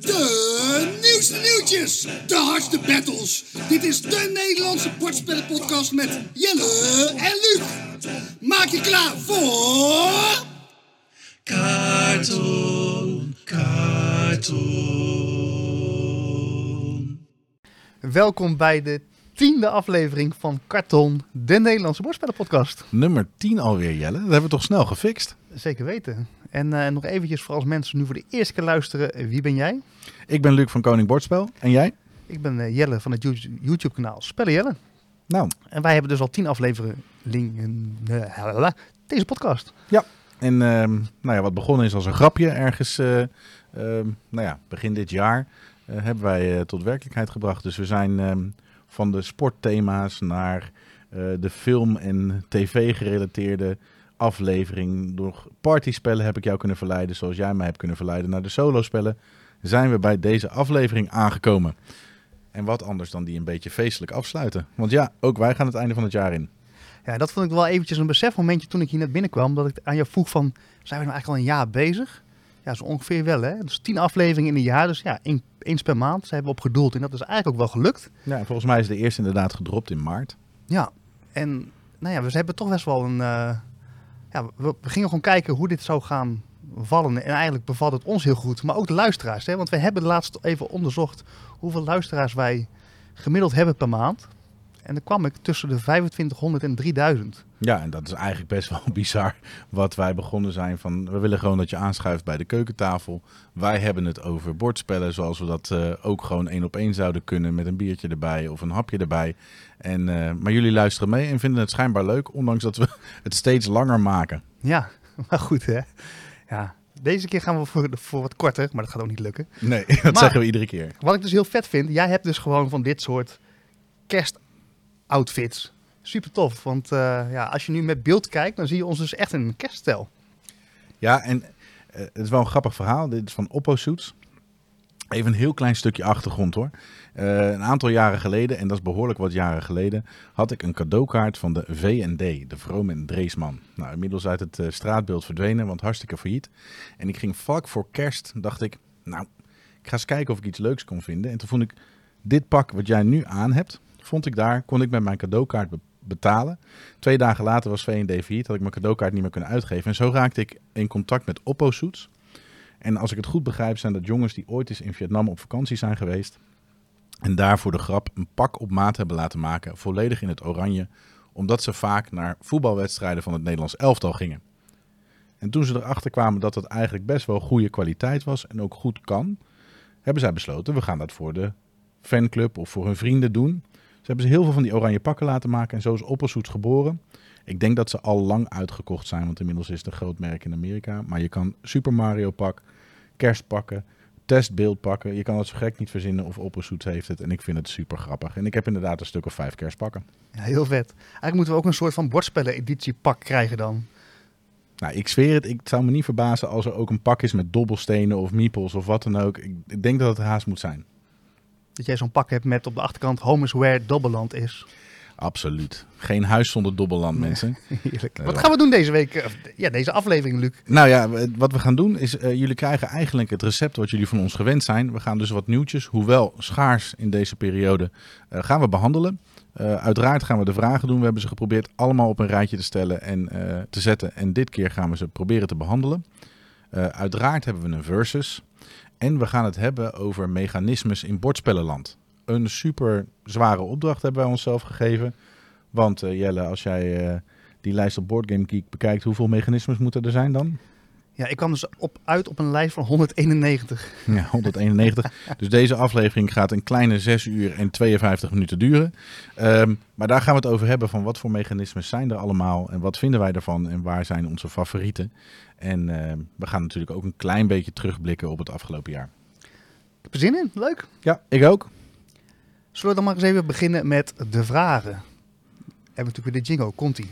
De nieuwste nieuwtjes, de hardste battles. Dit is de Nederlandse bordspellenpodcast met Jelle en Luc. Maak je klaar voor... Karton, karton. Welkom bij de tiende aflevering van Karton, de Nederlandse bordspellenpodcast. Nummer 10 alweer, Jelle. Dat hebben we toch snel gefixt. Zeker weten. En eh, nog eventjes voor als mensen nu voor de eerste keer luisteren, eh, wie ben jij? Ik ben Luc van Koning Bordspel. En jij? Ik ben eh, Jelle van het You- YouTube-kanaal Spellen Jelle. Nou, En wij hebben dus al tien afleveringen uh, deze podcast. en ehm, nou ja, wat begonnen is als een grapje ergens, eh, ehm, nou ja, begin dit jaar, hebben wij tot werkelijkheid gebracht. Dus we zijn ehm, van de sportthema's naar eh, de film- en tv-gerelateerde aflevering. Door partyspellen heb ik jou kunnen verleiden, zoals jij mij hebt kunnen verleiden naar de solospellen. Zijn we bij deze aflevering aangekomen. En wat anders dan die een beetje feestelijk afsluiten. Want ja, ook wij gaan het einde van het jaar in. Ja, dat vond ik wel eventjes een besefmomentje toen ik hier net binnenkwam. Dat ik aan jou vroeg van, zijn we nou eigenlijk al een jaar bezig? Ja, zo ongeveer wel hè. Dus tien afleveringen in een jaar, dus ja, één, eens per maand. Ze hebben we op gedoeld en dat is eigenlijk ook wel gelukt. Ja, volgens mij is de eerste inderdaad gedropt in maart. Ja, en nou ja, we hebben toch best wel een. eh, ja, we, we gingen gewoon kijken hoe dit zou gaan vallen. En eigenlijk bevalt het ons heel goed, maar ook de luisteraars. Hè? Want we hebben laatst even onderzocht hoeveel luisteraars wij gemiddeld hebben per maand. En dan kwam ik tussen de 2500 en 3000. Ja, en dat is eigenlijk best wel bizar wat wij begonnen zijn van... we willen gewoon dat je aanschuift bij de keukentafel. Wij hebben het over bordspellen zoals we dat eh, ook gewoon één op één zouden kunnen... met een biertje erbij of een hapje erbij. En, eh, maar jullie luisteren mee en vinden het schijnbaar leuk... ondanks dat we het steeds langer maken. Ja, maar goed hè. Ja, deze keer gaan we voor, voor wat korter, maar dat gaat ook niet lukken. Nee, dat Maar- zeggen we iedere keer. Wat ik dus heel vet vind, jij hebt dus gewoon van dit soort kerstoutfits. Super tof, want eh, ja, als je nu met beeld kijkt, dan zie je ons dus echt in een kerststijl. Ja, en eh, het is wel een grappig verhaal. Dit is van Oppo Suits. Even een heel klein stukje achtergrond hoor. Eh, een aantal jaren geleden, en dat is behoorlijk wat jaren geleden, had ik een cadeaukaart van de V&D, de Vroom en Dreesman. Nou, inmiddels uit het straatbeeld verdwenen, want hartstikke failliet. En ik ging vlak voor kerst, dacht ik, nou, ik ga eens kijken of ik iets leuks kon vinden. En toen vond ik dit pak wat jij nu aan hebt, vond ik daar, kon ik met mijn cadeaukaart betalen. Twee dagen later was V&D failliet, had ik mijn cadeaukaart niet meer kunnen uitgeven. En zo raakte ik in contact met Oppo Suits. En als ik het goed begrijp, zijn dat jongens die ooit eens in Vietnam op vakantie zijn geweest. En daar voor de grap een pak op maat hebben laten maken, volledig in het oranje. Omdat ze vaak naar voetbalwedstrijden van het Nederlands elftal gingen. En toen ze erachter kwamen dat het eigenlijk best wel goede kwaliteit was en ook goed kan, hebben zij besloten, we gaan dat voor de fanclub of voor hun vrienden doen. Ze hebben ze heel veel van die oranje pakken laten maken en zo is Oppersoets geboren. Ik denk dat ze al lang uitgekocht zijn, want inmiddels is het een groot merk in Amerika. Maar je kan Super Mario pak, kerstpakken, testbeeld pakken. Je kan het zo gek niet verzinnen of Oppersoets heeft het. En ik vind het super grappig. En ik heb inderdaad een stuk of vijf kerstpakken. Ja, heel vet. Eigenlijk moeten we ook een soort van bordspellen-editie pak krijgen dan. Nou, ik zweer het, ik zou me niet verbazen als er ook een pak is met dobbelstenen of meeples of wat dan ook. Ik, ik denk dat het haast moet zijn. Dat jij zo'n pak hebt met op de achterkant Home is Where Dobbeland is. Absoluut. Geen huis zonder dobbelland, mensen. Heerlijk. Wat gaan we doen deze week? Ja, deze aflevering, Luc. Nou ja, wat we gaan doen is, eh, jullie krijgen eigenlijk het recept wat jullie van ons gewend zijn. We gaan dus wat nieuwtjes, hoewel schaars in deze periode, eh, gaan we behandelen. Eh, uiteraard gaan we de vragen doen. We hebben ze geprobeerd allemaal op een rijtje te stellen en te zetten. En dit keer gaan we ze proberen te behandelen. Eh, uiteraard hebben we een versus. En we gaan het hebben over mechanismes in bordspellenland. Een super zware opdracht hebben wij onszelf gegeven. Want eh, Jelle, als jij eh, die lijst op Boardgame Geek bekijkt, hoeveel mechanismes moeten er zijn dan? Ja, ik kwam dus op, uit op een lijst van 191. Ja, 191. dus deze aflevering gaat een kleine 6 uur en 52 minuten duren. Ehm, maar daar gaan we het over hebben van wat voor mechanismes zijn er allemaal en wat vinden wij ervan en waar zijn onze favorieten. En ehm, we gaan natuurlijk ook een klein beetje terugblikken op het afgelopen jaar. Ik heb er zin in. Leuk. Ja, ik ook. Zullen we dan maar eens even beginnen met de vragen? We hebben natuurlijk weer de jingle. Komt-ie.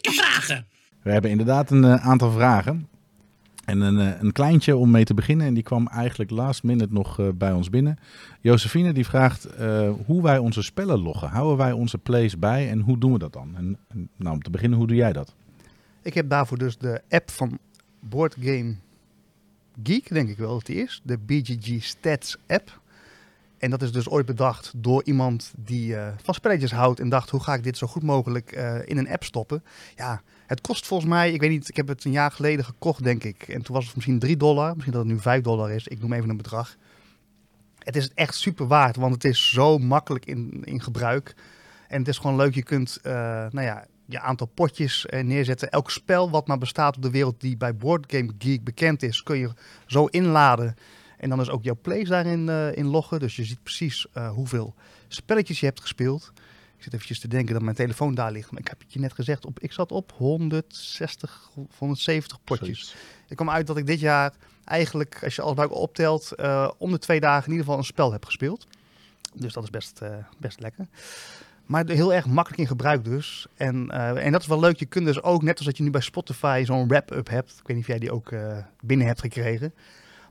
Vragen. We hebben inderdaad een eh, aantal vragen. En een, eh, een kleintje om mee te beginnen. En die kwam eigenlijk last minute nog eh, bij ons binnen. Josephine die vraagt eh, hoe wij onze spellen loggen. Houden wij onze plays bij en hoe doen we dat dan? En, en, nou, om te beginnen, hoe doe jij dat? Ik heb daarvoor dus de app van Board Game Geek, denk ik wel dat die is. De BGG Stats app. En dat is dus ooit bedacht door iemand die eh, van spelletjes houdt en dacht, hoe ga ik dit zo goed mogelijk eh, in een app stoppen? Ja, het kost volgens mij, ik weet niet, ik heb het een jaar geleden gekocht, denk ik. En toen was het misschien 3 dollar, misschien dat het nu 5 dollar is. Ik noem even een bedrag. Het is echt super waard, want het is zo makkelijk in, in gebruik. En het is gewoon leuk, je kunt, eh, nou ja, je aantal potjes neerzetten. Elk spel wat maar bestaat op de wereld die bij Board Game Geek bekend is, kun je zo inladen. En dan is ook jouw plays daarin eh, in loggen. Dus je ziet precies eh, hoeveel spelletjes je hebt gespeeld. Ik zit eventjes te denken dat mijn telefoon daar ligt. Maar ik heb het je net gezegd, op, ik zat op 160, 170 potjes. Zoiets. Ik kwam uit dat ik dit jaar eigenlijk, als je alles bij elkaar optelt, eh, om de twee dagen in ieder geval een spel heb gespeeld. Dus dat is best, best lekker. Maar heel erg makkelijk in gebruik dus. En, en dat is wel leuk. Je kunt dus ook, net als dat je nu bij Spotify zo'n wrap-up hebt. Ik weet niet of jij die ook binnen hebt gekregen.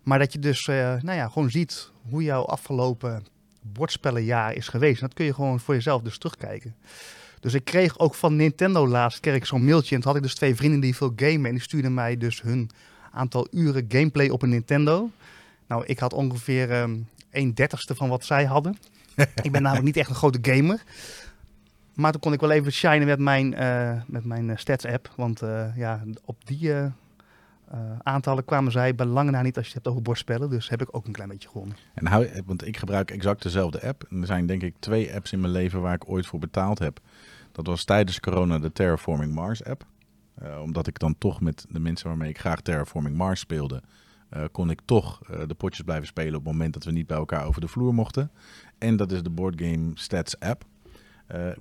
Maar dat je dus eh, nou ja, gewoon ziet hoe jouw afgelopen bordspellenjaar is geweest. Dat kun je gewoon voor jezelf dus terugkijken. Dus ik kreeg ook van Nintendo laatst kreeg zo'n mailtje. En toen had ik dus twee vrienden die veel gamen. En die stuurden mij dus hun aantal uren gameplay op een Nintendo. Nou, ik had ongeveer ehm een dertigste van wat zij hadden. ik ben namelijk niet echt een grote gamer. Maar toen kon ik wel even shinen met mijn, eh, met mijn eh, stats app. Want ja, op die eh, aantallen kwamen zij bij lange na niet als je het hebt over bordspellen. Dus heb ik ook een klein beetje gewonnen. En hou, want ik gebruik exact dezelfde app. En er zijn denk ik twee apps in mijn leven waar ik ooit voor betaald heb. Dat was tijdens corona de Terraforming Mars app. Eh, omdat ik dan toch met de mensen waarmee ik graag Terraforming Mars speelde, eh, kon ik toch de potjes blijven spelen op het moment dat we niet bij elkaar over de vloer mochten. En dat is de Board Game Stats app.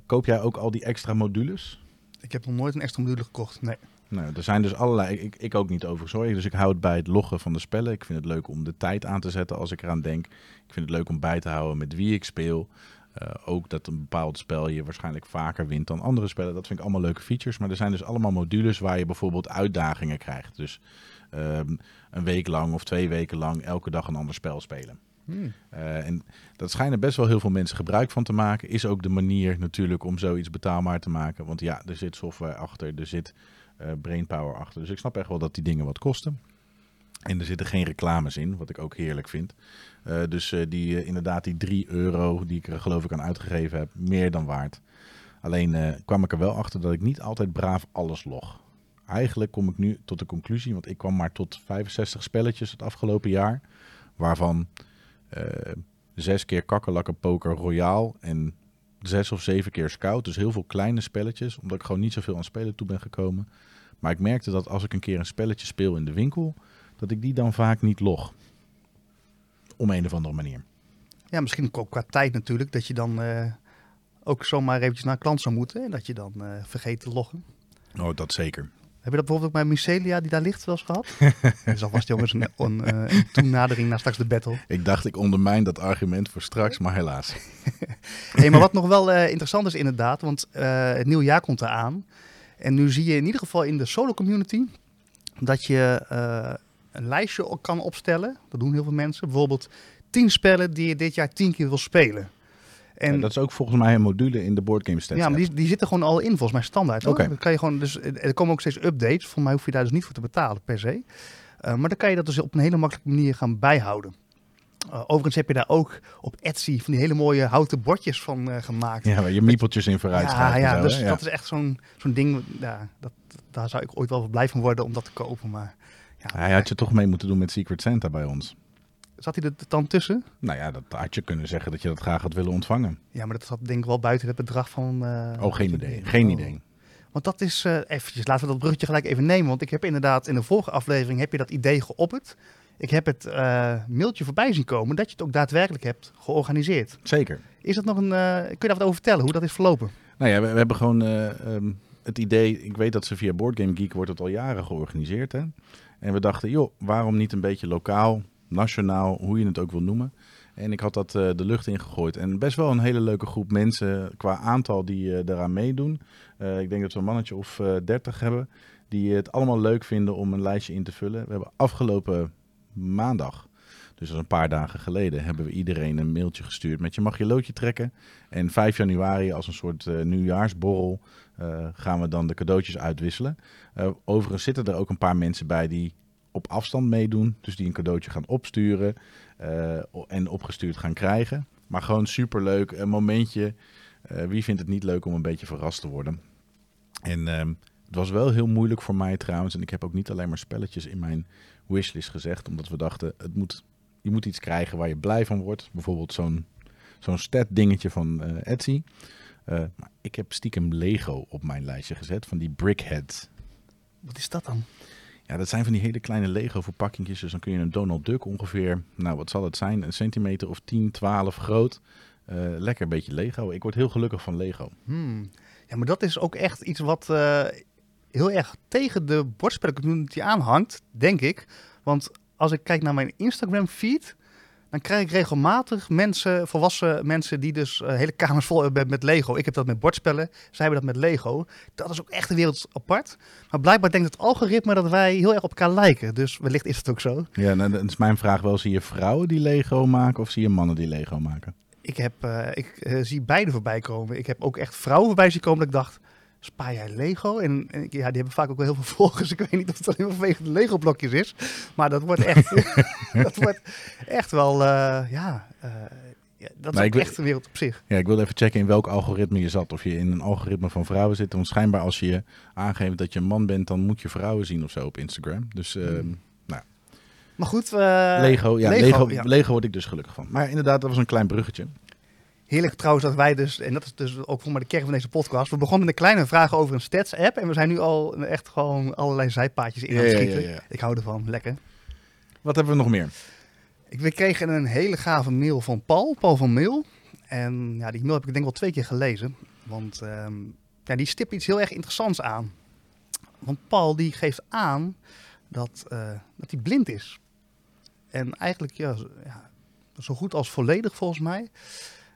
Koop jij ook al die extra modules? Ik heb nog nooit een extra module gekocht. Nee. Nou, er zijn dus allerlei. Ik, ik ook niet over zorgen. Dus ik hou het bij het loggen van de spellen. Ik vind het leuk om de tijd aan te zetten als ik eraan denk. Ik vind het leuk om bij te houden met wie ik speel. Eh, ook dat een bepaald spel je waarschijnlijk vaker wint dan andere spellen. Dat vind ik allemaal leuke features. Maar er zijn dus allemaal modules waar je bijvoorbeeld uitdagingen krijgt. Dus ehm, een week lang of twee weken lang elke dag een ander spel spelen. Eh, en dat schijnen best wel heel veel mensen gebruik van te maken. Is ook de manier natuurlijk om zoiets betaalbaar te maken. Want ja, er zit software achter, er zit brainpower achter. Dus ik snap echt wel dat die dingen wat kosten. En er zitten geen reclames in, wat ik ook heerlijk vind. Eh, dus eh, die, eh, inderdaad, die 3 euro die ik er geloof ik aan uitgegeven heb, meer dan waard. Alleen eh, kwam ik er wel achter dat ik niet altijd braaf alles log. Eigenlijk kom ik nu tot de conclusie, want ik kwam maar tot 65 spelletjes het afgelopen jaar. Waarvan eh, zes keer kakkerlakken poker royaal en zes of zeven keer scout. Dus heel veel kleine spelletjes, omdat ik gewoon niet zoveel aan spelen toe ben gekomen. Maar ik merkte dat als ik een keer een spelletje speel in de winkel, dat ik die dan vaak niet log. Om een of andere manier. Ja, misschien ook qua tijd natuurlijk. Dat je dan eh, ook zomaar eventjes naar een klant zou moeten. En dat je dan eh, vergeet te loggen. Oh, dat zeker. Heb je dat bijvoorbeeld ook bij Mycelia, die daar ligt, wel eens gehad? dat is alvast jongens een, een, eh, een toenadering naar straks de battle. Ik dacht, ik ondermijn dat argument voor straks, maar helaas. Hey, maar wat nog wel interessant is inderdaad, want het nieuwe jaar komt eraan. En nu zie je in ieder geval in de solo community dat je eh, een lijstje kan opstellen. Dat doen heel veel mensen. Bijvoorbeeld tien spellen die je dit jaar tien keer wil spelen. En Ja, dat is ook volgens mij een module in de Board Game Stats ja, maar die, die zitten gewoon al in volgens mij standaard. Oké. Kan je gewoon, dus, eh, er komen ook steeds updates. Volgens mij hoef je daar dus niet voor te betalen per se. Eh, maar dan kan je dat dus op een hele makkelijke manier gaan bijhouden. Eh, overigens heb je daar ook op Etsy van die hele mooie houten bordjes van eh, gemaakt. Ja, waar je miepeltjes in vooruit ja, ja, zo, dus? Ja. dat is echt zo'n zo'n ding. Ja, dat, daar zou ik ooit wel blij van worden om dat te kopen. Maar ja, Hij had je toch mee moeten doen met Secret Santa bij ons. zat hij er dan tussen? Nou ja, dat had je kunnen zeggen dat je dat graag had willen ontvangen. Ja, maar dat zat denk ik wel buiten het bedrag van... eh, Oh, geen idee. Geen oh. idee. Want dat is eventjes, laten we dat bruggetje gelijk even nemen. Want ik heb inderdaad in de vorige aflevering heb je dat idee geopperd. Ik heb het eh, mailtje voorbij zien komen dat je het ook daadwerkelijk hebt georganiseerd. Zeker. Is dat nog een, eh, kun je daar wat over vertellen, hoe dat is verlopen? Nou ja, we, we hebben gewoon eh, ehm, het idee. Ik weet dat ze via Board Game Geek wordt het al jaren georganiseerd. Hè? En we dachten, joh, waarom niet een beetje lokaal, nationaal, hoe je het ook wil noemen. En ik had dat de lucht ingegooid. En best wel een hele leuke groep mensen qua aantal die eh daaraan meedoen. Ik denk dat we een mannetje of 30 hebben die het allemaal leuk vinden om een lijstje in te vullen. We hebben afgelopen maandag, dus is een paar dagen geleden, hebben we iedereen een mailtje gestuurd met je mag je loodje trekken. En 5 januari als een soort eh, nieuwjaarsborrel eh, gaan we dan de cadeautjes uitwisselen. Eh, overigens zitten er ook een paar mensen bij die op afstand meedoen. Dus die een cadeautje gaan opsturen en opgestuurd gaan krijgen. Maar gewoon superleuk. Een momentje. Wie vindt het niet leuk om een beetje verrast te worden? En ehm, het was wel heel moeilijk voor mij trouwens. En ik heb ook niet alleen maar spelletjes in mijn wishlist gezegd. Omdat we dachten, het moet, je moet iets krijgen waar je blij van wordt. Bijvoorbeeld zo'n zo'n stat dingetje van eh, Etsy. Eh, maar ik heb stiekem Lego op mijn lijstje gezet. Van die brickheads. Wat is dat dan? Ja, dat zijn van die hele kleine Lego verpakkingjes. Dus dan kun je een Donald Duck ongeveer, nou wat zal het zijn, een centimeter of 10, 12 groot. Eh, lekker een beetje Lego. Ik word heel gelukkig van Lego. Hmm. Ja, maar dat is ook echt iets wat heel erg tegen de bordspelcommunity aanhangt, denk ik. Want als ik kijk naar mijn Instagram feed, dan krijg ik regelmatig mensen, volwassen mensen die dus eh, hele kamers vol hebben met Lego. Ik heb dat met bordspellen, zij hebben dat met Lego. Dat is ook echt een wereld apart. Maar blijkbaar denkt het algoritme dat wij heel erg op elkaar lijken. Dus wellicht is het ook zo. Ja, nou, dan is mijn vraag wel, zie je vrouwen die Lego maken of zie je mannen die Lego maken? Ik, heb, eh, ik eh, zie beide voorbij komen. Ik heb ook echt vrouwen voorbij zien komen dat ik dacht, spaar jij Lego? En, ja, die hebben vaak ook wel heel veel volgers. Ik weet niet of het alleen maar vanwege de Lego blokjes is. Maar dat wordt echt, dat wordt echt wel, eh, ja, eh, ja, dat is Maar echt een wereld op zich. Ja, ik wilde even checken in welk algoritme je zat. Of je in een algoritme van vrouwen zit. Want schijnbaar als je aangeeft dat je een man bent, dan moet je vrouwen zien of zo op Instagram. Dus ehm, Maar goed, eh, Lego, ja, Lego, Lego, ja. Lego word ik dus gelukkig van. Maar inderdaad, dat was een klein bruggetje. Heerlijk trouwens dat wij dus, en dat is dus ook voor mij de kern van deze podcast. We begonnen met een kleine vragen over een stats app. En we zijn nu al echt gewoon allerlei zijpaadjes in aan het ja, schieten. ja, ja. Ik hou ervan, lekker. Wat hebben we nog meer? Ik, we kregen een hele gave mail van Paul, Paul van Mail. En ja, die mail heb ik denk ik wel twee keer gelezen. Want ehm, ja, die stipt iets heel erg interessants aan. Want Paul die geeft aan dat, eh, dat hij blind is. En eigenlijk ja, zo goed als volledig volgens mij.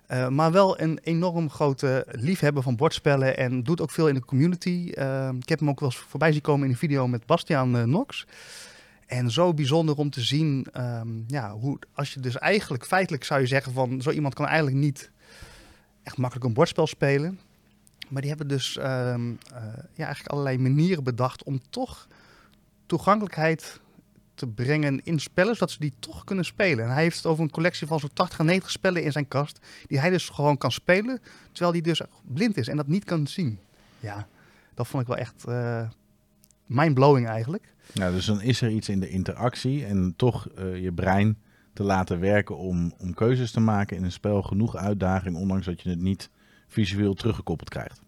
Eh, maar wel een enorm grote liefhebber van bordspellen en doet ook veel in de community. Eh, ik heb hem ook wel eens voorbij zien komen in een video met Bastiaan eh, Nox. En zo bijzonder om te zien, ehm, ja, hoe, als je dus eigenlijk feitelijk zou je zeggen van zo iemand kan eigenlijk niet echt makkelijk een bordspel spelen. Maar die hebben dus ehm, eh, ja, eigenlijk allerlei manieren bedacht om toch toegankelijkheid te brengen in spellen, zodat ze die toch kunnen spelen. En hij heeft het over een collectie van zo'n 80 à 90 spellen in zijn kast, die hij dus gewoon kan spelen, terwijl hij dus blind is en dat niet kan zien. Ja, dat vond ik wel echt eh mindblowing eigenlijk. Nou, dus dan is er iets in de interactie en toch eh, je brein te laten werken om, om keuzes te maken in een spel. Genoeg uitdaging, ondanks dat je het niet visueel teruggekoppeld krijgt.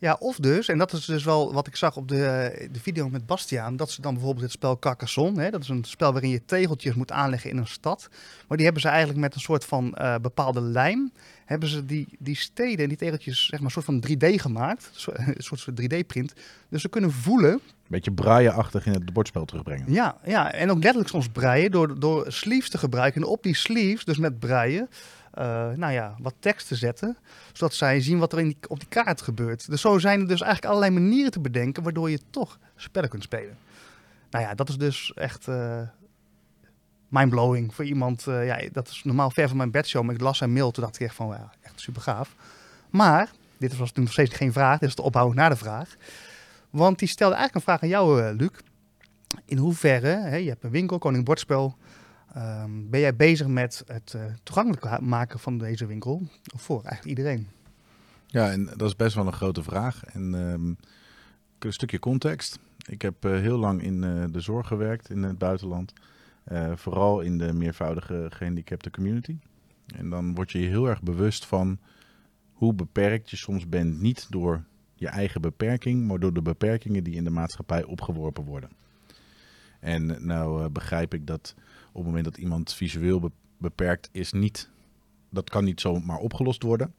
Ja, of dus, en dat is dus wel wat ik zag op de, de video met Bastiaan, dat ze dan bijvoorbeeld het spel Carcassonne, hè, dat is een spel waarin je tegeltjes moet aanleggen in een stad, maar die hebben ze eigenlijk met een soort van eh, bepaalde lijm, hebben ze die, die steden en die tegeltjes zeg maar een soort van 3D gemaakt, een soort van 3D-print, dus ze kunnen voelen, Beetje braille-achtig in het bordspel terugbrengen. ja, ja, en ook letterlijk soms breien door, door sleeves te gebruiken. En op die sleeves, dus met breien, eh, nou ja, wat tekst te zetten, zodat zij zien wat er in op die kaart gebeurt. Dus zo zijn er dus eigenlijk allerlei manieren te bedenken waardoor je toch spellen kunt spelen. Nou ja, dat is dus echt eh mindblowing voor iemand. eh, ja, dat is normaal ver van mijn bedshow, maar ik las zijn mail, toen dacht ik echt van, ja, echt super gaaf. Maar, dit was toen nog steeds geen vraag, dit is de opbouw naar de vraag. Want die stelde eigenlijk een vraag aan jou, eh, Luc. In hoeverre, hè, je hebt een winkel, Koning Bordspel, Ehm, ben jij bezig met het eh, toegankelijk maken van deze winkel voor eigenlijk iedereen? Ja, en dat is best wel een grote vraag. En ehm, een stukje context. Ik heb eh, heel lang in eh, de zorg gewerkt in het buitenland. Vooral in de meervoudige gehandicapte community. En dan word je heel erg bewust van hoe beperkt je soms bent. Niet door je eigen beperking, maar door de beperkingen die in de maatschappij opgeworpen worden. En nou eh, begrijp ik dat op het moment dat iemand visueel be- beperkt is, niet, dat kan niet zomaar opgelost worden.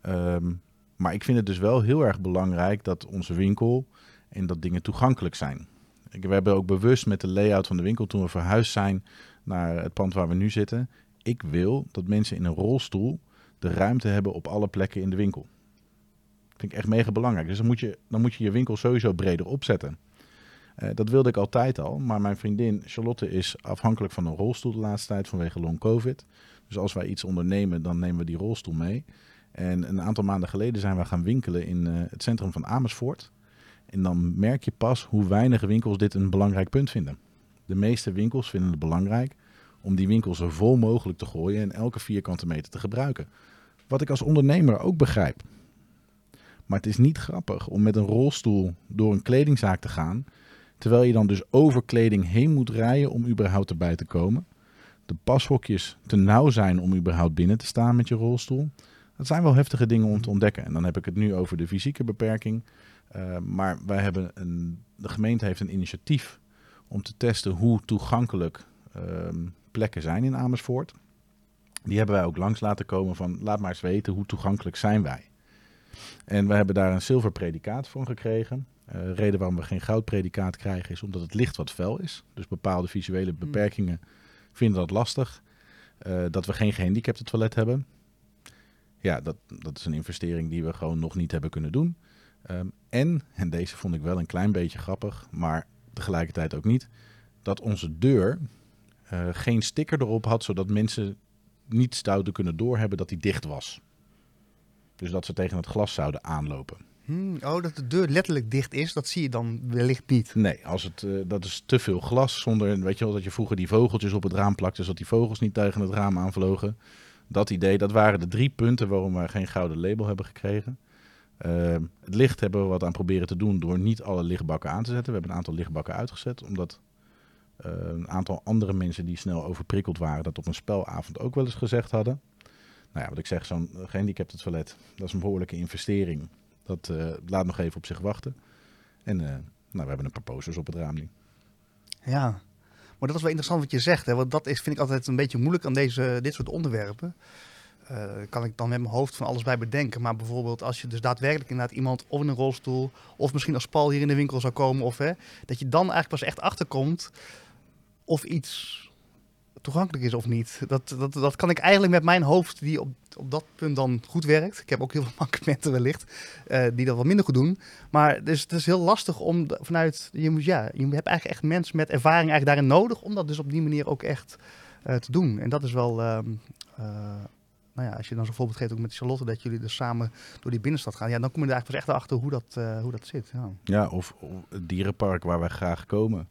Ehm, maar ik vind het dus wel heel erg belangrijk dat onze winkel en dat dingen toegankelijk zijn. We hebben ook bewust met de layout van de winkel, toen we verhuisd zijn naar het pand waar we nu zitten, ik wil dat mensen in een rolstoel de ruimte hebben op alle plekken in de winkel. Dat vind ik echt mega belangrijk. Dus dan moet je dan moet je, je winkel sowieso breder opzetten. Uh, dat wilde ik altijd al, maar mijn vriendin Charlotte is afhankelijk van een rolstoel de laatste tijd vanwege long covid. Dus als wij iets ondernemen, dan nemen we die rolstoel mee. En een aantal maanden geleden zijn we gaan winkelen in uh, het centrum van Amersfoort. En dan merk je pas hoe weinig winkels dit een belangrijk punt vinden. De meeste winkels vinden het belangrijk om die winkel zo vol mogelijk te gooien en elke vierkante meter te gebruiken. Wat ik als ondernemer ook begrijp. Maar het is niet grappig om met een rolstoel door een kledingzaak te gaan, terwijl je dan dus over kleding heen moet rijden om überhaupt erbij te komen. De pashokjes te nauw zijn om überhaupt binnen te staan met je rolstoel. Dat zijn wel heftige dingen om te ontdekken. En dan heb ik het nu over de fysieke beperking. Uh, maar wij hebben een, de gemeente heeft een initiatief om te testen hoe toegankelijk uh, plekken zijn in Amersfoort. Die hebben wij ook langs laten komen van laat maar eens weten hoe toegankelijk zijn wij. En we hebben daar een zilver predicaat voor gekregen. Uh, de reden waarom we geen goud predicaat krijgen is omdat het licht wat fel is. Dus bepaalde visuele hmm. beperkingen vinden dat lastig. Uh, dat we geen gehandicapte toilet hebben. Ja, dat, dat is een investering die we gewoon nog niet hebben kunnen doen. Um, en, en deze vond ik wel een klein beetje grappig, maar tegelijkertijd ook niet, dat onze deur uh, geen sticker erop had, zodat mensen niet zouden kunnen doorhebben dat die dicht was. Dus dat ze tegen het glas zouden aanlopen. Hmm, oh, dat de deur letterlijk dicht is, dat zie je dan wellicht niet. Nee, als het, uh, dat is te veel glas. Zonder, weet je wel, dat je vroeger die vogeltjes op het raam plakte, zodat die vogels niet tegen het raam aanvlogen. Dat idee, dat waren de drie punten waarom we geen gouden label hebben gekregen. Uh, het licht hebben we wat aan proberen te doen door niet alle lichtbakken aan te zetten. We hebben een aantal lichtbakken uitgezet, omdat uh, een aantal andere mensen die snel overprikkeld waren, dat op een spelavond ook wel eens gezegd hadden. Nou ja, wat ik zeg, zo'n gehandicapte toilet, dat is een behoorlijke investering. Dat uh, laat nog even op zich wachten. En nou, we hebben een paar posters op het raam nu. Ja, maar dat is wel interessant wat je zegt. Hè? Want dat is, vind ik altijd een beetje moeilijk aan deze, dit soort onderwerpen. Uh, kan ik dan met mijn hoofd van alles bij bedenken. Maar bijvoorbeeld als je dus daadwerkelijk inderdaad iemand of in een rolstoel... of misschien als Paul hier in de winkel zou komen... Of, hè, dat je dan eigenlijk pas echt achterkomt of iets toegankelijk is of niet. Dat, dat, dat kan ik eigenlijk met mijn hoofd, die op, op dat punt dan goed werkt. Ik heb ook heel veel mankementen wellicht, uh, die dat wat minder goed doen. Maar dus, het is heel lastig om vanuit, je, moet, ja, je hebt eigenlijk echt mensen met ervaring eigenlijk daarin nodig, om dat dus op die manier ook echt uh, te doen. En dat is wel, uh, nou ja, als je dan zo'n voorbeeld geeft ook met Charlotte, dat jullie dus samen door die binnenstad gaan, ja, dan kom je er eigenlijk pas echt achter hoe dat, hoe dat zit. Ja, ja of, of het dierenpark waar wij graag komen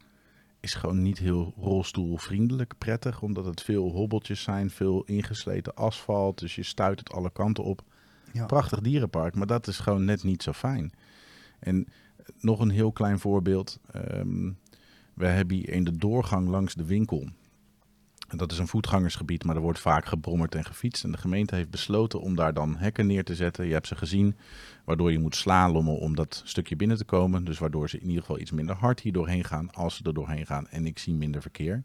is gewoon niet heel rolstoelvriendelijk prettig, omdat het veel hobbeltjes zijn, veel ingesleten asfalt, dus je stuit het alle kanten op. Ja. Prachtig dierenpark, maar dat is gewoon net niet zo fijn. En nog een heel klein voorbeeld. Um, we hebben hier in de doorgang langs de winkel dat is een voetgangersgebied, maar er wordt vaak gebrommerd en gefietst. En de gemeente heeft besloten om daar dan hekken neer te zetten. Je hebt ze gezien, waardoor je moet slalommen om dat stukje binnen te komen. Dus waardoor ze in ieder geval iets minder hard hier doorheen gaan als ze er doorheen gaan. En ik zie minder verkeer.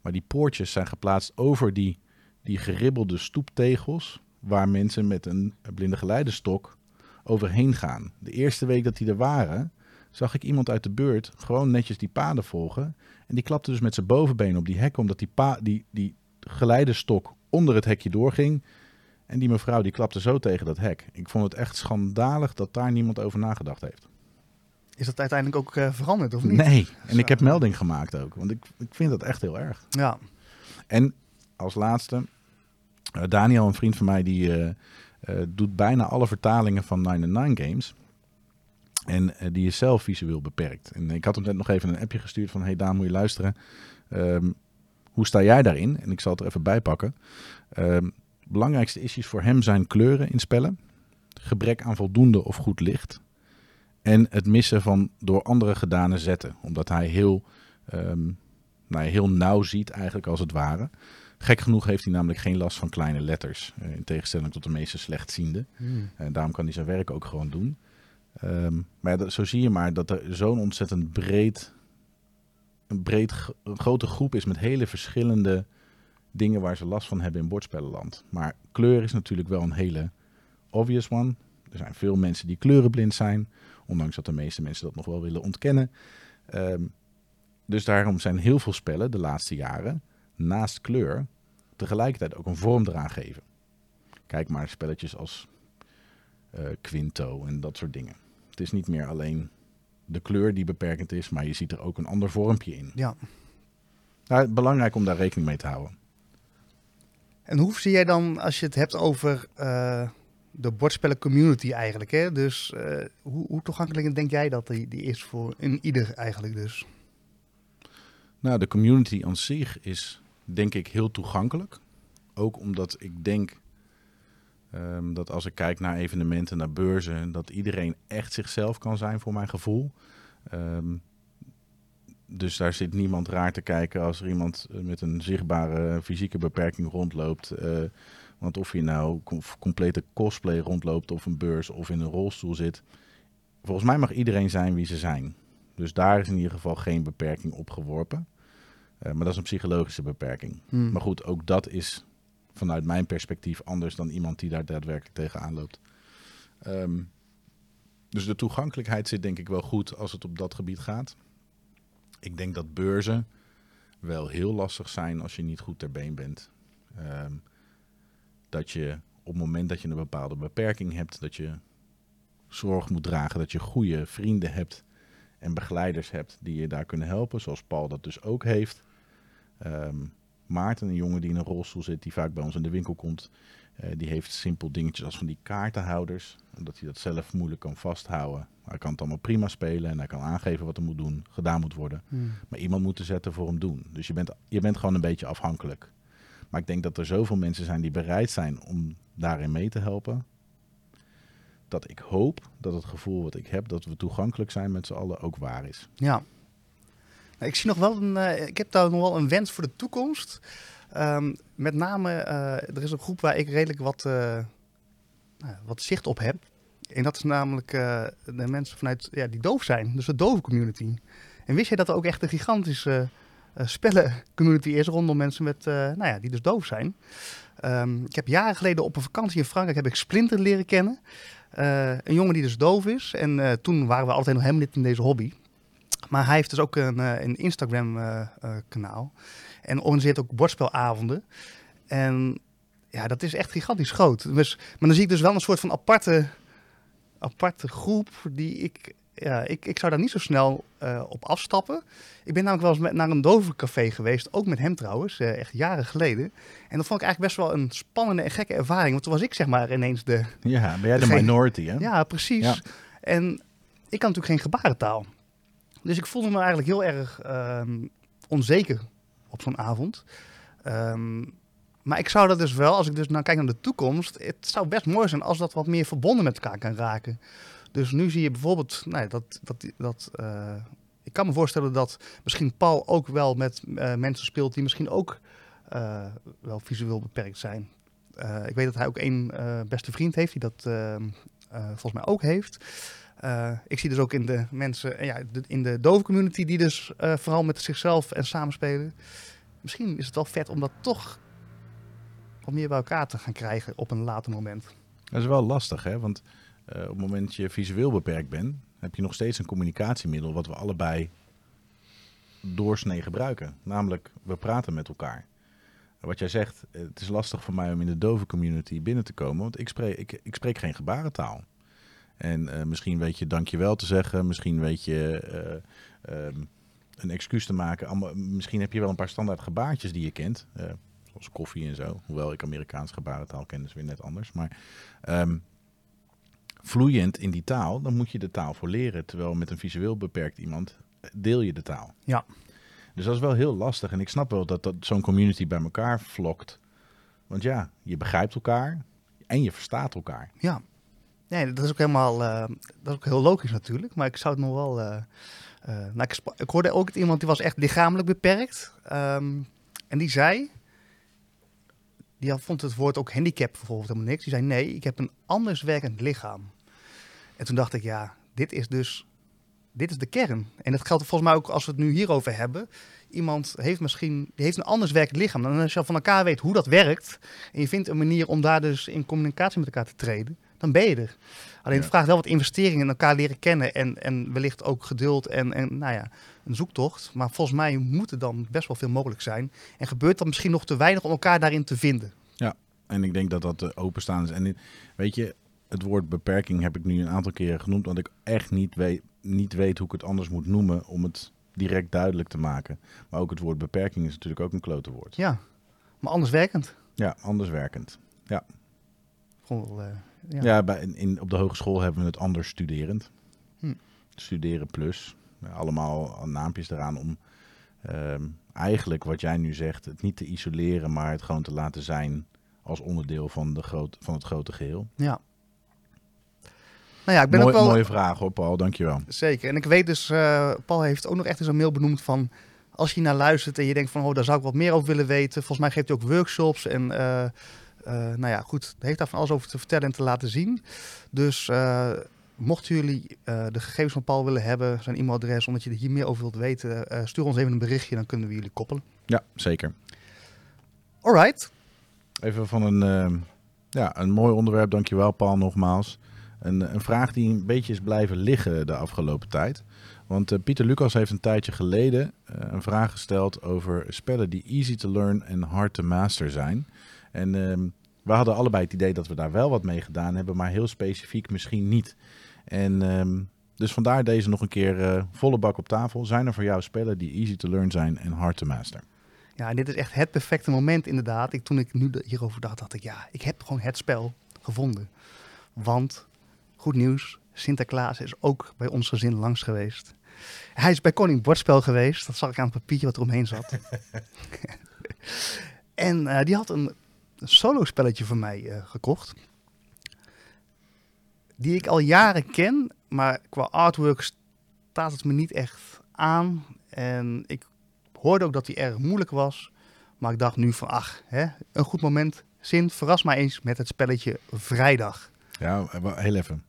Maar die poortjes zijn geplaatst over die, die geribbelde stoeptegels, waar mensen met een blinde geleidestok overheen gaan. De eerste week dat die er waren, zag ik iemand uit de beurt gewoon netjes die paden volgen. En die klapte dus met zijn bovenbeen op die hek, omdat die, pa, die, die geleidestok onder het hekje doorging. En die mevrouw die klapte zo tegen dat hek. Ik vond het echt schandalig dat daar niemand over nagedacht heeft. Is dat uiteindelijk ook uh, veranderd of niet? Nee, en ik heb melding gemaakt ook, want ik, ik vind dat echt heel erg. Ja. En als laatste, uh, Daniel, een vriend van mij, die uh, doet bijna alle vertalingen van 99 Games. En uh, die is zelf visueel beperkt. En ik had hem net nog even een appje gestuurd van... hey Daan, moet je luisteren. Um, hoe sta jij daarin? En ik zal het er even bij pakken. Um, belangrijkste issues voor hem zijn kleuren in spellen. Gebrek aan voldoende of goed licht. En het missen van door anderen gedane zetten. Omdat hij heel, um, nou, heel nauw ziet eigenlijk als het ware. Gek genoeg heeft hij namelijk geen last van kleine letters. Uh, in tegenstelling tot de meeste slechtzienden. Mm. En daarom kan hij zijn werk ook gewoon doen. Um, maar zo zie je maar dat er zo'n ontzettend breed, een breed, grote groep is met hele verschillende dingen waar ze last van hebben in bordspellenland. Maar kleur is natuurlijk wel een hele obvious one. Er zijn veel mensen die kleurenblind zijn, ondanks dat de meeste mensen dat nog wel willen ontkennen. Um, dus daarom zijn heel veel spellen de laatste jaren naast kleur tegelijkertijd ook een vorm eraan geven. Kijk maar spelletjes als eh, Quinto en dat soort dingen. Het is niet meer alleen de kleur die beperkend is, maar je ziet er ook een ander vormpje in. Ja. Nou, belangrijk om daar rekening mee te houden. En hoe zie jij dan, als je het hebt over uh, de bordspellen community eigenlijk, hè? Dus uh, hoe, hoe, toegankelijk denk jij dat die, die is voor in ieder eigenlijk dus? Nou, de community aan zich is denk ik heel toegankelijk. Ook omdat ik denk um, dat als ik kijk naar evenementen, naar beurzen, dat iedereen echt zichzelf kan zijn voor mijn gevoel. Um, dus daar zit niemand raar te kijken als er iemand eh, met een zichtbare fysieke beperking rondloopt. Uh, want of je nou complete cosplay rondloopt of een beurs of in een rolstoel zit. Volgens mij mag iedereen zijn wie ze zijn. Dus daar is in ieder geval geen beperking op geworpen. Uh, maar dat is een psychologische beperking. Hmm. Maar goed, ook dat is vanuit mijn perspectief anders dan iemand die daar daadwerkelijk tegenaan loopt. Um, dus de toegankelijkheid zit denk ik wel goed als het op dat gebied gaat. Ik denk dat beurzen wel heel lastig zijn als je niet goed ter been bent. Um, dat je op het moment dat je een bepaalde beperking hebt, dat je zorg moet dragen dat je goede vrienden hebt en begeleiders hebt die je daar kunnen helpen, zoals Paul dat dus ook heeft. Um, Maarten, een jongen die in een rolstoel zit, die vaak bij ons in de winkel komt, uh, die heeft simpel dingetjes als van die kaartenhouders, omdat hij dat zelf moeilijk kan vasthouden. Hij kan het allemaal prima spelen en hij kan aangeven wat er moet doen, gedaan moet worden. Hmm. Maar iemand moet de zetten voor hem doen. Dus je bent, je bent gewoon een beetje afhankelijk. Maar ik denk dat er zoveel mensen zijn die bereid zijn om daarin mee te helpen. Dat ik hoop dat het gevoel wat ik heb, dat we toegankelijk zijn met z'n allen, ook waar is. Ja. Nou, ik zie nog wel een, uh, ik heb daar nog wel een wens voor de toekomst. Um, met name, uh, er is een groep waar ik redelijk wat, uh, wat zicht op heb. En dat is namelijk de mensen vanuit, ja, die doof zijn. Dus de dove community. En wist jij dat er ook echt een gigantische uh, spellencommunity is rondom mensen met, nou ja, die dus doof zijn. Um, ik heb jaren geleden op een vakantie in Frankrijk heb ik Splinter leren kennen. Een jongen die dus doof is. En toen waren we altijd nog helemaal niet in deze hobby. Maar hij heeft dus ook een, een Instagram-kanaal. en organiseert ook bordspelavonden. En ja, dat is echt gigantisch groot. Dus, maar dan zie ik dus wel een soort van aparte, aparte groep die ik ja, ik, ik zou daar niet zo snel uh, op afstappen. Ik ben namelijk wel eens met, naar een dovencafé geweest, ook met hem trouwens, uh, echt jaren geleden. En dat vond ik eigenlijk best wel een spannende en gekke ervaring, want toen was ik zeg maar ineens de... Ja, ben jij de minority hè? Ja, precies. Ja. En ik kan natuurlijk geen gebarentaal. Dus ik voelde me eigenlijk heel erg um, onzeker op zo'n avond. Um, maar ik zou dat dus wel, als ik dus nou kijk naar de toekomst, het zou best mooi zijn als dat wat meer verbonden met elkaar kan raken. Dus nu zie je bijvoorbeeld nou dat. dat, dat uh, ik kan me voorstellen dat misschien Paul ook wel met uh, mensen speelt die misschien ook uh, wel visueel beperkt zijn. ik weet dat hij ook één beste vriend heeft die dat volgens mij ook heeft. Ik zie dus ook in de mensen, ja, de, in de dove community die dus vooral met zichzelf en samenspelen. Misschien is het wel vet om dat toch wat meer bij elkaar te gaan krijgen op een later moment. Dat is wel lastig, hè? Want op het moment dat je visueel beperkt bent, heb je nog steeds een communicatiemiddel wat we allebei doorsnee gebruiken. Namelijk, we praten met elkaar. Wat jij zegt, het is lastig voor mij om in de dove community binnen te komen, want ik spreek, ik spreek geen gebarentaal. En uh, misschien weet je dankjewel te zeggen, misschien weet je uh, um, een excuus te maken. Allemaal, misschien heb je wel een paar standaard gebaartjes die je kent, zoals koffie en zo. Hoewel ik Amerikaans gebarentaal ken, is weer net anders. Maar um, vloeiend in die taal, dan moet je de taal voor leren. Terwijl met een visueel beperkt iemand eh, deel je de taal. Ja. Dus dat is wel heel lastig. En ik snap wel dat, dat zo'n community bij elkaar vlokt. Want ja, je begrijpt elkaar en je verstaat elkaar. Ja. Nee, dat is ook helemaal, uh, dat is ook heel logisch natuurlijk. Maar ik zou het nog wel... Uh, uh, nou, ik, hoorde ook iemand die was echt lichamelijk beperkt. Um, en die zei, die vond het woord ook handicap bijvoorbeeld helemaal niks. Die zei nee, ik heb een anders werkend lichaam. En toen dacht ik, ja, dit is dus dit is de kern. En dat geldt volgens mij ook als we het nu hierover hebben. Iemand heeft misschien die heeft een anders werkend lichaam. Dan als je van elkaar weet hoe dat werkt en je vindt een manier om daar dus in communicatie met elkaar te treden, dan ben je er. Alleen het Ja. vraagt wel wat investeringen in elkaar leren kennen en, en wellicht ook geduld en, en nou ja, een zoektocht. Maar volgens mij moet er dan best wel veel mogelijk zijn. En gebeurt dat misschien nog te weinig om elkaar daarin te vinden. En ik denk dat dat eh, openstaan is. En dit- weet je, het woord beperking heb ik nu een aantal keren genoemd, want ik echt niet weet, niet weet hoe ik het anders moet noemen om het direct duidelijk te maken. Maar ook het woord beperking is natuurlijk ook een klote woord. Ja, maar anders werkend. Ja, anders werkend. Gewoon wel, eh, ja. Ja, bij, in, op de hogeschool hebben we het anders studerend. Hm. Studeren plus. Allemaal naampjes eraan om ehm, eigenlijk wat jij nu zegt, het niet te isoleren, maar het gewoon te laten zijn als onderdeel van, de groot, van het grote geheel. ja. Nou ja, ik ben Mooi- ook wel... Mooie vraag hoor, Paul. Dankjewel. Zeker. En ik weet dus, eh, Paul heeft ook nog echt in zo'n mail benoemd van... Als je naar luistert en je denkt van, oh, daar zou ik wat meer over willen weten. Volgens mij geeft hij ook workshops en... eh, nou ja, goed, heeft daar van alles over te vertellen en te laten zien. Dus eh, mochten jullie eh, de gegevens van Paul willen hebben, zijn e-mailadres, omdat je er hier meer over wilt weten, eh, stuur ons even een berichtje, dan kunnen we jullie koppelen. Ja, zeker. Alright. Even van een, ja, een mooi onderwerp. Dankjewel, Paul, nogmaals. Een, een vraag die een beetje is blijven liggen de afgelopen tijd. Want eh, Pieter Lucas heeft een tijdje geleden eh, een vraag gesteld over spellen die easy to learn en hard to master zijn. En ehm, we hadden allebei het idee dat we daar wel wat mee gedaan hebben, maar heel specifiek misschien niet. En ehm, dus vandaar deze nog een keer eh, volle bak op tafel. Zijn er voor jou spellen die easy to learn zijn en hard to master? Ja, en dit is echt het perfecte moment inderdaad. Ik, toen ik nu hierover dacht, dacht ik, ja, ik heb gewoon het spel gevonden. Want, goed nieuws, Sinterklaas is ook bij ons gezin langs geweest. Hij is bij Koning Bordspel geweest. Dat zag ik aan het papiertje wat er omheen zat. en eh, die had een solo spelletje voor mij eh, gekocht. Die ik al jaren ken, maar qua artwork staat het me niet echt aan. En ik hoorde ook dat hij erg moeilijk was. Maar ik dacht nu van, ach, hè, een goed moment. Sint, verras mij eens met het spelletje Vrijdag. Ja, eh, heel even.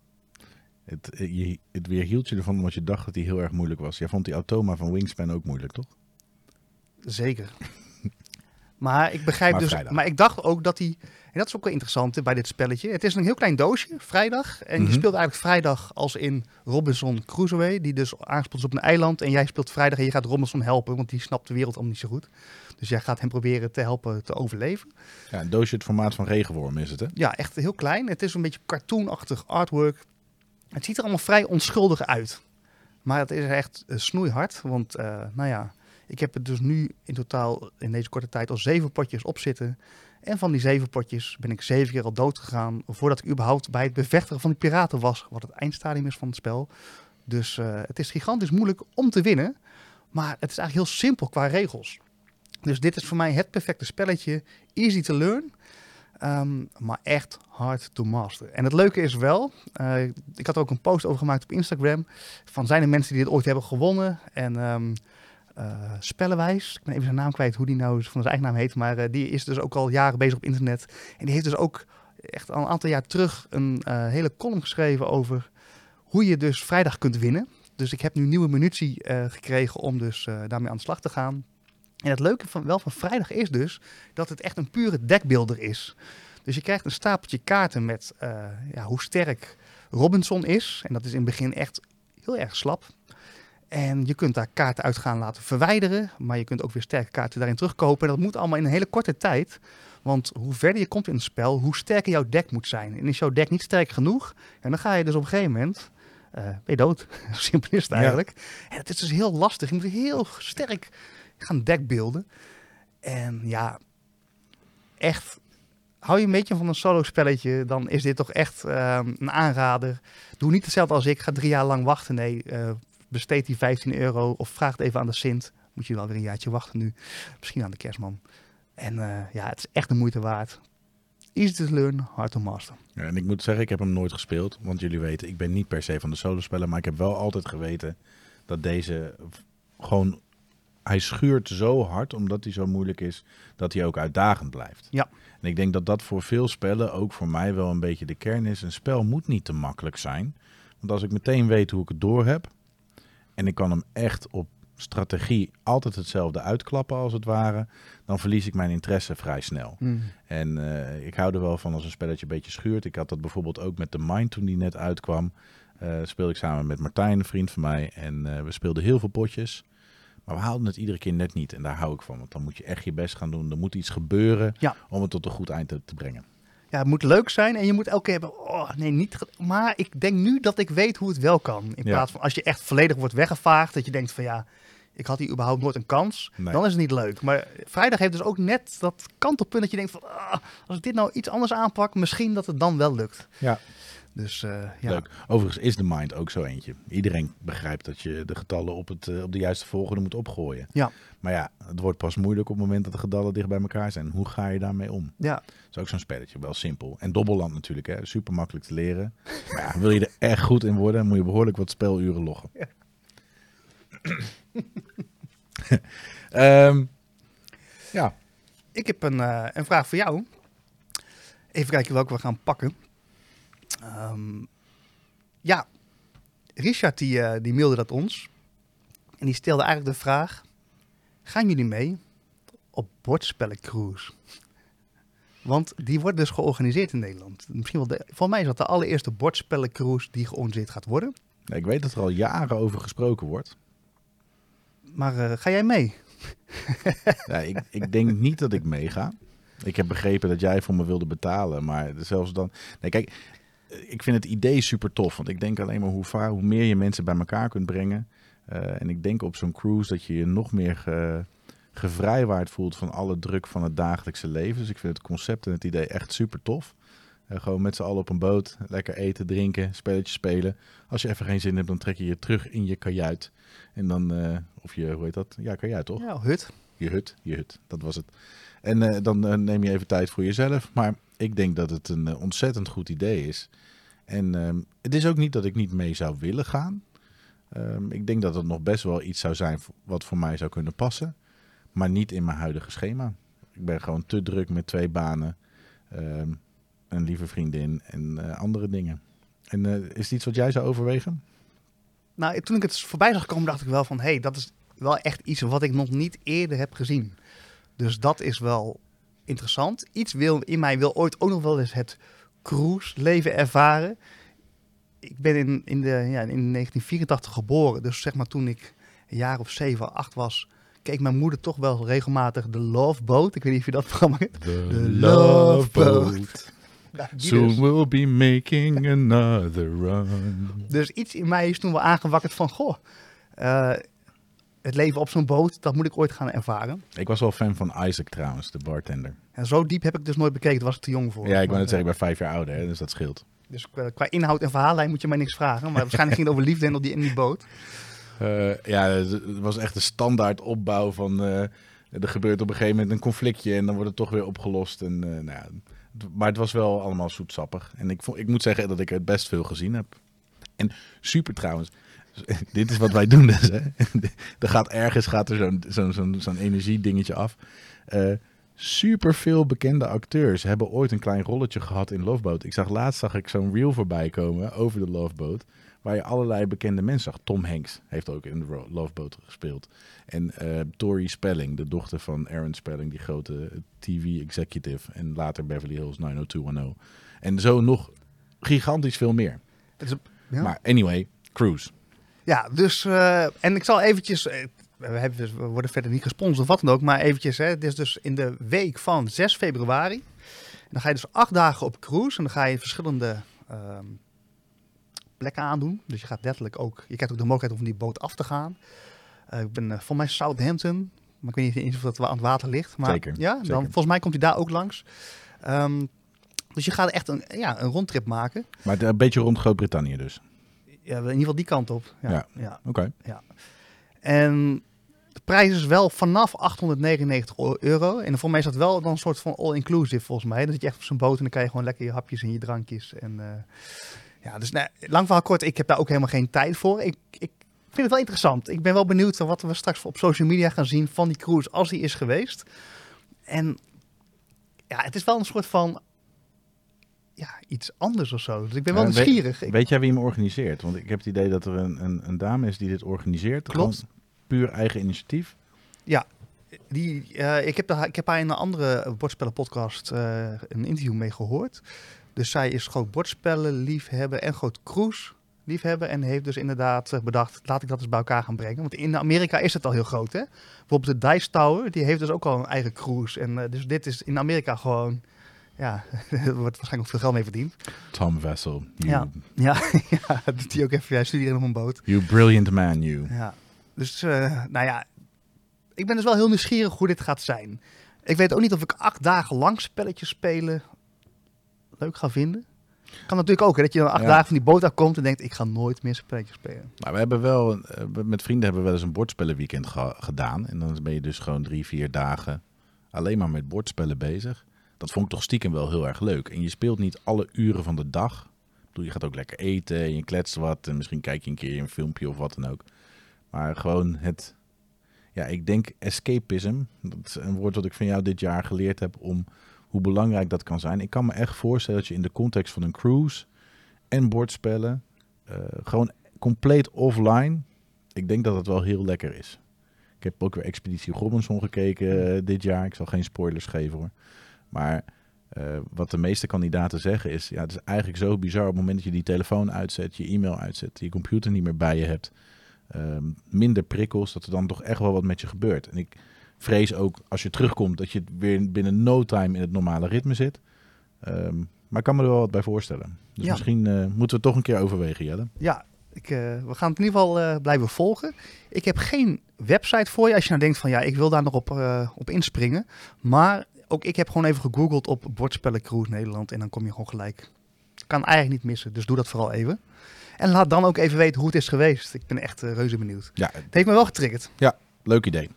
Het, eh, je, het weerhield je ervan omdat je dacht dat hij heel erg moeilijk was. Jij vond die Automa van Wingspan ook moeilijk, toch? Zeker. Maar ik begrijp Maar dus. vrijdag. Maar ik dacht ook dat hij. En dat is ook wel interessant bij dit spelletje. Het is een heel klein doosje, vrijdag. En Mhm. je speelt eigenlijk vrijdag als in Robinson Crusoe. Die dus aangespeeld is op een eiland. En jij speelt vrijdag en je gaat Robinson helpen. Want die snapt de wereld allemaal niet zo goed. Dus jij gaat hem proberen te helpen te overleven. Ja, een doosje het formaat van regenworm is het, hè? Ja, echt heel klein. Het is een beetje cartoonachtig artwork. Het ziet er allemaal vrij onschuldig uit. Maar het is echt eh, snoeihard. Want, eh, nou ja, ik heb het dus nu in totaal in deze korte tijd al zeven potjes op zitten. En van die zeven potjes ben ik zeven keer al dood gegaan. Voordat ik überhaupt bij het bevechtigen van die piraten was. Wat het eindstadium is van het spel. Dus eh, het is gigantisch moeilijk om te winnen. Maar het is eigenlijk heel simpel qua regels. Dus dit is voor mij het perfecte spelletje. Easy to learn. Ehm, maar echt hard to master. En het leuke is wel, eh, ik had er ook een post over gemaakt op Instagram. Van zijn er mensen die dit ooit hebben gewonnen? En ehm eh, Spellenwijs, ik ben even zijn naam kwijt hoe die nou van zijn eigen naam heet. Maar eh, die is dus ook al jaren bezig op internet. En die heeft dus ook echt al een aantal jaar terug een eh, hele column geschreven over hoe je dus vrijdag kunt winnen. Dus ik heb nu nieuwe munitie eh, gekregen om dus eh, daarmee aan de slag te gaan. En het leuke van, wel van vrijdag is dus dat het echt een pure deckbuilder is. Dus je krijgt een stapeltje kaarten met eh, ja, hoe sterk Robinson is. En dat is in het begin echt heel erg slap. En je kunt daar kaarten uit gaan laten verwijderen. Maar je kunt ook weer sterke kaarten daarin terugkopen. En dat moet allemaal in een hele korte tijd. Want hoe verder je komt in het spel, hoe sterker jouw deck moet zijn. En is jouw deck niet sterk genoeg, en dan ga je dus op een gegeven moment eh, ben je dood. Simpel is het Ja. eigenlijk. En het is dus heel lastig. Je moet heel sterk gaan deckbeelden. En ja, echt, hou je een beetje van een solo spelletje, dan is dit toch echt ehm, een aanrader. Doe niet hetzelfde als ik, ga drie jaar lang wachten. Nee, eh, besteed die 15 euro of vraag het even aan de Sint. Moet je wel weer een jaartje wachten nu. Misschien aan de kerstman. En eh, ja, het is echt de moeite waard. Easy to learn, hard to master. Ja, en ik moet zeggen, ik heb hem nooit gespeeld. Want jullie weten, ik ben niet per se van de solospellen. Maar ik heb wel altijd geweten dat deze gewoon... Hij schuurt zo hard, omdat hij zo moeilijk is, dat hij ook uitdagend blijft. Ja. En ik denk dat dat voor veel spellen, ook voor mij wel een beetje de kern is. Een spel moet niet te makkelijk zijn. Want als ik meteen weet hoe ik het door heb... en ik kan hem echt op strategie altijd hetzelfde uitklappen als het ware, dan verlies ik mijn interesse vrij snel. Mm. En eh, ik hou er wel van als een spelletje een beetje schuurt. Ik had dat bijvoorbeeld ook met de Mind toen die net uitkwam. Eh speelde ik samen met Martijn, een vriend van mij. En eh, we speelden heel veel potjes. Maar we haalden het iedere keer net niet. En daar hou ik van. Want dan moet je echt je best gaan doen. Er moet iets gebeuren Ja. om het tot een goed eind te, te brengen. Ja, het moet leuk zijn en je moet elke keer hebben, oh nee, niet. Maar ik denk nu dat ik weet hoe het wel kan. In plaats van als je echt volledig wordt weggevaagd, dat je denkt van ja, ik had hier überhaupt nooit een kans. Nee. Dan is het niet leuk. Maar vrijdag heeft dus ook net dat kantelpunt dat je denkt van, ah, als ik dit nou iets anders aanpak, misschien dat het dan wel lukt. Ja. Dus eh, ja. Leuk. Overigens is de Mind ook zo eentje. Iedereen begrijpt dat je de getallen op, het, eh, op de juiste volgorde moet opgooien. Ja. Maar ja, het wordt pas moeilijk op het moment dat de getallen dicht bij elkaar zijn. Hoe ga je daarmee om? Ja. Dat is ook zo'n spelletje, wel simpel. En Dobbelland natuurlijk, hè? super makkelijk te leren. Maar ja, wil je er echt goed in worden, moet je behoorlijk wat speluren loggen. Ehm, ja, Ik heb een, eh, een vraag voor jou. Even kijken welke we gaan pakken. Ehm, ja, Richard die, eh, die mailde dat ons. En die stelde eigenlijk de vraag... Gaan jullie mee op bordspellencruise? Want die wordt dus georganiseerd in Nederland. Misschien wel de, volgens mij is dat de allereerste bordspellencruise die georganiseerd gaat worden. ik weet dat er al jaren over gesproken wordt. Maar eh, ga jij mee? Ja, ik, ik denk niet dat ik meega. Ik heb begrepen dat jij voor me wilde betalen, maar zelfs dan... Nee, kijk, ik vind het idee super tof, want ik denk alleen maar hoe, vaar, hoe meer je mensen bij elkaar kunt brengen. Eh, en ik denk op zo'n cruise dat je je nog meer ge, gevrijwaard voelt van alle druk van het dagelijkse leven. Dus ik vind het concept en het idee echt super tof. Eh, gewoon met z'n allen op een boot, lekker eten, drinken, spelletjes spelen. Als je even geen zin hebt, dan trek je je terug in je kajuit. En dan, eh, of je, hoe heet dat? Ja, kajuit toch? Ja, hut. Je hut, je hut, dat was het. En dan neem je even tijd voor jezelf. Maar ik denk dat het een eh, ontzettend goed idee is. En ehm, het is ook niet dat ik niet mee zou willen gaan. Ehm, ik denk dat het nog best wel iets zou zijn wat voor mij zou kunnen passen. Maar niet in mijn huidige schema. Ik ben gewoon te druk met twee banen, ehm, een lieve vriendin en eh, andere dingen. En eh, is het iets wat jij zou overwegen? Nou, toen ik het voorbij zag komen, dacht ik wel van... hé, hey, dat is wel echt iets wat ik nog niet eerder heb gezien. Dus dat is wel interessant. Iets wil, in mij wil ooit ook nog wel eens het cruise-leven ervaren. Ik ben in, in, de, ja, in 1984 geboren. Dus zeg maar toen ik een jaar of zeven, acht was... keek mijn moeder toch wel regelmatig de Love Boat. Ik weet niet of je dat programma kent. The Love Boat. Nou, Soon dus. we'll be making another run. Dus iets in mij is toen wel aangewakkerd van... goh, eh, het leven op zo'n boot, dat moet ik ooit gaan ervaren. Ik was wel fan van Isaac trouwens, de bartender. En zo diep heb ik dus nooit bekeken, daar was ik te jong voor. Ja, ik Maar, net zeggen, ik ben vijf jaar ouder, hè, dus dat scheelt. Dus qua, qua inhoud en verhaallijn moet je mij niks vragen. Maar waarschijnlijk ging het over liefde en op die, in die boot. Eh, ja, het het was echt een standaard opbouw van... eh, er gebeurt op een gegeven moment een conflictje en dan wordt het toch weer opgelost. En, eh, nou ja, het- maar het was wel allemaal zoetsappig. En ik, vond, ik moet zeggen dat ik er best veel gezien heb. En super trouwens, dit is wat wij doen dus. Hè. er gaat ergens gaat er zo'n zo'n zo'n energiedingetje af. Eh super veel bekende acteurs hebben ooit een klein rolletje gehad in Loveboat. Ik zag laatst zag ik zo'n reel voorbij komen over de Loveboat. Waar je allerlei bekende mensen zag. Tom Hanks heeft ook in de Ro- Loveboat gespeeld. En eh Tori Spelling, de dochter van Aaron Spelling, die grote TV-executive. En later Beverly Hills 90210. En zo nog gigantisch veel meer. Ja. Maar anyway, Cruise. Ja, dus, eh, en ik zal eventjes, eh, we, hebben, dus- we worden verder niet gesponsord of wat dan ook, maar eventjes, hè, het is dus in de week van 6 februari. En dan ga je dus acht dagen op cruise en dan ga je verschillende ehm, plekken aandoen. Dus je gaat letterlijk ook, je krijgt ook de mogelijkheid om van die boot af te gaan. Eh, ik ben uh, voor mij Southampton, maar ik weet niet eens of dat aan het water ligt. Maar Zeker, ja, dan, zeker. volgens mij komt hij daar ook langs. Ehm, dus je gaat echt een, ja, een rondtrip maken. Maar een beetje rond Groot-Brittannië dus. Ja, in ieder geval die kant op. Ja, Ja. ja. Oké. En de prijs is wel vanaf 899 euro. En voor mij is dat wel dan een soort van all-inclusive volgens mij. Dan zit je echt op zo'n boot en dan kan je gewoon lekker je hapjes en je drankjes. En, eh, ja, dus nou, lang verhaal kort, ik heb daar ook helemaal geen tijd voor. Ik, ik vind het wel interessant. Ik ben wel benieuwd wat we straks op social media gaan zien van die cruise als die is geweest. En ja, het is wel een soort van ja, iets anders of zo. Dus ik ben wel Ja, weet- nieuwsgierig. Weet jij wie hem organiseert? Want ik heb het idee dat er een, een, een dame is die dit organiseert. Klopt. Gewoon- puur eigen initiatief? Die, eh, ik, heb daar, ik heb haar in een andere bordspellenpodcast eh een interview mee gehoord. Dus zij is groot bordspellen liefhebber en groot cruise liefhebber. En heeft dus inderdaad eh, bedacht, laat ik dat eens bij elkaar gaan brengen. Want in Amerika is het al heel groot, hè? Bijvoorbeeld de Dice Tower, die heeft dus ook al een eigen cruise. En dus dit is in Amerika gewoon, ja, er wordt waarschijnlijk ook veel geld mee verdiend. Tom Vessel. You, Ja. Ja, ja, doet hij ook even, hij studeert nog een boot. you brilliant man, you. Ja, dus eh, nou ja, ik ben dus wel heel nieuwsgierig hoe dit gaat zijn. Ik weet ook niet of ik acht dagen lang spelletjes spelen leuk ga vinden. Kan natuurlijk ook, hè, dat je dan acht Ja. dagen van die boot afkomt en denkt, ik ga nooit meer spelletjes spelen. Maar we hebben wel, eh, met vrienden hebben we wel eens een bordspellenweekend ge- gedaan. En dan ben je dus gewoon drie, vier dagen alleen maar met bordspellen bezig. Dat vond ik toch stiekem wel heel erg leuk. En je speelt niet alle uren van de dag. Je gaat ook lekker eten en je kletst wat. En misschien kijk je een keer een filmpje of wat dan ook. Maar gewoon het, ja, ik denk escapism. Dat is een woord wat ik van jou dit jaar geleerd heb om hoe belangrijk dat kan zijn. Ik kan me echt voorstellen dat je in de context van een cruise en bordspellen eh, gewoon compleet offline. Ik denk dat het wel heel lekker is. Ik heb ook weer Expeditie Robinson gekeken eh, dit jaar. Ik zal geen spoilers geven hoor. Maar eh, wat de meeste kandidaten zeggen is... Ja, het is eigenlijk zo bizar op het moment dat je die telefoon uitzet... je e-mail uitzet, je computer niet meer bij je hebt... ehm, minder prikkels, dat er dan toch echt wel wat met je gebeurt. En ik vrees ook als je terugkomt... dat je weer binnen no time in het normale ritme zit. Ehm, maar ik kan me er wel wat bij voorstellen. Dus Ja. misschien eh, moeten we toch een keer overwegen, Jelle. Ja, ik, eh, we gaan het in ieder geval blijven volgen. Ik heb geen website voor je als je nou denkt van ja, ik wil daar nog op, op inspringen. Maar ook ik heb gewoon even gegoogeld op bordspellen cruise Nederland en dan kom je gewoon gelijk. Kan eigenlijk niet missen, dus doe dat vooral even. En laat dan ook even weten hoe het is geweest. Ik ben echt eh, reuze benieuwd. Ja, Het heeft me wel getriggerd. Leuk idee.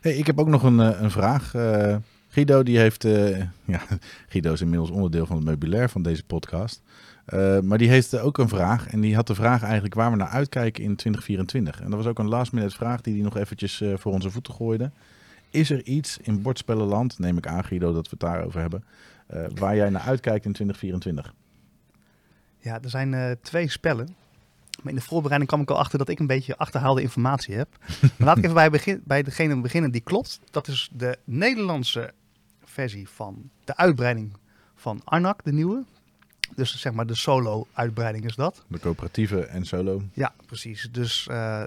Hey, ik heb ook nog een, eh, een vraag. Eh, Guido, die heeft. ja, Guido is inmiddels onderdeel van het meubilair van deze podcast. Maar die heeft ook een vraag. En die had de vraag eigenlijk waar we naar uitkijken in 2024. En dat was ook een last minute vraag die hij nog eventjes voor onze voeten gooide. Is er iets in bordspellenland, neem ik aan Guido dat we het daarover hebben, eh, waar jij naar uitkijkt in 2024? Ja, er zijn eh, twee spellen. Maar in de voorbereiding kwam ik al achter dat ik een beetje achterhaalde informatie heb. Maar laat ik even bij, begin, bij degene beginnen die klopt. Dat is de Nederlandse versie van de uitbreiding van Arnak, de nieuwe. Dus zeg maar de solo-uitbreiding is dat. De coöperatieve en solo. Ja, precies. Dus eh,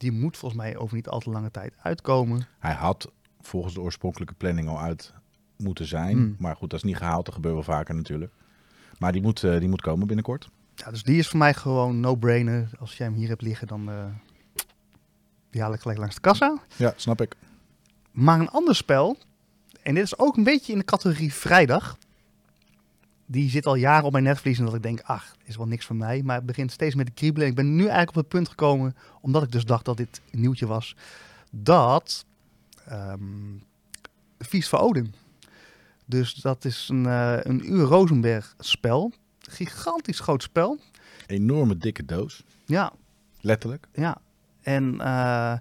die moet volgens mij over niet al te lange tijd uitkomen. Hij had volgens de oorspronkelijke planning al uit moeten zijn. Hmm. Maar goed, dat is niet gehaald. Dat gebeurt wel vaker natuurlijk. Maar die moet, eh, die moet komen binnenkort. Ja, dus die is voor mij gewoon no-brainer. Als jij hem hier hebt liggen, dan eh, die haal ik gelijk langs de kassa. Ja, snap ik. Maar een ander spel, en dit is ook een beetje in de categorie vrijdag. Die zit al jaren op mijn netvlies en dat ik denk, ach, is wel niks voor mij. Maar het begint steeds met de kriebelen. Ik ben nu eigenlijk op het punt gekomen, omdat ik dus dacht dat dit een nieuwtje was, dat ehm Feast for Odin. Dus dat is een, eh, een Rosenberg spel. Gigantisch groot spel. Enorme dikke doos. Ja, Letterlijk. ja. En eh,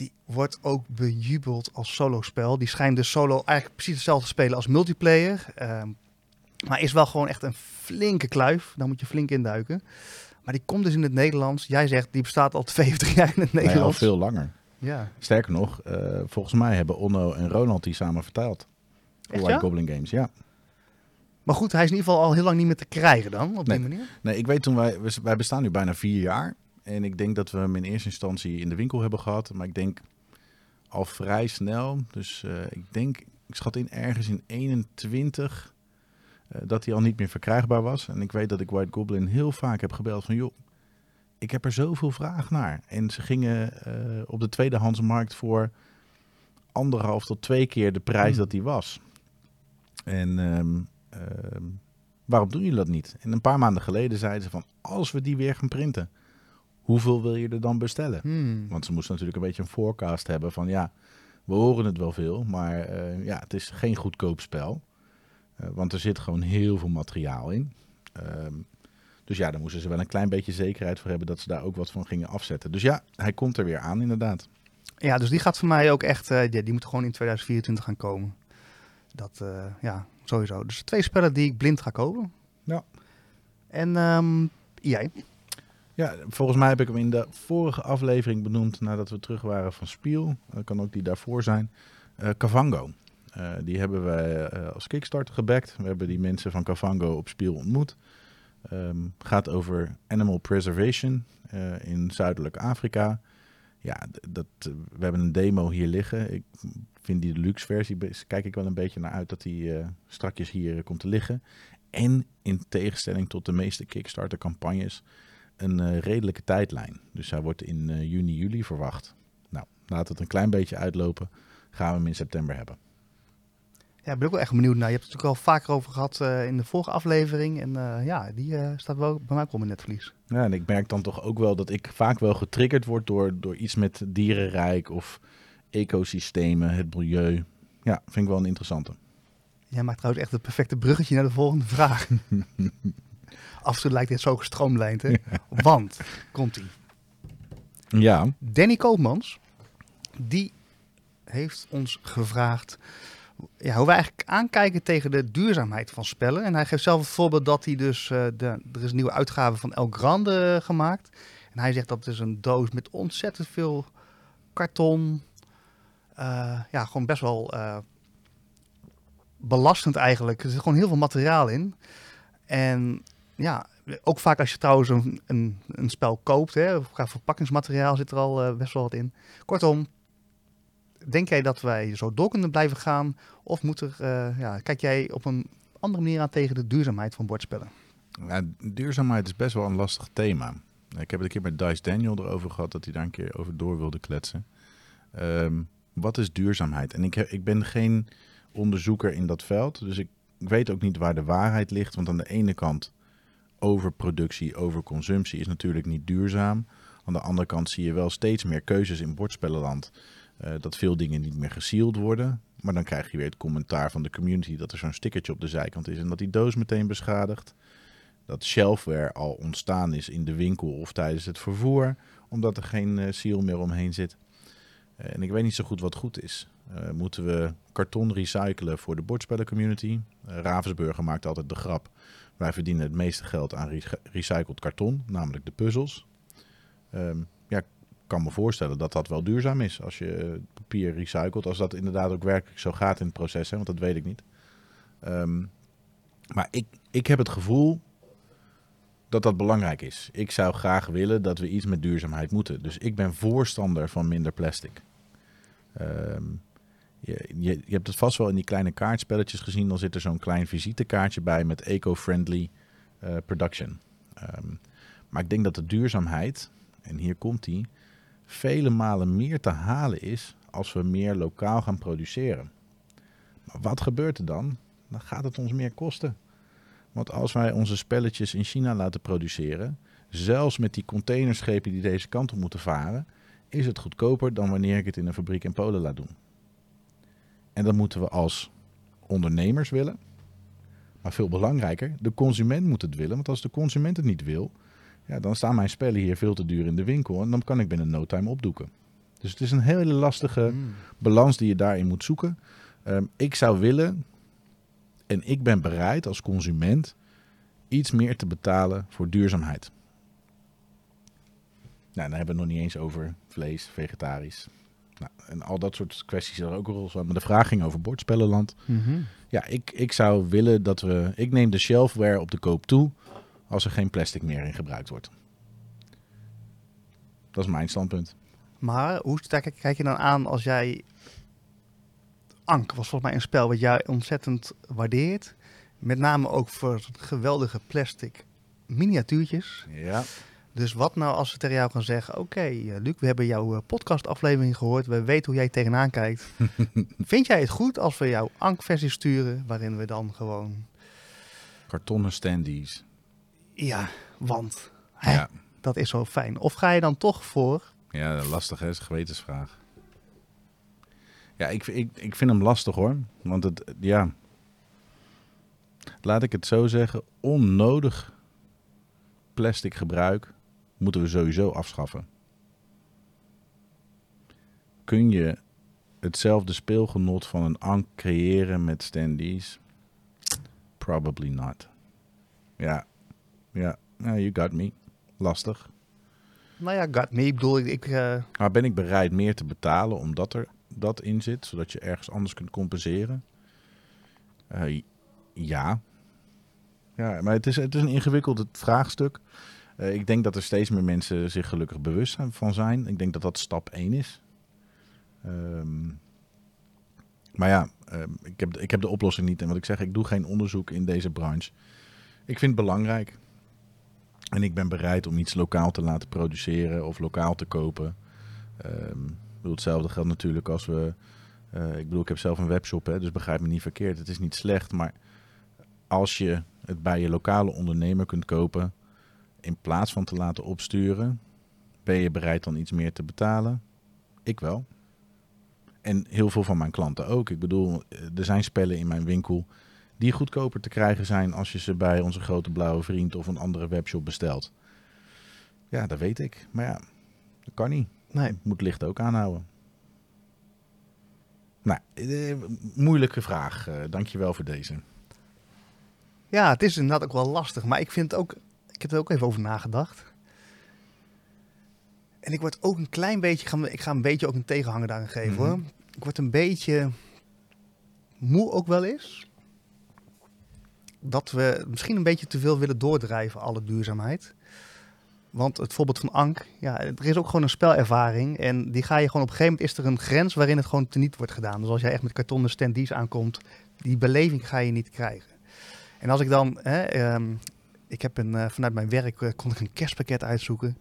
die wordt ook bejubeld als solo-spel. Die schijnt dus solo eigenlijk precies hetzelfde te spelen als multiplayer. Ehm, maar is wel gewoon echt een flinke kluif. Daar moet je flink in duiken. Maar die komt dus in het Nederlands. Jij zegt, die bestaat al 52 jaar in het Nee, al Nederlands. veel langer. Ja. Sterker nog, eh, volgens mij hebben Onno en Ronald die samen vertaald. Echt, ja? Goblin Games, ja. Maar goed, hij is in ieder geval al heel lang niet meer te krijgen dan, op Nee. die manier. Nee, ik weet toen wij, wij bestaan nu bijna vier jaar. En ik denk dat we hem in eerste instantie in de winkel hebben gehad. Maar ik denk al vrij snel. Dus eh, ik denk, ik schat in ergens in 21 eh, dat hij al niet meer verkrijgbaar was. En ik weet dat ik White Goblin heel vaak heb gebeld van joh, ik heb er zoveel vraag naar. En ze gingen eh, op de tweedehandsmarkt voor anderhalf tot twee keer de prijs Hmm. dat die was. En ehm, ehm, waarom doen jullie dat niet? En een paar maanden geleden zeiden ze van, als we die weer gaan printen, hoeveel wil je er dan bestellen? Hmm. Want ze moesten natuurlijk een beetje een forecast hebben van, ja, we horen het wel veel, maar eh, ja, het is geen goedkoop spel. Eh, want er zit gewoon heel veel materiaal in. Ehm, dus ja, daar moesten ze wel een klein beetje zekerheid voor hebben dat ze daar ook wat van gingen afzetten. Dus ja, hij komt er weer aan inderdaad. Ja, dus die gaat voor mij ook echt, eh, ja, die moet gewoon in 2024 gaan komen. Dat, ja, sowieso. Dus twee spellen die ik blind ga kopen. Ja. En ehm, jij? Ja, volgens mij heb ik hem in de vorige aflevering benoemd nadat we terug waren van Spiel. Dat kan ook die daarvoor zijn. Eh Kavango. Eh, die hebben wij eh, als Kickstarter gebackt. We hebben die mensen van Kavango op Spiel ontmoet. Ehm gaat over animal preservation in Zuidelijk Afrika. Ja, dat, we hebben een demo hier liggen. Ik vind die deluxe versie, kijk ik wel een beetje naar uit dat die strakjes hier komt te liggen. En in tegenstelling tot de meeste Kickstarter campagnes een eh, redelijke tijdlijn. Dus hij wordt in eh, juni, juli verwacht. Nou, laat het een klein beetje uitlopen. Gaan we hem in september hebben. Ja, ik ben ook wel echt benieuwd naar. Je hebt het natuurlijk al vaker over gehad eh, in de vorige aflevering. En ja, die staat wel bij mij op mijn netvlies. Ja, en ik merk dan toch ook wel dat ik vaak wel getriggerd word door, door iets met dierenrijk of ecosystemen, het milieu. Ja, vind ik wel een interessante. Jij maakt trouwens echt het perfecte bruggetje naar de volgende vraag. Af en toe lijkt dit zo gestroomlijnd, hè? Want, komt-ie. Ja, Danny Koopmans, die heeft ons gevraagd ja, hoe wij eigenlijk aankijken tegen de duurzaamheid van spellen. En hij geeft zelf het voorbeeld dat hij dus, eh, de, er is een nieuwe uitgave van El Grande gemaakt. En hij zegt dat het is een doos met ontzettend veel karton. Eh, ja, gewoon best wel eh, belastend eigenlijk. Er zit gewoon heel veel materiaal in. En ja, ook vaak als je trouwens een, een, een spel koopt, hè, verpakkingsmateriaal zit er al eh, best wel wat in. Kortom, denk jij dat wij zo door kunnen blijven gaan? Of moet er, eh, ja, kijk jij op een andere manier aan tegen de duurzaamheid van bordspellen? Ja, duurzaamheid is best wel een lastig thema. Ik heb het een keer met Dice Daniel erover gehad dat hij daar een keer over door wilde kletsen. Ehm, wat is duurzaamheid? En ik, ik ben geen onderzoeker in dat veld, dus ik weet ook niet waar de waarheid ligt. Want aan de ene kant, overproductie, overconsumptie is natuurlijk niet duurzaam. Aan de andere kant zie je wel steeds meer keuzes in bordspellenland. eh, dat veel dingen niet meer gesealed worden. Maar dan krijg je weer het commentaar van de community dat er zo'n stickertje op de zijkant is en dat die doos meteen beschadigt dat shelfware al ontstaan is in de winkel of tijdens het vervoer, omdat er geen eh, seal meer omheen zit. Eh, en ik weet niet zo goed wat goed is. Moeten we karton recyclen voor de bordspellencommunity? Uh, Ravensburger maakt altijd de grap. Wij verdienen het meeste geld aan re- recycled karton, namelijk de puzzels. Ehm, ja, ik kan me voorstellen dat dat wel duurzaam is als je eh, papier recycelt. Als dat inderdaad ook werkelijk zo gaat in het proces, hè, want dat weet ik niet. Ehm, maar ik, ik heb het gevoel dat dat belangrijk is. Ik zou graag willen dat we iets met duurzaamheid moeten. Dus ik ben voorstander van minder plastic. Ehm, je, je, je hebt het vast wel in die kleine kaartspelletjes gezien. Dan zit er zo'n klein visitekaartje bij met eco-friendly eh, production. Ehm, maar ik denk dat de duurzaamheid, en hier komt die, vele malen meer te halen is als we meer lokaal gaan produceren. Maar wat gebeurt er dan? Dan gaat het ons meer kosten. Want als wij onze spelletjes in China laten produceren, zelfs met die containerschepen die deze kant op moeten varen, is het goedkoper dan wanneer ik het in een fabriek in Polen laat doen. En dat moeten we als ondernemers willen. Maar veel belangrijker, de consument moet het willen. Want als de consument het niet wil, ja, dan staan mijn spellen hier veel te duur in de winkel. En dan kan ik binnen no time opdoeken. Dus het is een hele lastige balans die je daarin moet zoeken. Ehm, ik zou willen, en ik ben bereid als consument, iets meer te betalen voor duurzaamheid. Nou, dan hebben we het nog niet eens over vlees, vegetarisch. Nou, en al dat soort kwesties er ook een rol van. Maar de vraag ging over bordspellenland. Mhm. Ja, ik, ik zou willen dat we... Ik neem de shelfware op de koop toe als er geen plastic meer in gebruikt wordt. Dat is mijn standpunt. Maar hoe kijk, je dan aan als jij... Ank was volgens mij een spel wat jij ontzettend waardeert. Met name ook voor geweldige plastic miniatuurtjes. Ja. Dus wat nou als we tegen jou gaan zeggen... Oké, eh, Luc, we hebben jouw eh, podcastaflevering gehoord. We weten hoe jij tegenaan kijkt. Vind jij het goed als we jouw Ank-versie sturen... waarin we dan gewoon... Kartonnen standees. Ja, want hè, Ja. dat is zo fijn. Of ga je dan toch voor... Ja, lastig hè, is een gewetensvraag. Ja, ik, ik, ik vind hem lastig hoor. Want het, ja... Laat ik het zo zeggen, onnodig plastic gebruik moeten we sowieso afschaffen. Kun je hetzelfde speelgenot van een ank creëren met standees? Probably not. Ja, ja, ja, you got me. Lastig. Nou ja, got me. Ik bedoel, ik... ik eh, Maar ben ik bereid meer te betalen omdat er dat in zit, zodat je ergens anders kunt compenseren? Eh, ja. Ja, maar het is, het is een ingewikkeld vraagstuk. Eh, ik denk dat er steeds meer mensen zich gelukkig bewust van zijn. Ik denk dat dat stap 1 is. Ehm, maar ja, ehm, ik, heb, ik heb de oplossing niet. En wat ik zeg, ik doe geen onderzoek in deze branche. Ik vind het belangrijk. En ik ben bereid om iets lokaal te laten produceren of lokaal te kopen. Ehm, bedoel, hetzelfde geldt natuurlijk als we. eh, ik bedoel, ik heb zelf een webshop, hè, dus begrijp me niet verkeerd. Het is niet slecht, maar als je het bij je lokale ondernemer kunt kopen, in plaats van te laten opsturen, ben je bereid dan iets meer te betalen? Ik wel. En heel veel van mijn klanten ook. Ik bedoel, eh, er zijn spellen in mijn winkel die goedkoper te krijgen zijn als je ze bij onze grote blauwe vriend of een andere webshop bestelt. Ja, dat weet ik. Maar ja, dat kan niet. nee. Moet licht ook aanhouden. Nou, eh, moeilijke vraag. Eh, dankjewel voor deze. Ja, het is inderdaad ook wel lastig. Maar ik vind het ook... Ik heb er ook even over nagedacht. En ik word ook een klein beetje... Ik ga, me- ik ga een beetje ook een tegenhanger daarin geven, Mhm. hoor. Ik word een beetje moe ook wel eens. Dat we misschien een beetje te veel willen doordrijven, alle duurzaamheid. Want het voorbeeld van Ank, ja, er is ook gewoon een spelervaring. En die ga je gewoon op een gegeven moment is er een grens waarin het gewoon teniet wordt gedaan. Dus als jij echt met kartonnen standees aankomt, die beleving ga je niet krijgen. En als ik dan, hè, ehm, ik heb een, eh, vanuit mijn werk eh, kon ik een kerstpakket uitzoeken.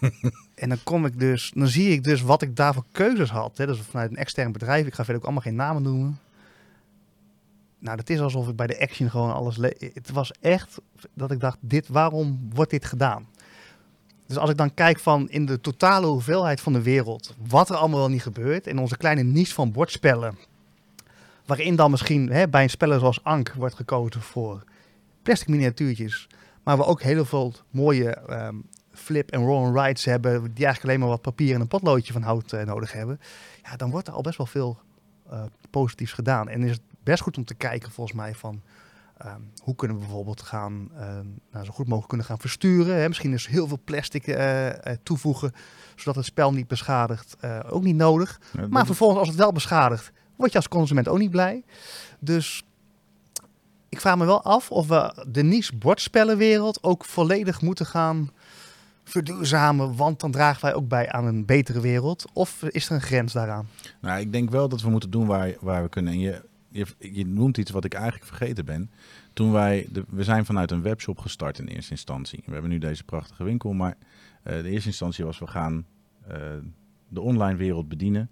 en dan kom ik dus, dan zie ik dus wat ik daarvoor keuzes had. Hè. Dat is vanuit een extern bedrijf. Ik ga verder ook allemaal geen namen noemen. Nou, dat is alsof ik bij de Action gewoon alles... le- Het was echt dat ik dacht, dit, waarom wordt dit gedaan? Dus als ik dan kijk van in de totale hoeveelheid van de wereld, wat er allemaal wel niet gebeurt, in onze kleine niche van bordspellen, waarin dan misschien hè, bij een speler zoals Ank wordt gekozen voor plastic miniatuurtjes, maar we ook heel veel mooie ehm, flip en roll and rides hebben, die eigenlijk alleen maar wat papier en een potloodje van hout eh, nodig hebben, ja, dan wordt er al best wel veel eh, positiefs gedaan. En is het best goed om te kijken volgens mij van Ehm, hoe kunnen we bijvoorbeeld gaan, ehm, nou, zo goed mogelijk kunnen gaan versturen. Hè? Misschien is heel veel plastic eh, toevoegen, zodat het spel niet beschadigt. ook niet nodig. Maar vervolgens, als het wel beschadigt, word je als consument ook niet blij. Dus ik vraag me wel af of we de niche bordspellenwereld ook volledig moeten gaan verduurzamen. Want dan dragen wij ook bij aan een betere wereld. Of is er een grens daaraan? Nou, ik denk wel dat we moeten doen waar, waar we kunnen. En je, je, noemt iets wat ik eigenlijk vergeten ben. Toen wij, de, we zijn vanuit een webshop gestart in eerste instantie. We hebben nu deze prachtige winkel, maar eh, de eerste instantie was we gaan eh, de online wereld bedienen.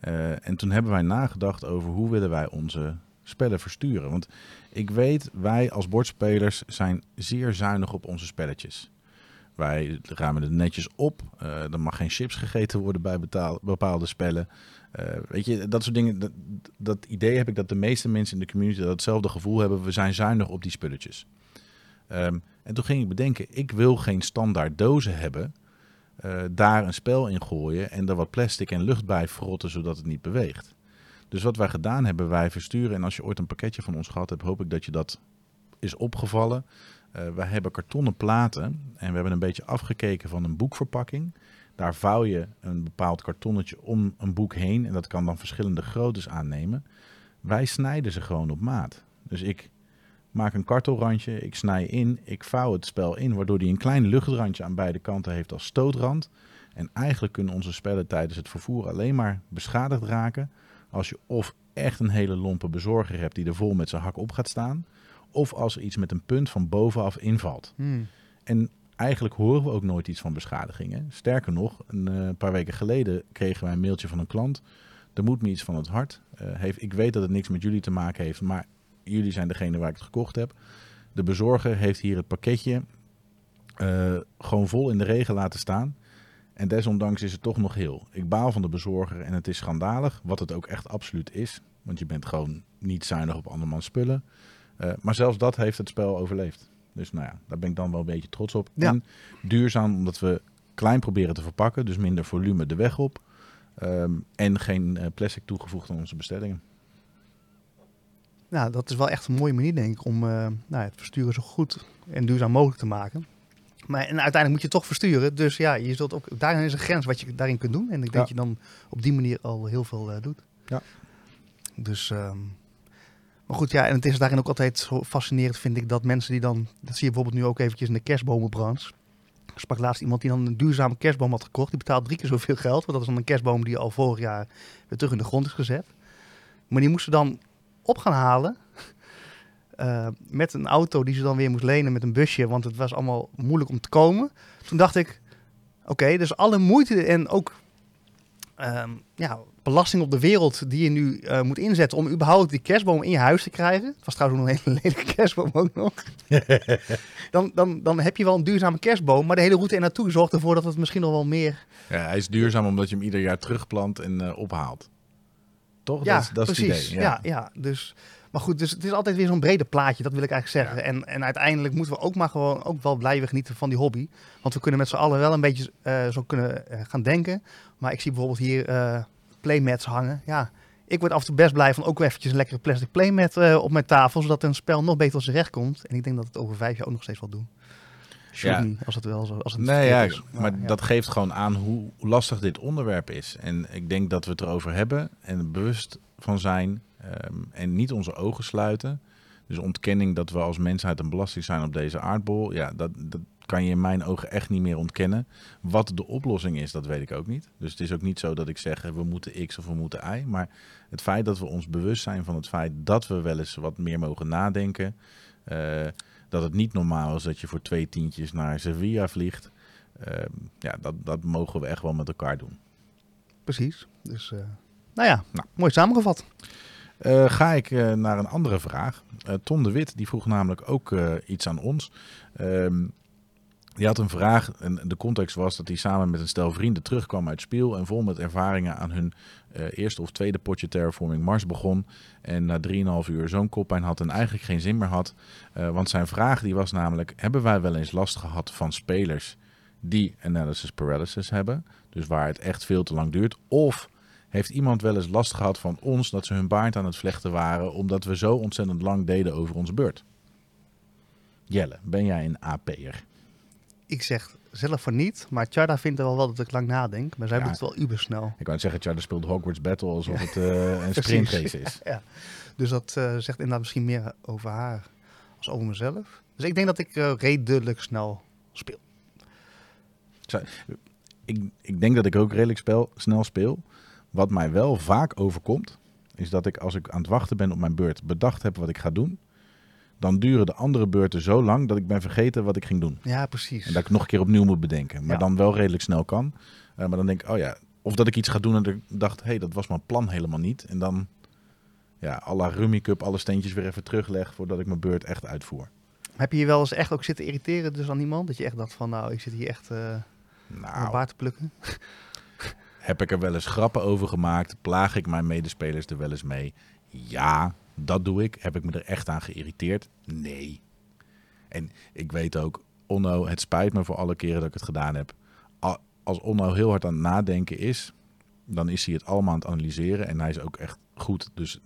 Eh, en toen hebben wij nagedacht over hoe willen wij onze spellen versturen. Want ik weet, wij als bordspelers zijn zeer zuinig op onze spelletjes. Wij ruimen het netjes op. Eh, er mag geen chips gegeten worden bij bepaalde spellen. Eh, weet je, dat soort dingen. Dat, dat idee heb ik dat de meeste mensen in de community datzelfde gevoel hebben. We zijn zuinig op die spulletjes. Ehm, en toen ging ik bedenken, ik wil geen standaard dozen hebben. eh, daar een spel in gooien en er wat plastic en lucht bij frotten zodat het niet beweegt. Dus wat wij gedaan hebben, wij versturen. En als je ooit een pakketje van ons gehad hebt, hoop ik dat je dat is opgevallen. Eh wij hebben kartonnen platen en we hebben een beetje afgekeken van een boekverpakking. Daar vouw je een bepaald kartonnetje om een boek heen en dat kan dan verschillende groottes aannemen. Wij snijden ze gewoon op maat. Dus ik maak een kartelrandje, ik snij in, ik vouw het spel in, waardoor die een klein luchtrandje aan beide kanten heeft als stootrand. En eigenlijk kunnen onze spellen tijdens het vervoer alleen maar beschadigd raken als je of echt een hele lompe bezorger hebt die er vol met zijn hak op gaat staan, of als er iets met een punt van bovenaf invalt. En eigenlijk horen we ook nooit iets van beschadigingen. Sterker nog, een eh, paar weken geleden kregen wij een mailtje van een klant. Er moet me iets van het hart. Eh, heeft, ik weet dat het niks met jullie te maken heeft, maar jullie zijn degene waar ik het gekocht heb. De bezorger heeft hier het pakketje eh, gewoon vol in de regen laten staan. En desondanks is het toch nog heel. Ik baal van de bezorger en het is schandalig, wat het ook echt absoluut is. Want je bent gewoon niet zuinig op andermans spullen. Eh, maar zelfs dat heeft het spel overleefd. Dus nou ja, daar ben ik dan wel een beetje trots op. Ja. En duurzaam, omdat we klein proberen te verpakken. Dus minder volume de weg op. Ehm, en geen eh, plastic toegevoegd aan onze bestellingen. Nou, dat is wel echt een mooie manier, denk ik, om eh, nou, het versturen zo goed en duurzaam mogelijk te maken. Maar en uiteindelijk moet je toch versturen. Dus ja, je zult ook, daarin is een grens wat je daarin kunt doen. En ik denk Ja. dat je dan op die manier al heel veel eh, doet. Ja. Dus, ehm, maar goed, ja, en het is daarin ook altijd zo fascinerend, vind ik, dat mensen die dan, dat zie je bijvoorbeeld nu ook eventjes in de kerstbomenbranche. Ik sprak laatst iemand die dan een duurzame kerstboom had gekocht. Die betaalt drie keer zoveel geld, want dat is dan een kerstboom die al vorig jaar weer terug in de grond is gezet. Maar die moesten dan op gaan halen eh, met een auto die ze dan weer moest lenen met een busje, want het was allemaal moeilijk om te komen. Toen dacht ik, oké, dus alle moeite en ook ehm, ja, belasting op de wereld die je nu eh, moet inzetten om überhaupt die kerstboom in je huis te krijgen. Het was trouwens nog een hele lelijke kerstboom ook nog. dan, dan, dan heb je wel een duurzame kerstboom, maar de hele route er naartoe zorgt ervoor dat het misschien nog wel meer... Ja, hij is duurzaam omdat je hem ieder jaar terugplant en eh, ophaalt. Toch? Ja, dat is, dat is precies. het idee. ja. Ja, dus... Maar goed, dus het is altijd weer zo'n brede plaatje, dat wil ik eigenlijk zeggen. En, en uiteindelijk moeten we ook maar gewoon ook wel blijven genieten van die hobby. Want we kunnen met z'n allen wel een beetje eh, zo kunnen eh, gaan denken. Maar ik zie bijvoorbeeld hier eh, playmats hangen. Ja, ik word af en toe best blij van ook wel eventjes een lekkere plastic playmat eh, op mijn tafel. Zodat een spel nog beter tot zijn recht komt. En ik denk dat het over vijf jaar ook nog steeds wel doen. Ja. als het wel zo als het Nee, ja, is. maar ja. dat geeft gewoon aan hoe lastig dit onderwerp is. En ik denk dat we het erover hebben en er bewust van zijn ehm, en niet onze ogen sluiten. Dus ontkenning dat we als mensheid een belasting zijn op deze aardbol, ja, dat, dat kan je in mijn ogen echt niet meer ontkennen. Wat de oplossing is, dat weet ik ook niet. Dus het is ook niet zo dat ik zeg we moeten X of we moeten Y. Maar het feit dat we ons bewust zijn van het feit dat we wel eens wat meer mogen nadenken. eh, dat het niet normaal is dat je voor twee tientjes naar Sevilla vliegt. Ehm, ja, dat, dat mogen we echt wel met elkaar doen. Precies. Dus, eh, nou ja, Nou. mooi samengevat. Eh, ga ik eh, naar een andere vraag. Eh, Ton de Wit die vroeg namelijk ook iets aan ons. Ehm, die had een vraag en de context was dat hij samen met een stel vrienden terugkwam uit Spiel en vol met ervaringen aan hun eerste of tweede potje Terraforming Mars begon. En na 3,5 uur zo'n koppijn had en eigenlijk geen zin meer had. Want zijn vraag die was namelijk, hebben wij wel eens last gehad van spelers die analysis paralysis hebben? Dus waar het echt veel te lang duurt. Of heeft iemand wel eens last gehad van ons dat ze hun baard aan het vlechten waren omdat we zo ontzettend lang deden over onze beurt? Jelle, ben jij een AP'er? Ik zeg zelf van niet, maar Charda vindt er wel wel dat ik lang nadenk. Maar zij Ja. doet het wel ubersnel. Ik wou zeggen, Charlie speelt Hogwarts Battle alsof het eh, een sprintrace is. Ja. Dus dat eh, zegt inderdaad misschien meer over haar als over mezelf. Dus ik denk dat ik eh, redelijk snel speel. Ik, ik denk dat ik ook redelijk spel, snel speel. Wat mij wel vaak overkomt, is dat ik als ik aan het wachten ben op mijn beurt bedacht heb wat ik ga doen. Dan duren de andere beurten zo lang dat ik ben vergeten wat ik ging doen. Ja, precies. En dat ik nog een keer opnieuw moet bedenken. Maar Ja. dan wel redelijk snel kan. Eh, maar dan denk ik, oh ja. Of dat ik iets ga doen en ik dacht, hé, hey, dat was mijn plan helemaal niet. En dan, ja, à la Rummy Cup, alle steentjes weer even terugleg voordat ik mijn beurt echt uitvoer. Heb je je wel eens echt ook zitten irriteren dus aan iemand? Dat je echt dacht van, nou, ik zit hier echt mijn Nou, te plukken. Heb ik er wel eens grappen over gemaakt? Plaag ik mijn medespelers er wel eens mee? Ja, dat doe ik. Heb ik me er echt aan geïrriteerd? Nee. En ik weet ook, Onno, het spijt me voor alle keren dat ik het gedaan heb. Als Onno heel hard aan het nadenken is, dan is hij het allemaal aan het analyseren. En hij is ook echt goed. Dus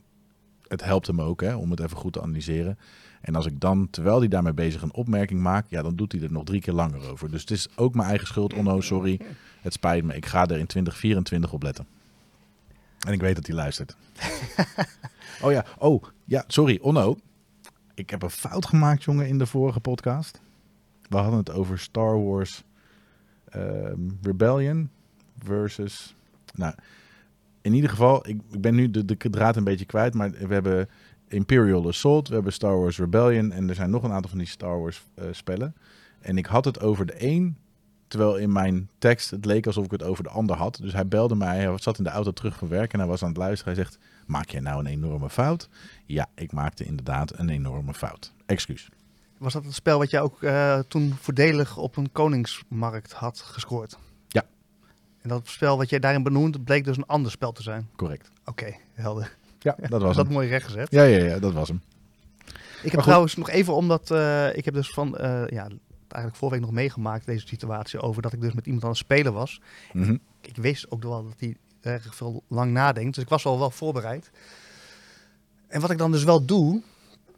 het helpt hem ook hè, om het even goed te analyseren. En als ik dan, terwijl hij daarmee bezig een opmerking maakt, ja, dan doet hij er nog drie keer langer over. Dus het is ook mijn eigen schuld. Onno, sorry. Het spijt me. Ik ga er in 2024 op letten. En ik weet dat hij luistert. oh ja, oh ja, sorry, Onno. Ik heb een fout gemaakt, jongen, in de vorige podcast. We hadden het over Star Wars ehm, Rebellion versus. Nou, in ieder geval, ik, ik ben nu de, de draad een beetje kwijt, maar we hebben Imperial Assault, we hebben Star Wars Rebellion en er zijn nog een aantal van die Star Wars eh, spellen. En ik had het over de een, terwijl in mijn tekst het leek alsof ik het over de ander had. Dus hij belde mij, hij zat in de auto terug van werk en hij was aan het luisteren. Hij zegt, maak jij nou een enorme fout? Ja, ik maakte inderdaad een enorme fout. Excuus. Was dat het spel wat jij ook eh, toen voordelig op een koningsmarkt had gescoord? Ja. En dat spel wat jij daarin benoemde, bleek dus een ander spel te zijn. Correct. Oké, helder. Ja, dat was dat hem. mooi rechtgezet. Ja, ja, ja, dat was hem. Ik heb trouwens nog even, omdat eh, ik heb dus van, eh, ja, eigenlijk vorige week nog meegemaakt, deze situatie, over dat ik dus met iemand aan het spelen was. Mhm. Ik wist ook wel dat hij erg veel lang nadenkt, dus ik was al wel voorbereid. En wat ik dan dus wel doe,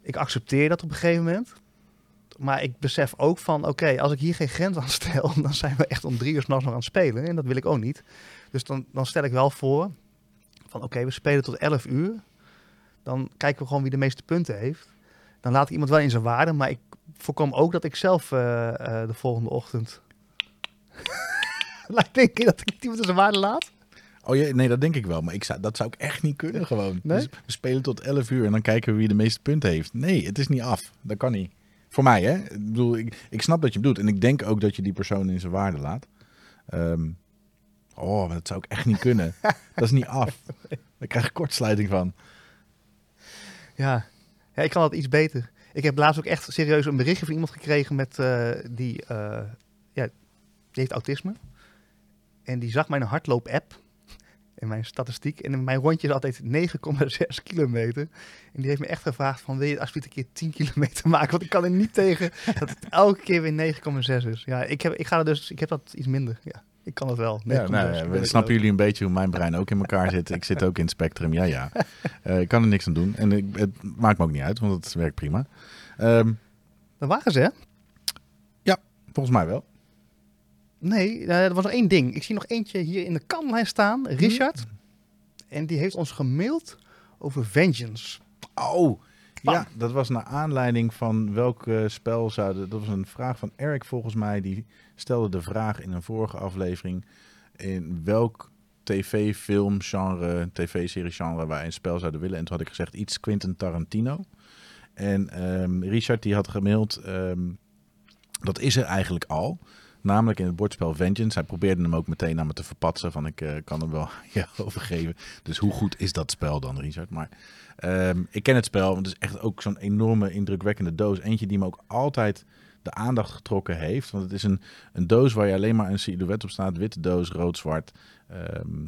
ik accepteer dat op een gegeven moment. Maar ik besef ook van, oké, als ik hier geen grens aan stel, dan zijn we echt om drie uur s'nachts nog aan het spelen. En dat wil ik ook niet. Dus dan, dan stel ik wel voor van, oké, we spelen tot 11 uur. Dan kijken we gewoon wie de meeste punten heeft. Dan laat ik iemand wel in zijn waarde, maar ik voorkom ook dat ik zelf eh, eh, de volgende ochtend... Laat denk je dat ik iemand in zijn waarde laat? Oh ja, nee, dat denk ik wel. Maar ik zou, dat zou ik echt niet kunnen gewoon. Nee? Dus we spelen tot 11 uur en dan kijken we wie de meeste punten heeft. Nee, het is niet af. Dat kan niet. Voor mij, hè? Ik bedoel, ik, ik snap dat je het doet. En ik denk ook dat je die persoon in zijn waarde laat. Ehm, oh, maar dat zou ik echt niet kunnen. dat is niet af. Daar krijg ik kortsluiting van. Ja. ja, ik kan dat iets beter. Ik heb laatst ook echt serieus een berichtje van iemand gekregen met eh, die, eh, ja, die heeft autisme. En die zag mijn hardloop-app in mijn statistiek. En mijn rondje is altijd 9,6 kilometer. En die heeft me echt gevraagd van, wil je alsjeblieft een keer 10 kilometer maken? Want ik kan er niet tegen dat het elke keer weer 9,6 is. Ja, ik heb, ik ga er dus, ik heb dat iets minder. Ja, ik kan het wel. 9,6 Ja, nou, we ik snappen jullie een beetje hoe mijn brein ook in elkaar zit. Ik zit ook in het spectrum, ja, ja. Eh, ik kan er niks aan doen. En ik, het maakt me ook niet uit, want het werkt prima. Ehm, Dat waren ze, hè? volgens mij wel. Nee, eh, er was nog één ding. Ik zie nog eentje hier in de kanlijn staan. Richard. En die heeft ons gemaild over Vengeance. Oh, Ja, dat was naar aanleiding van welk eh, spel zouden... Dat was een vraag van Eric volgens mij. Die stelde de vraag in een vorige aflevering... in welk tv, film, genre, tv-serie genre wij een spel zouden willen. En toen had ik gezegd iets Quentin Tarantino. En ehm, Richard die had gemaild... ehm, dat is er eigenlijk al. Namelijk in het bordspel Vengeance. Hij probeerde hem ook meteen aan me te verpatsen. Van ik eh, kan hem wel overgeven. Dus hoe goed is dat spel dan, Richard? Maar ehm, ik ken het spel. Want het is echt ook zo'n enorme indrukwekkende doos. Eentje die me ook altijd de aandacht getrokken heeft. Want het is een, een doos waar je alleen maar een silhouet op staat. Witte doos, rood-zwart. Ehm,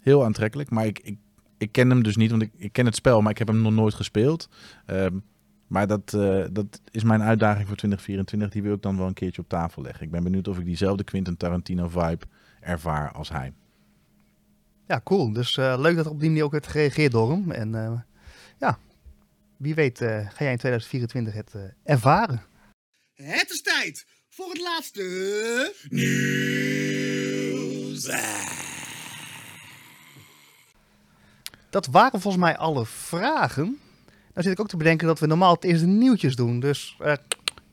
heel aantrekkelijk. Maar ik, ik, ik ken hem dus niet. Want ik, ik ken het spel, maar ik heb hem nog nooit gespeeld. Ehm, maar dat, eh, dat is mijn uitdaging voor 2024. Die wil ik dan wel een keertje op tafel leggen. Ik ben benieuwd of ik diezelfde Quentin Tarantino vibe ervaar als hij. Ja, cool. Dus eh, leuk dat er op die manier ook werd gereageerd door hem. En eh, ja, wie weet eh, ga jij in 2024 het eh, ervaren. Het is tijd voor het laatste nieuws. Dat waren volgens mij alle vragen. Nou zit ik ook te bedenken dat we normaal het eerste nieuwtjes doen. Dus eh,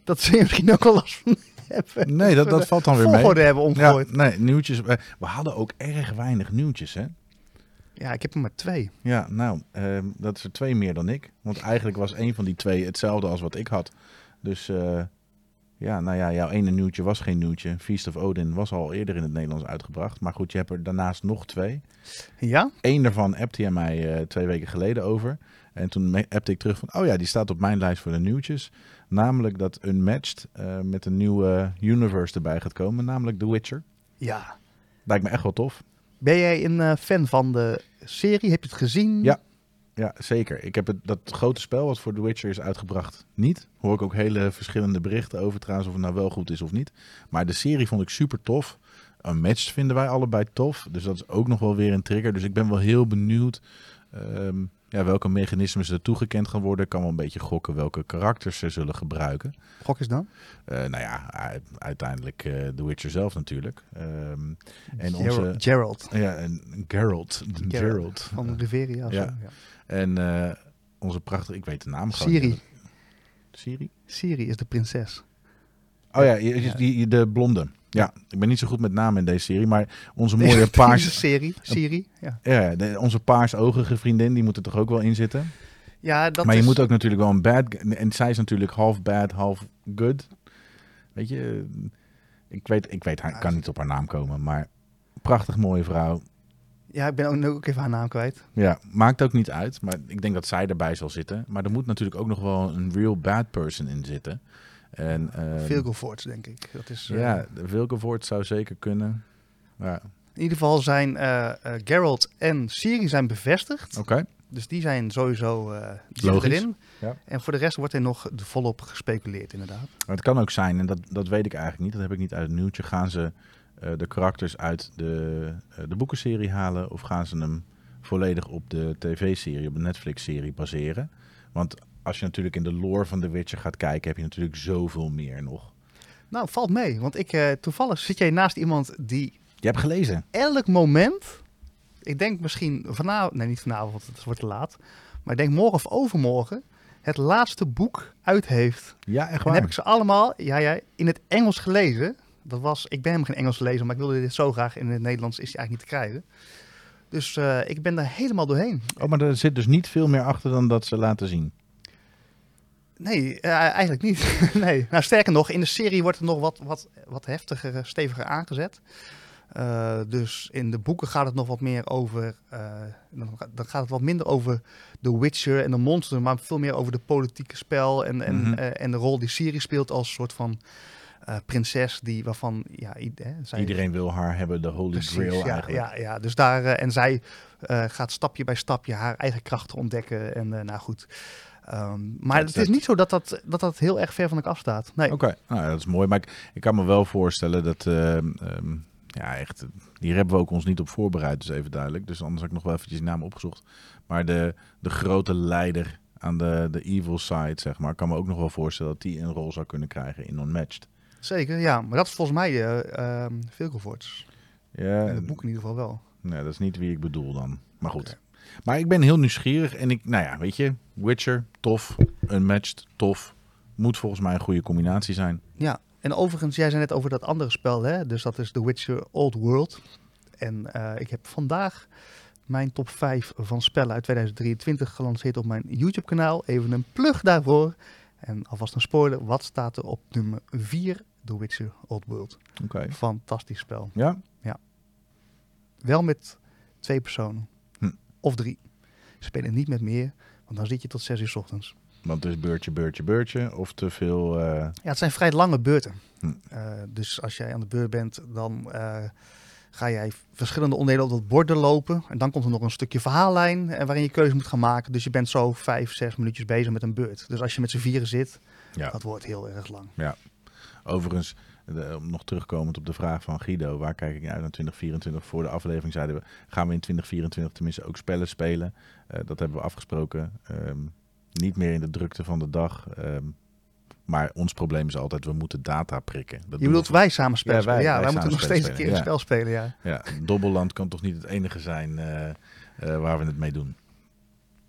dat ze misschien ook wel last van hebben. Nee, dat, dat valt dan weer mee. Volgorde hebben Ja, omgegooid. nee, nieuwtjes. eh, We hadden ook erg weinig nieuwtjes, hè? Ja, ik heb er maar twee. Ja, nou, ehm, dat is er twee meer dan ik. Want eigenlijk was één van die twee hetzelfde als wat ik had. Dus eh, ja, nou ja, jouw ene nieuwtje was geen nieuwtje. Feast of Odin was al eerder in het Nederlands uitgebracht. Maar goed, je hebt er daarnaast nog twee. Ja? Eén daarvan appte hij mij twee weken geleden over. En toen appte ik terug van, oh ja, die staat op mijn lijst voor de nieuwtjes. Namelijk dat Unmatched eh, met een nieuwe universe erbij gaat komen. Namelijk The Witcher. Ja. Lijkt me echt wel tof. Ben jij een eh, fan van de serie? Heb je het gezien? Ja. Ja, zeker. Ik heb het, dat grote spel wat voor The Witcher is uitgebracht niet. Hoor ik ook hele verschillende berichten over trouwens of het nou wel goed is of niet. Maar de serie vond ik super tof. Een match vinden wij allebei tof. Dus dat is ook nog wel weer een trigger. Dus ik ben wel heel benieuwd ehm, ja, welke mechanismen er toegekend gaan worden. Kan wel een beetje gokken welke karakters ze zullen gebruiken. Gok is dan? Eh, nou ja, uiteindelijk eh The Witcher zelf natuurlijk. Ehm, en onze... Geralt Ja, en Geralt. Geralt. van Riveria. Ja. zo, ja. En eh, onze prachtige, ik weet de naam gewoon. Siri. Siri? Siri is de prinses. Oh ja, Ja. Die, de blonde. Ja, ik ben niet zo goed met namen in deze serie, maar onze mooie paars, serie. Ja, ja, de- onze paarsogige vriendin, die moet er toch ook wel in zitten. ja dat maar je is... moet ook natuurlijk wel een bad, en zij is natuurlijk half bad, half good. Weet je, eh, ik weet, ik weet, kan niet op haar naam komen, maar prachtig mooie vrouw. Ja, ik ben ook even haar naam kwijt. Ja, maakt ook niet uit, maar ik denk dat zij erbij zal zitten. Maar er moet natuurlijk ook nog wel een real bad person in zitten. En, ehm, Vilgevoort, denk ik. Dat is, eh, Ja, Vilkevoort zou zeker kunnen. Ja, In ieder geval zijn eh eh, Geralt en Siri zijn bevestigd. oké. Dus die zijn sowieso die zitten Logisch. erin. Ja. En voor de rest wordt er nog volop gespeculeerd, inderdaad. Maar het kan ook zijn, en dat, dat weet ik eigenlijk niet, dat heb ik niet uit het nieuwtje. Gaan ze de karakters uit de, de boekenserie halen of gaan ze hem volledig op de tv-serie, op de Netflix-serie baseren? Want als je natuurlijk in de lore van The Witcher gaat kijken, heb je natuurlijk zoveel meer nog. Nou, valt mee. Want ik, eh, toevallig zit jij naast iemand die Je hebt gelezen. elk moment, ik denk misschien vanavond, nee niet vanavond, want het wordt te laat, maar ik denk morgen of overmorgen, het laatste boek uit heeft. Ja, echt En waar. heb ik ze allemaal, ja, ja, in het Engels gelezen. Dat was, ik ben helemaal geen Engels lezer, maar ik wilde dit zo graag. In het Nederlands is die eigenlijk niet te krijgen. Dus eh, ik ben daar helemaal doorheen. Oh, maar er zit dus niet veel meer achter dan dat ze laten zien. Nee, eh, eigenlijk niet. nee. Nou, sterker nog, in de serie wordt het nog wat, wat, wat heftiger, eh, steviger aangezet. Eh, dus in de boeken gaat het nog wat meer over. dan, ga- dan gaat het wat minder over The Witcher en de monster, maar veel meer over de politieke spel en, en, Mhm. en de rol die Siri speelt als soort van prinses die waarvan ja, zij, Iedereen wil haar hebben, de Holy Precies, Grail ja, eigenlijk. ja, ja, dus daar en zij gaat stapje bij stapje haar eigen krachten ontdekken en nou goed. Ehm, maar Dat- het is dat- niet zo dat dat, dat dat heel erg ver van elkaar afstaat. Nee. Oké, nou, dat is mooi. Maar ik, ik kan me wel voorstellen dat... ehm, ehm, ja, echt... Hier hebben we ook ons niet op voorbereid, dus even duidelijk. Dus anders had ik nog wel eventjes die naam opgezocht. Maar de, de grote leider aan de, de evil side, zeg maar... kan me ook nog wel voorstellen dat die een rol zou kunnen krijgen in Unmatched. Zeker, ja. Maar dat is volgens mij uh, Vilgevoorts. Ja, In het boek in ieder geval wel. Nee, dat is niet wie ik bedoel dan. Maar goed. Maar ik ben heel nieuwsgierig. En ik, nou ja, weet je, Witcher, tof. Unmatched, tof. Moet volgens mij een goede combinatie zijn. Ja, en overigens, jij zei net over dat andere spel, hè? Dus dat is The Witcher Old World. En uh, ik heb vandaag mijn top 5 van spellen uit 2023 gelanceerd op mijn YouTube-kanaal. Even een plug daarvoor. En alvast een spoiler, wat staat er op nummer 4? The Witcher Old World. Oké. Okay. Fantastisch spel. Ja? Ja. Wel met twee personen. Of drie. Spelen niet met meer, want dan zit je tot 6 uur s ochtends. Want het is beurtje, beurtje, beurtje. Of te veel. Uh... Ja, het zijn vrij lange beurten. Hm. Uh, dus als jij aan de beurt bent, dan uh, ga jij verschillende onderdelen op dat bord lopen. En dan komt er nog een stukje verhaallijn waarin je keuze moet gaan maken. Dus je bent zo vijf, zes minuutjes bezig met een beurt. Dus als je met z'n vieren zit, ja. dat wordt heel erg lang. Ja. Overigens, de, nog terugkomend op de vraag van Guido, waar kijk ik uit naar 2024? Voor de aflevering zeiden we, gaan we in 2024 tenminste ook spellen spelen? Uh, dat hebben we afgesproken. Um, niet meer in de drukte van de dag. Um, maar ons probleem is altijd, we moeten data prikken. Dat je bedoelt wij samen spelen? Ja, wij, ja, wij, wij moeten nog steeds spelen. een keer een spel spelen, ja. Ja, Dobbelland kan toch niet het enige zijn uh, uh, waar we het mee doen?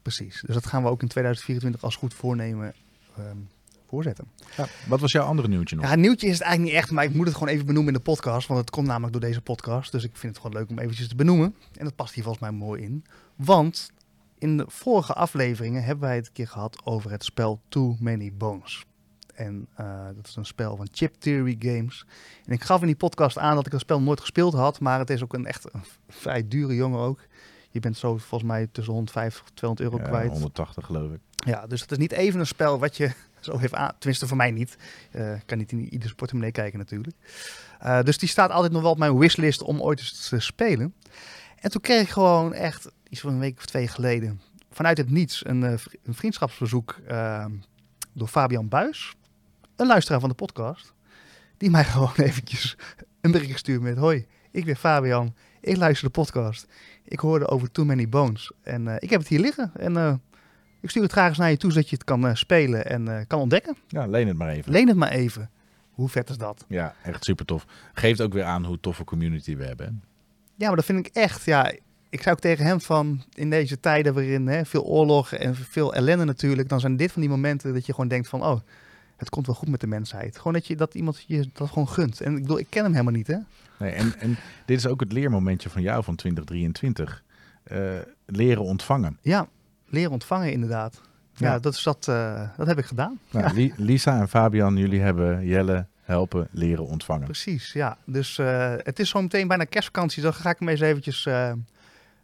Precies, dus dat gaan we ook in 2024 als goed voornemen um, voorzetten. Ja, wat was jouw andere nieuwtje nog? Ja, nieuwtje is het eigenlijk niet echt, maar ik moet het gewoon even benoemen in de podcast. Want het komt namelijk door deze podcast. Dus ik vind het gewoon leuk om eventjes te benoemen. En dat past hier volgens mij mooi in. Want in de vorige afleveringen hebben wij het een keer gehad over het spel Too Many Bones. En uh, dat is een spel van Chip Theory Games. En ik gaf in die podcast aan dat ik dat spel nooit gespeeld had. Maar het is ook een echt een vrij dure jongen ook. Je bent zo volgens mij tussen 150 en 200 euro ja, kwijt. 180 geloof ik. Ja, dus het is niet even een spel wat je zo heeft aan. Tenminste voor mij niet. Uh, kan niet in iedere portemonnee kijken natuurlijk. Uh, dus die staat altijd nog wel op mijn wishlist om ooit eens te spelen. En toen kreeg ik gewoon echt, iets van een week of twee geleden, vanuit het niets een, uh, een vriendschapsverzoek ehm, door Fabian Buis, een luisteraar van de podcast, die mij gewoon eventjes een bericht stuurde met, hoi, ik ben Fabian, ik luister de podcast. Ik hoorde over Too Many Bones en ik heb het hier liggen en ik stuur het graag eens naar je toe, zodat je het kan uh, spelen en kan ontdekken. Ja, leen het maar even. Leen het maar even. Hoe vet is dat? Ja, echt super tof. Geeft ook weer aan hoe toffe community we hebben. Hè? Ja, maar dat vind ik echt. Ja, ik zou ook tegen hem van in deze tijden waarin hè, veel oorlog en veel ellende natuurlijk, dan zijn dit van die momenten dat je gewoon denkt van, oh, het komt wel goed met de mensheid. Gewoon dat je dat iemand je dat gewoon gunt. En ik bedoel, ik ken hem helemaal niet, hè? Nee, en, en dit is ook het leermomentje van jou van 2023. Uh, leren ontvangen. Ja, leren ontvangen inderdaad. Ja, ja dat, is dat, uh, dat heb ik gedaan. Nou, ja. Lisa en Fabian, jullie hebben Jelle helpen leren ontvangen. Precies, ja. Dus uh, het is zo meteen bijna kerstvakantie. Dan ga ik hem eens eventjes uh,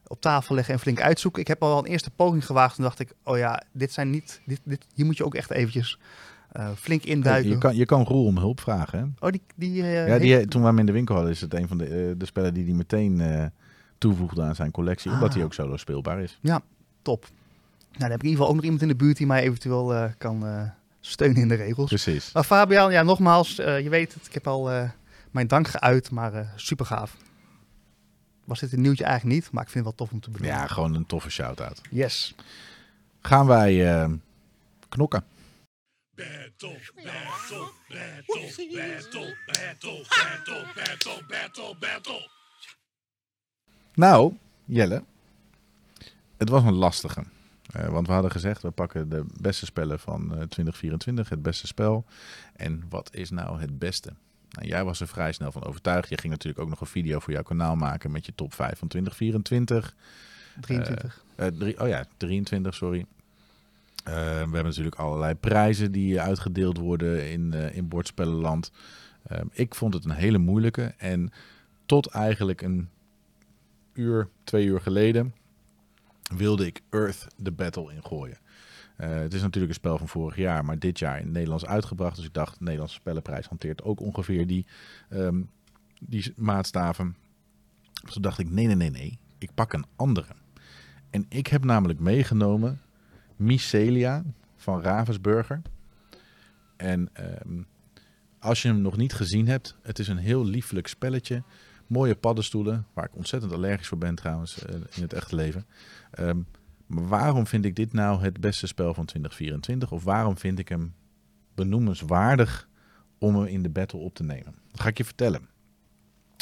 op tafel leggen en flink uitzoeken. Ik heb al een eerste poging gewaagd en dacht ik, oh ja, dit zijn niet, dit, dit, hier moet je ook echt eventjes uh, flink induiken. Je kan, je kan Roel om hulp vragen, hè? Oh, die... die ja, die, heeft... toen we hem in de winkel hadden, is het een van de, de spellen die hij meteen toevoegde aan zijn collectie. Ah. Omdat hij ook solo speelbaar is. Ja, top. Nou, dan heb ik in ieder geval ook nog iemand in de buurt die mij eventueel uh, kan uh, steunen in de regels. Precies. Maar Fabian, ja, nogmaals, uh, je weet het, ik heb al mijn dank geuit, maar super gaaf. Was dit een nieuwtje eigenlijk niet, maar ik vind het wel tof om te benoemen. Ja, gewoon een toffe shout-out. Yes. Gaan wij knokken. Battle, battle, battle, battle, battle, battle, battle, battle, battle. Nou, Jelle, het was een lastige. Eh, want we hadden gezegd, we pakken de beste spellen van eh, 2024, het beste spel. En wat is nou het beste? Nou, jij was er vrij snel van overtuigd. Je ging natuurlijk ook nog een video voor jouw kanaal maken met je top 5 van 2024. 23. Eh, drie, oh ja, 23, sorry. Eh, we hebben natuurlijk allerlei prijzen die uitgedeeld worden in, eh, in bordspellenland. Eh, ik vond het een hele moeilijke. En tot eigenlijk een uur, twee uur geleden wilde ik Earth the Battle ingooien. Eh, het is natuurlijk een spel van vorig jaar, maar dit jaar in het Nederlands uitgebracht. Dus ik dacht, de Nederlandse spellenprijs hanteert ook ongeveer die, ehm, die maatstaven. Dus toen dacht ik, nee, nee, nee, nee. Ik pak een andere. En ik heb namelijk meegenomen Mycelia van Ravensburger. En ehm, als je hem nog niet gezien hebt, het is een heel lieflijk spelletje. Mooie paddenstoelen, waar ik ontzettend allergisch voor ben trouwens eh, in het echte leven. Ehm, maar waarom vind ik dit nou het beste spel van 2024? Of waarom vind ik hem benoemenswaardig om hem in de battle op te nemen? Dat ga ik je vertellen.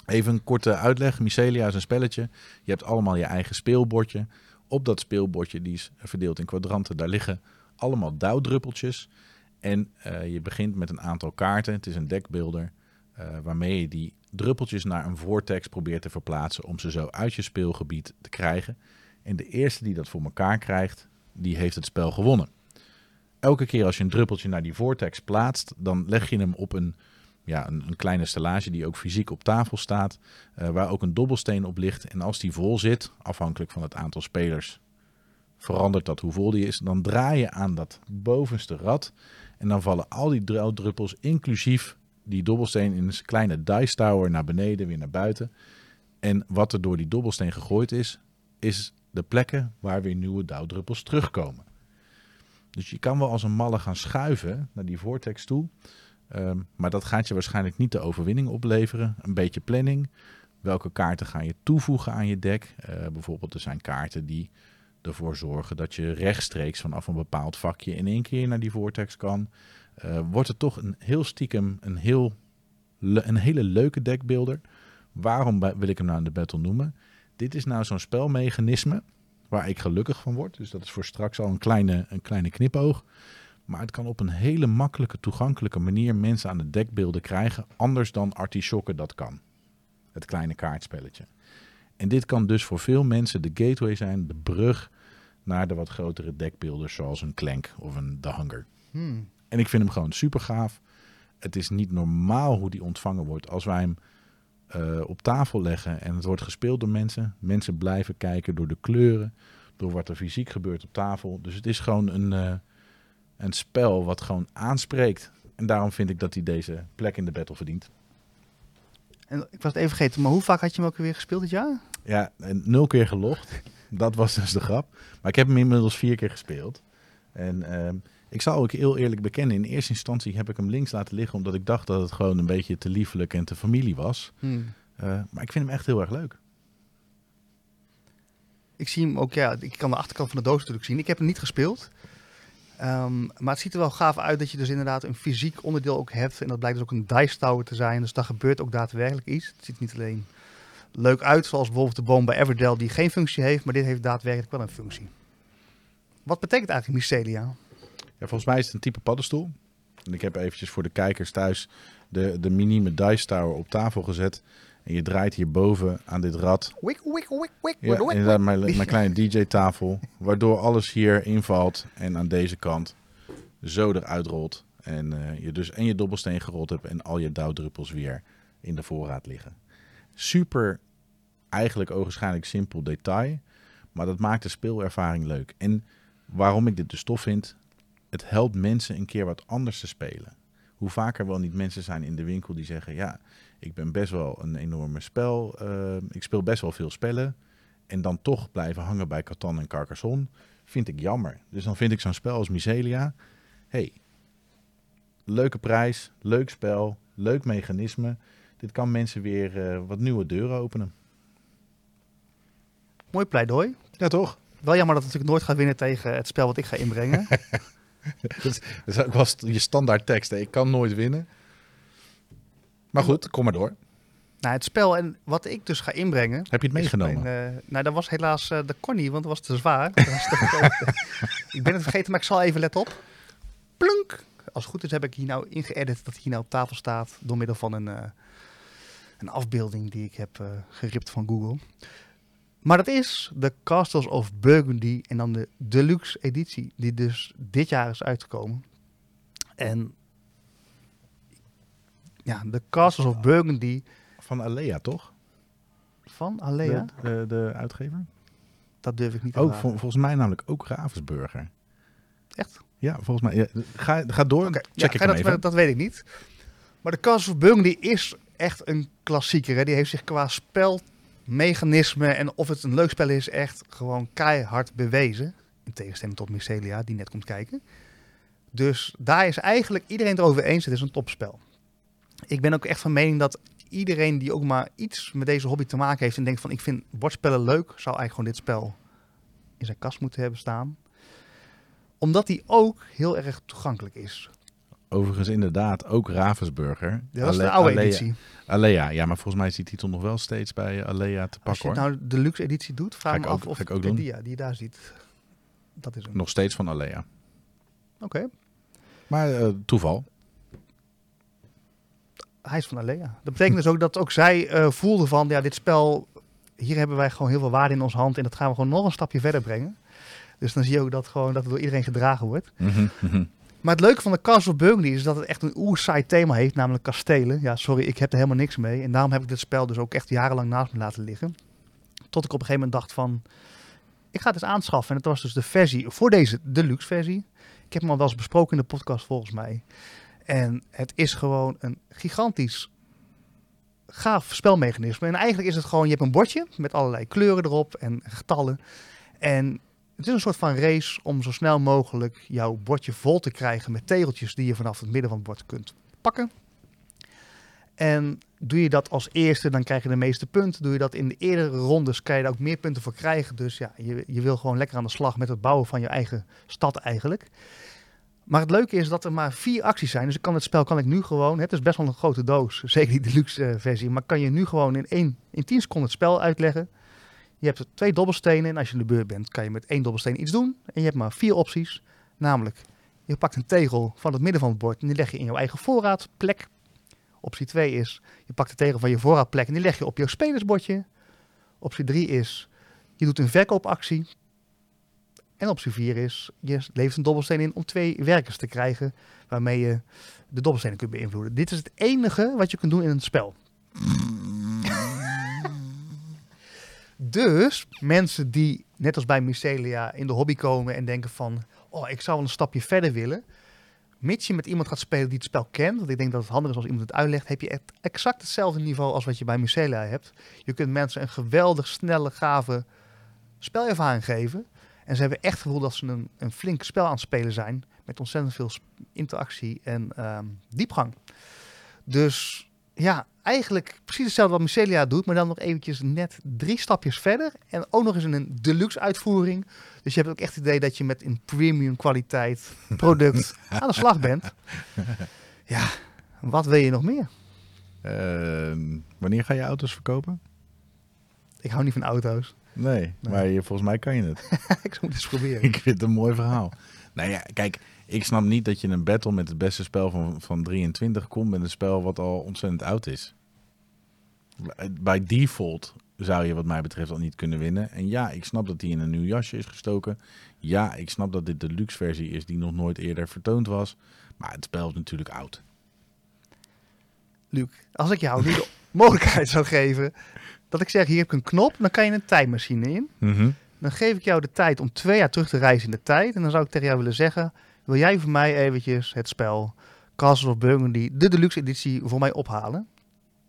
Even een korte uitleg. Mycelia is een spelletje. Je hebt allemaal je eigen speelbordje. Op dat speelbordje, die is verdeeld in kwadranten, daar liggen allemaal dauwdruppeltjes. En eh, je begint met een aantal kaarten. Het is een deckbuilder. eh, waarmee je die druppeltjes naar een vortex probeert te verplaatsen. om ze zo uit je speelgebied te krijgen. En de eerste die dat voor elkaar krijgt, die heeft het spel gewonnen. Elke keer als je een druppeltje naar die vortex plaatst, dan leg je hem op een, ja, een, een kleine stellage die ook fysiek op tafel staat, eh, waar ook een dobbelsteen op ligt. En als die vol zit, afhankelijk van het aantal spelers, verandert dat hoe vol die is. Dan draai je aan dat bovenste rad en dan vallen al die dru- druppels, inclusief die dobbelsteen, in een kleine dice tower naar beneden, weer naar buiten. En wat er door die dobbelsteen gegooid is, is de plekken waar weer nieuwe dauwdruppels terugkomen. Dus je kan wel als een malle gaan schuiven naar die vortex toe. Ehm, maar dat gaat je waarschijnlijk niet de overwinning opleveren. Een beetje planning. Welke kaarten ga je toevoegen aan je deck? Eh, bijvoorbeeld er zijn kaarten die ervoor zorgen dat je rechtstreeks vanaf een bepaald vakje in één keer naar die vortex kan. Eh, wordt het toch een heel stiekem een, heel, een hele leuke deckbuilder. Waarom wil ik hem nou in de battle noemen? Dit is nou zo'n spelmechanisme waar ik gelukkig van word. Dus dat is voor straks al een kleine, een kleine knipoog. Maar het kan op een hele makkelijke, toegankelijke manier mensen aan het dekbeelden krijgen. Anders dan artisjokken dat kan. Het kleine kaartspelletje. En dit kan dus voor veel mensen de gateway zijn, de brug naar de wat grotere dekbeelders zoals een Clank of een The Hunger. Hmm. En ik vind hem gewoon super gaaf. Het is niet normaal hoe die ontvangen wordt. Als wij hem eh, op tafel leggen en het wordt gespeeld door mensen. Mensen blijven kijken door de kleuren, door wat er fysiek gebeurt op tafel. Dus het is gewoon een, eh, een spel wat gewoon aanspreekt. En daarom vind ik dat hij deze plek in de battle verdient. En ik was het even vergeten, maar hoe vaak had je hem ook weer gespeeld dit jaar? Ja, nul keer gelogd. Dat was dus de grap. Maar ik heb hem inmiddels vier keer gespeeld. En ehm, ik zal ook heel eerlijk bekennen, in eerste instantie heb ik hem links laten liggen, omdat ik dacht dat het gewoon een beetje te liefelijk en te familie was. Hmm. Eh, maar ik vind hem echt heel erg leuk. Ik zie hem ook, ja, ik kan de achterkant van de doos natuurlijk zien. Ik heb hem niet gespeeld. Ehm, maar het ziet er wel gaaf uit dat je dus inderdaad een fysiek onderdeel ook hebt. En dat blijkt dus ook een dice tower te zijn. Dus daar gebeurt ook daadwerkelijk iets. Het ziet niet alleen leuk uit, zoals bijvoorbeeld de boom bij Everdell die geen functie heeft. Maar dit heeft daadwerkelijk wel een functie. Wat betekent eigenlijk mycelia? Ja, volgens mij is het een type paddenstoel. En ik heb eventjes voor de kijkers thuis de, de minieme dice tower op tafel gezet. En je draait hierboven aan dit rad. Wik, wik, wik, wik, Ja, inderdaad, mijn, mijn kleine DJ-tafel. Waardoor alles hier invalt en aan deze kant zo eruit rolt. En eh, je dus en je dobbelsteen gerold hebt en al je dauwdruppels weer in de voorraad liggen. Super, eigenlijk ogenschijnlijk simpel detail. Maar dat maakt de speelervaring leuk. En waarom ik dit dus tof vind, het helpt mensen een keer wat anders te spelen. Hoe vaker wel niet mensen zijn in de winkel die zeggen: Ja, ik ben best wel een enorme spel. eh, ik speel best wel veel spellen. En dan toch blijven hangen bij Catan en Carcassonne. Vind ik jammer. Dus dan vind ik zo'n spel als Mycelia. hey, leuke prijs, leuk spel, leuk mechanisme. Dit kan mensen weer eh, wat nieuwe deuren openen. Mooi pleidooi. Ja, toch? Wel jammer dat het natuurlijk nooit gaat winnen tegen het spel wat ik ga inbrengen. dat, is, dat is ook wel st- je standaard tekst. hè. Ik kan nooit winnen. Maar goed, kom maar door. Nou, het spel en wat ik dus ga inbrengen. Heb je het meegenomen? mijn, eh, nou, dat was helaas, eh dat kon niet, want was te zwaar. Dat was te groot. ik ben het vergeten, maar ik zal even letten op. Plunk! Als het goed is heb ik hier nou ingeëdit dat hij hier nou op tafel staat door middel van een, eh, een afbeelding die ik heb geript van Google. Maar dat is de Castles of Burgundy en dan de deluxe editie, die dus dit jaar is uitgekomen. En ja, de Castles of Burgundy Van Alea, toch? van Alea, De, de, de uitgever? dat durf ik niet te Ook, vol- volgens mij namelijk ook Ravensburger. Echt? Ja, volgens mij. ja, ga, ga door. Oké, Check ja, ik dat, even. dat weet ik niet. Maar de Castle of Burgundy is echt een klassieker. Hè? Die heeft zich qua spelmechanisme en of het een leuk spel is, echt gewoon keihard bewezen. In tegenstelling tot Mycelia, die net komt kijken. Dus daar is eigenlijk iedereen het erover eens. Het is een topspel. Ik ben ook echt van mening dat iedereen die ook maar iets met deze hobby te maken heeft en denkt van ik vind bordspellen leuk, zou eigenlijk gewoon dit spel in zijn kast moeten hebben staan. Omdat die ook heel erg toegankelijk is. Overigens inderdaad ook Ravensburger. Dat was Ale- de oude editie. Alea, ja, maar volgens mij is die titel nog wel steeds bij Alea te Als je pakken hoor. nou de luxe editie doet, vraag me ik ook- af of ik ook de doen. dia die je daar ziet, dat is hem. Nog steeds van Alea. Oké, Maar eh, toeval. hij is van Alea. Dat betekent dus ook dat ook zij eh voelde van, ja, dit spel, hier hebben wij gewoon heel veel waarde in onze hand en dat gaan we gewoon nog een stapje verder brengen. Dus dan zie je ook dat, gewoon, dat het door iedereen gedragen wordt. Mhm, mhm. Maar het leuke van de Castle Burgundy is dat het echt een oerzaai thema heeft, namelijk kastelen. Ja, sorry, ik heb er helemaal niks mee. En daarom heb ik dit spel dus ook echt jarenlang naast me laten liggen. Tot ik op een gegeven moment dacht van, ik ga het eens aanschaffen. En het was dus de versie, voor deze deluxe versie. Ik heb hem al wel eens besproken in de podcast volgens mij. En het is gewoon een gigantisch gaaf spelmechanisme. En eigenlijk is het gewoon, je hebt een bordje met allerlei kleuren erop en getallen. En het is een soort van race om zo snel mogelijk jouw bordje vol te krijgen met tegeltjes die je vanaf het midden van het bord kunt pakken. En doe je dat als eerste, dan krijg je de meeste punten. Doe je dat in de eerdere rondes, kan je daar ook meer punten voor krijgen. Dus ja, je, je wil gewoon lekker aan de slag met het bouwen van je eigen stad eigenlijk. Maar het leuke is dat er maar vier acties zijn. Dus ik kan het spel kan ik nu gewoon, het is best wel een grote doos, zeker die deluxe eh, versie. Maar kan je nu gewoon in, één, in 10 seconden het spel uitleggen. Je hebt twee dobbelstenen en als je in de beurt bent, kan je met één dobbelsteen iets doen. En je hebt maar vier opties. Namelijk, je pakt een tegel van het midden van het bord en die leg je in jouw eigen voorraadplek. Optie 2 is, je pakt de tegel van je voorraadplek en die leg je op jouw spelersbordje. Optie 3 is, je doet een verkoopactie. En optie 4 is, je levert een dobbelsteen in om twee werkers te krijgen waarmee je de dobbelstenen kunt beïnvloeden. Dit is het enige wat je kunt doen in een spel. Dus mensen die, net als bij Mycelia, in de hobby komen en denken van... Oh, ik zou wel een stapje verder willen. Mits je met iemand gaat spelen die het spel kent, want ik denk dat het handig is als iemand het uitlegt, heb je exact hetzelfde niveau als wat je bij Mycelia hebt. Je kunt mensen een geweldig, snelle, gave spelervaring geven. En ze hebben echt het gevoel dat ze een, een flink spel aan het spelen zijn. Met ontzettend veel interactie en ehm, diepgang. Dus ja, eigenlijk precies hetzelfde wat Mycelia doet. Maar dan nog eventjes net drie stapjes verder. En ook nog eens in een deluxe uitvoering. Dus je hebt ook echt het idee dat je met een premium kwaliteit product aan de slag bent. Ja, wat wil je nog meer? Ehm, wanneer ga je auto's verkopen? Ik hou niet van auto's. Nee, maar je, volgens mij kan je het. ik zou het eens proberen. ik vind het een mooi verhaal. Nou ja, kijk, ik snap niet dat je een battle met het beste spel van, van 23 komt met een spel wat al ontzettend oud is. Bij default zou je wat mij betreft al niet kunnen winnen. En ja, ik snap dat die in een nieuw jasje is gestoken. Ja, ik snap dat dit de luxe versie is die nog nooit eerder vertoond was. Maar het spel is natuurlijk oud. Luc, als ik jou nu de mogelijkheid zou geven dat ik zeg, hier heb ik een knop, dan kan je een tijdmachine in. Dan geef ik jou de tijd om twee jaar terug te reizen in de tijd. En dan zou ik tegen jou willen zeggen, wil jij voor mij eventjes het spel Castles of Burgundy, de deluxe editie, voor mij ophalen?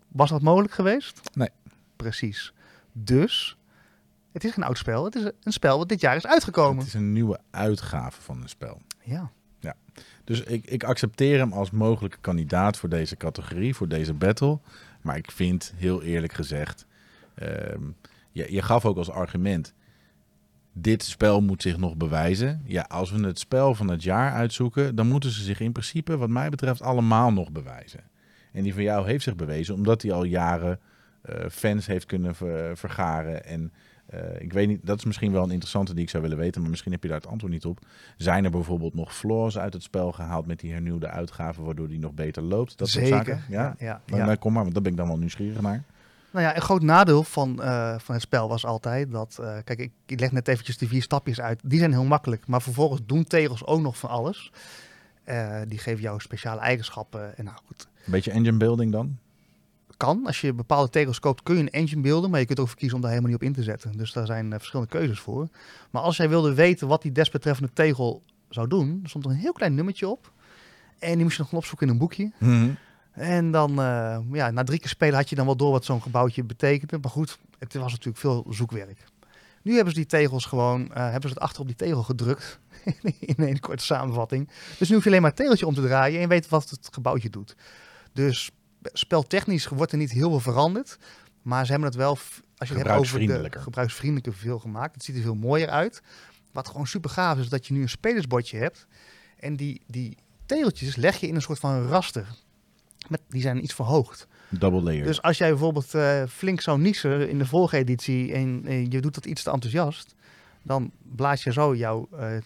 Was dat mogelijk geweest? Nee. Precies. Dus, het is geen oud spel. Het is een spel wat dit jaar is uitgekomen. Het is een nieuwe uitgave van een spel. Ja. Dus ik, ik accepteer hem als mogelijke kandidaat voor deze categorie, voor deze battle. Maar ik vind, heel eerlijk gezegd, ehm, je, je gaf ook als argument. Dit spel moet zich nog bewijzen. Ja, als we het spel van het jaar uitzoeken, dan moeten ze zich in principe, wat mij betreft, allemaal nog bewijzen. En die van jou heeft zich bewezen omdat hij al jaren eh, fans heeft kunnen ver- vergaren. En eh, ik weet niet, dat is misschien wel een interessante die ik zou willen weten, maar misschien heb je daar het antwoord niet op. Zijn er bijvoorbeeld nog flaws uit het spel gehaald met die hernieuwde uitgave, waardoor die nog beter loopt? Dat soort Zeker. zaken? Ja. ja, Maar, ja. maar kom maar, want daar ben ik dan wel nieuwsgierig naar. Nou ja, een groot nadeel van, eh, van het spel was altijd dat... eh, kijk, ik, ik leg net eventjes die vier stapjes uit. Die zijn heel makkelijk. Maar vervolgens doen tegels ook nog van alles. Eh, die geven jou speciale eigenschappen. En nou goed, Een beetje engine building dan? kan. Als je bepaalde tegels koopt, kun je een engine beelden. Maar je kunt ook voor kiezen om daar helemaal niet op in te zetten. Dus daar zijn verschillende keuzes voor. Maar als jij wilde weten wat die desbetreffende tegel zou doen... stond er een heel klein nummertje op. En die moest je nog opzoeken in een boekje. En dan, eh, ja, na drie keer spelen had je dan wel door wat zo'n gebouwtje betekende. Maar goed, het was natuurlijk veel zoekwerk. Nu hebben ze die tegels gewoon, eh, hebben ze het achter op die tegel gedrukt. in een korte samenvatting. Dus nu hoef je alleen maar het tegeltje om te draaien en je weet wat het gebouwtje doet. Dus speltechnisch wordt er niet heel veel veranderd. Maar ze hebben het wel, als je het hebt over de Gebruiksvriendelijker. gebruiksvriendelijke veel gemaakt. Het ziet er veel mooier uit. Wat gewoon super gaaf is, dat je nu een spelersbordje hebt. En die, die tegeltjes leg je in een soort van raster. Met, die zijn iets verhoogd. Double layer. Dus als jij bijvoorbeeld eh, flink zou niezen in de vorige editie en je doet dat iets te enthousiast, dan blaas je zo jouw eh,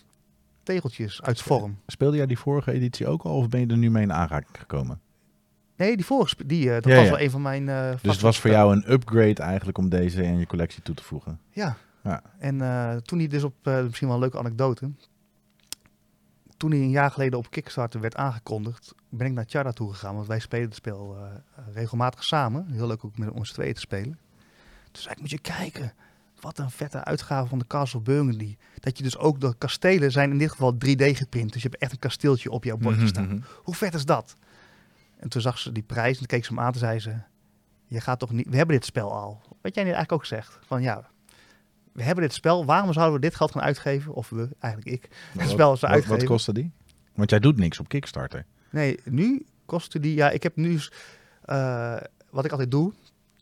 tegeltjes uit vorm. Speelde jij die vorige editie ook al of ben je er nu mee in aanraking gekomen? Nee, die vorige, die, eh, dat Ja, was ja. wel een van mijn. Dus het was voor jou een upgrade eigenlijk om deze in je collectie toe te voegen. Ja. Ja. En toen hij dus op, misschien wel een leuke anekdote. Toen hij een jaar geleden op Kickstarter werd aangekondigd, ben ik naar Charda toe gegaan. Want wij spelen het spel eh, regelmatig samen. Heel leuk ook met ons tweeën te spelen. Toen zei ik, moet je kijken. Wat een vette uitgave van de Castle Burgundy. Dat je dus ook de kastelen zijn in dit geval 3D geprint. Dus je hebt echt een kasteeltje op jouw bordje staan. Mhm. Hoe vet is dat? En toen zag ze die prijs en keek ze hem aan en zei ze... Je gaat toch niet... We hebben dit spel al. Wat jij nu eigenlijk ook zegt. Van ja, we hebben dit spel. Waarom zouden we dit geld gaan uitgeven? Of we, eigenlijk ik. Het spel is Wat, uitgegeven. wat kostte die? Want jij doet niks op Kickstarter. Nee, nu kostte die... Ja, ik heb nu... eh, wat ik altijd doe...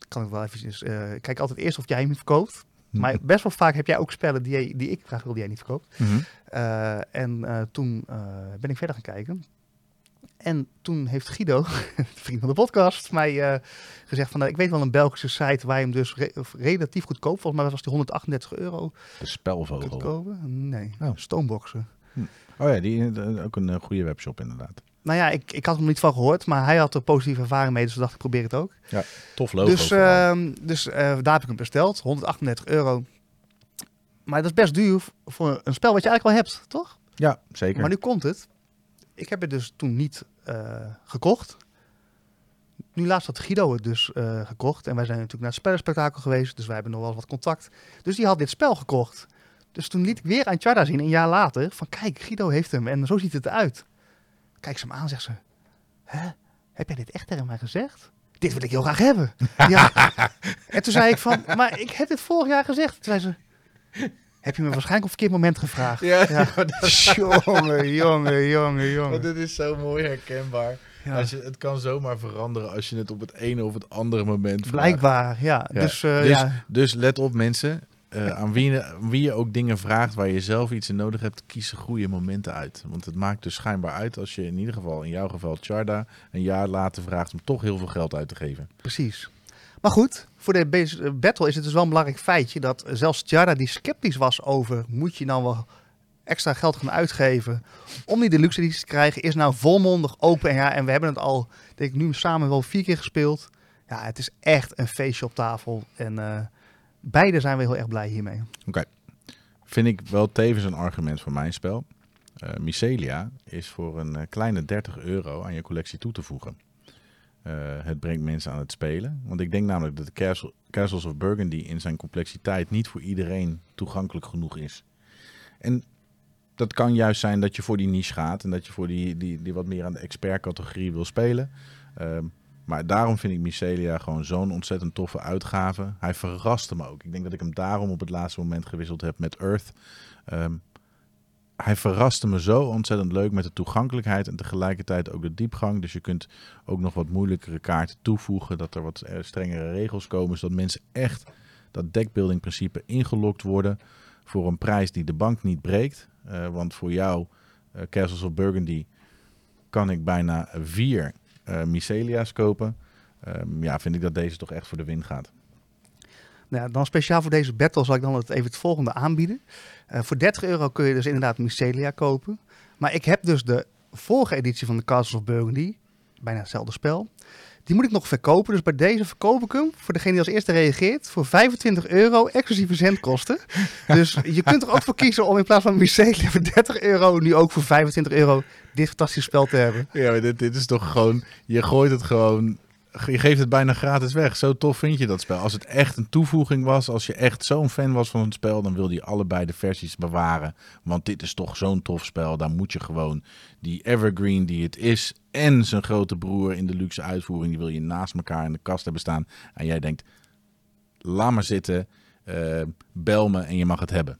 Kan ik wel eh, ik kijk altijd eerst of jij hem verkoopt. Maar best wel vaak heb jij ook spellen die, jij- die ik graag wil die jij niet verkoopt. Mhm. Eh, en toen ben ik verder gaan kijken. En toen heeft Guido, vriend van de podcast, mij eh, gezegd van... nou, ik weet wel een Belgische site waar je hem dus re- relatief goedkoop... volgens mij was die 138 euro De spelvogel. kopen. Nee, Oh. stoomboxen. Oh ja, die, eh, ook een eh, goede webshop inderdaad. Nou ja, ik, ik had nog niet van gehoord, maar hij had er positieve ervaring mee. Dus dacht ik, probeer het ook. Tof logo. dus ehm, dus eh, daar heb ik hem besteld, 138 euro. Maar dat is best duur voor een spel wat je eigenlijk al hebt, toch? ja, zeker. Maar nu komt het. Ik heb het dus toen niet eh, gekocht. Nu laatst had Guido het dus eh, gekocht. En wij zijn natuurlijk naar het spellenspectakel geweest. Dus wij hebben nog wel wat contact. Dus die had dit spel gekocht. Dus toen liet ik weer aan Charda zien, een jaar later. Van kijk, Guido heeft hem. En zo ziet het eruit. Kijk ze hem aan, zegt ze. Hè? Heb jij dit echt tegen mij gezegd? Dit wil ik heel graag hebben. ja. En toen zei ik van, maar ik heb dit vorig jaar gezegd. Toen zei ze, heb je me waarschijnlijk op verkeerd moment gevraagd. Ja, jongen, jongen, jongen, jongen. dit is zo mooi herkenbaar. Ja. Als je, het kan zomaar veranderen als je het op het ene of het andere moment vraagt. Blijkbaar, ja. Ja. Dus, eh, Dus, ja. dus let op mensen. Eh, aan, wie je, aan wie je ook dingen vraagt waar je zelf iets in nodig hebt, kies de goede momenten uit. Want het maakt dus schijnbaar uit als je in ieder geval, in jouw geval Charda, een jaar later vraagt om toch heel veel geld uit te geven. precies. Maar goed, voor de eh, battle is het dus wel een belangrijk feitje dat zelfs Tjara die sceptisch was over moet je nou wel extra geld gaan uitgeven om die deluxe te krijgen, is nou volmondig open. En, we hebben het al, denk ik, nu samen wel vier keer gespeeld. Ja, het is echt een feestje op tafel. En eh beide zijn we heel erg blij hiermee. Vind ik wel tevens een argument voor mijn spel. Eh Mycelia is voor een kleine 30 euro aan je collectie toe te voegen. Eh, het brengt mensen aan het spelen. Want ik denk namelijk dat de Castle, Castles of Burgundy in zijn complexiteit niet voor iedereen toegankelijk genoeg is. En dat kan juist zijn dat je voor die niche gaat en dat je voor die, die, die wat meer aan de expert-categorie wil spelen. Ehm, maar daarom vind ik Mycelia gewoon zo'n ontzettend toffe uitgave. Hij verraste me ook. Ik denk dat ik hem daarom op het laatste moment gewisseld heb met Earth. Ehm, hij verraste me zo ontzettend leuk met de toegankelijkheid en tegelijkertijd ook de diepgang. Dus je kunt ook nog wat moeilijkere kaarten toevoegen. Dat er wat eh, strengere regels komen, zodat mensen echt dat deckbuilding principe ingelokt worden. voor een prijs die de bank niet breekt. Eh, want voor jou, eh, Castles of Burgundy, kan ik bijna vier eh Mycelia's kopen. Ehm, ja, vind ik dat deze toch echt voor de win gaat. Nou dan speciaal voor deze battle zal ik dan het, even het volgende aanbieden. Eh, voor 30 euro kun je dus inderdaad Mycelia kopen. Maar ik heb dus de vorige editie van de Castles of Burgundy, bijna hetzelfde spel. Die moet ik nog verkopen. Dus bij deze verkoop ik hem voor degene die als eerste reageert voor 25 euro exclusieve zendkosten. dus je kunt er ook voor kiezen om in plaats van Mycelia voor 30 euro nu ook voor 25 euro dit fantastische spel te hebben. Ja, maar dit, dit is toch gewoon... Je gooit het gewoon... Je geeft het bijna gratis weg. Zo tof vind je dat spel. Als het echt een toevoeging was, als je echt zo'n fan was van het spel, dan wilde je allebei de versies bewaren. Want dit is toch zo'n tof spel. Daar moet je gewoon die evergreen die het is en zijn grote broer in de luxe uitvoering, die wil je naast elkaar in de kast hebben staan. En jij denkt, laat maar zitten, eh, bel me en je mag het hebben.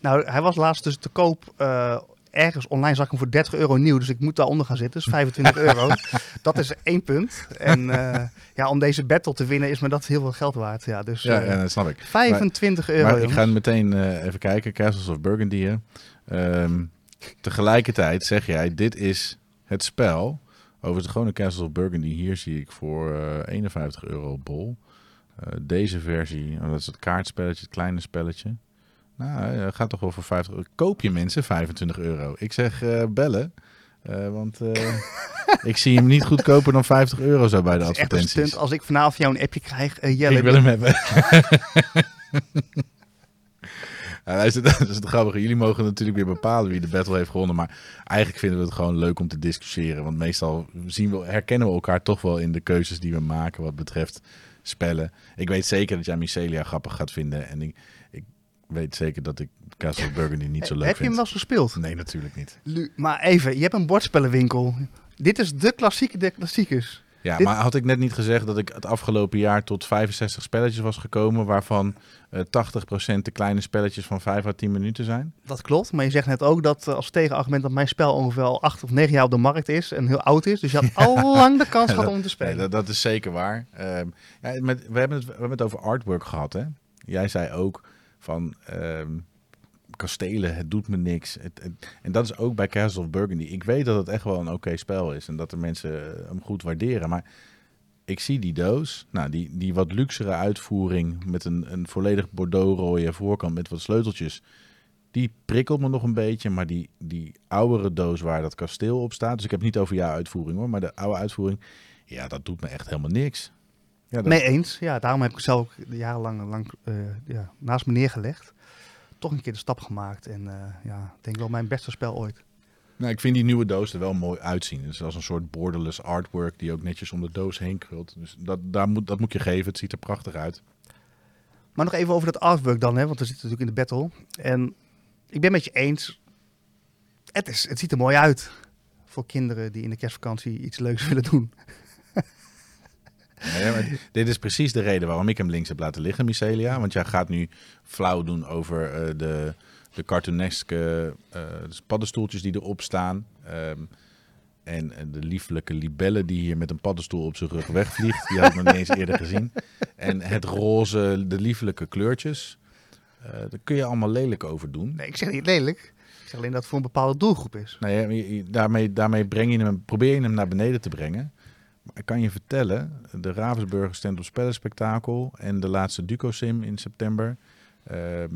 Nou, hij was laatst dus te koop eh, ergens online zag ik hem voor 30 euro nieuw. Dus ik moet daaronder gaan zitten. Dus 25 euro. Dat is één punt. En eh, ja, om deze battle te winnen is me dat heel veel geld waard. Ja, dus Ja, eh, ja, dat snap ik. 25 euro. Maar ik ga meteen eh, even kijken. Castles of Burgundy. Ehm, tegelijkertijd zeg jij, dit is het spel. Over de gewone Castles of Burgundy. Hier zie ik voor eh, 51 euro bol. Deze versie, oh, dat is het kaartspelletje, het kleine spelletje. Nou, eh, gaat toch wel voor 50 euro. Koop je mensen 25 euro. Ik zeg eh, bellen. Eh, want ik zie hem niet goedkoper dan 50 euro zo bij de Het advertenties. stunt als ik vanavond van jou een appje krijg. Jelle, Ik wil hem hebben. Dat is het grappige. Jullie mogen natuurlijk weer bepalen wie de battle heeft gewonnen. Maar eigenlijk vinden we het gewoon leuk om te discussiëren. Want meestal zien we, herkennen we elkaar toch wel in de keuzes die we maken wat betreft spellen. Ik weet zeker dat jij Mycelia grappig gaat vinden. En ik weet zeker dat ik Castle Burgundy niet zo leuk heb je vind. hem wel eens gespeeld? Nee, natuurlijk niet. Lu- Maar even, je hebt een bordspellenwinkel. Dit is de klassieke der klassiekers. Ja, Dit- maar had ik net niet gezegd dat ik het afgelopen jaar tot 65 spelletjes was gekomen, waarvan eh 80% de kleine spelletjes van 5 à 10 minuten zijn? Dat klopt, maar je zegt net ook dat eh, als tegenargument dat mijn spel ongeveer al acht of negen jaar op de markt is en heel oud is. Dus je had al lang de kans gehad om te spelen. dat, dat is zeker waar. Ehm, ja, met, we, hebben het, we hebben het over artwork gehad, hè? Jij zei ook van ehm, kastelen, het doet me niks. Het, en dat is ook bij Castle of Burgundy. Ik weet dat het echt wel een oké spel is en dat de mensen eh, hem goed waarderen, maar ik zie die doos, nou, die, die wat luxere uitvoering met een, een volledig bordeaux-rode voorkant met wat sleuteltjes. Die prikkelt me nog een beetje, maar die, die oudere doos waar dat kasteel op staat. Dus ik heb het niet over jouw uitvoering hoor, maar de oude uitvoering. Ja, dat doet me echt helemaal niks. Ja, Mee eens. Ja, daarom heb ik zelf ook jarenlang lang, eh, ja, naast me neergelegd. Toch een keer de stap gemaakt. En eh, ja, ik denk wel mijn beste spel ooit. nou, ik vind die nieuwe doos er wel mooi uitzien. Het is als een soort borderless artwork die ook netjes om de doos heen krult. Dus dat, daar moet, dat moet je geven. Het ziet er prachtig uit. Maar nog even over dat artwork dan, hè, want we zitten natuurlijk in de battle. En ik ben met je eens. Het, is, het ziet er mooi uit. Voor kinderen die in de kerstvakantie iets leuks willen doen. Nee, maar dit is precies de reden waarom ik hem links heb laten liggen, Mycelia. Want jij gaat nu flauw doen over eh, de, de cartooneske eh, paddenstoeltjes die erop staan. Ehm, en eh, de lieflijke libelle die hier met een paddenstoel op zijn rug wegvliegt. Die had ik nog niet eens eerder gezien. En het roze, de lieflijke kleurtjes. Eh, daar kun je allemaal lelijk over doen. Nee, ik zeg niet lelijk. Ik zeg alleen dat het voor een bepaalde doelgroep is. Nou ja, je- daarmee, daarmee breng je hem, probeer je hem naar beneden te brengen. Maar ik kan je vertellen, de Ravensburger stand-up spellenspectakel en de laatste Ducosim in september. ehm,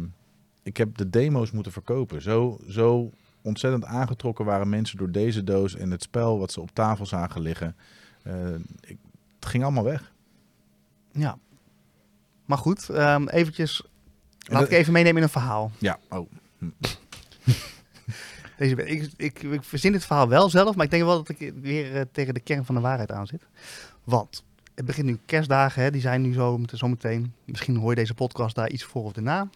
ik heb de demo's moeten verkopen. Zo, zo ontzettend aangetrokken waren mensen door deze doos en het spel wat ze op tafel zagen liggen. Eh, ik, het ging allemaal weg. Ja. Maar goed, ehm, eventjes. Laat dat- ik even meenemen in een verhaal. Ja, oh. Ik, ik, ik verzin dit verhaal wel zelf, maar ik denk wel dat ik weer eh, tegen de kern van de waarheid aan zit. Want het begint nu kerstdagen, hè, die zijn nu zo, zo meteen. Misschien hoor je deze podcast daar iets voor of daarna.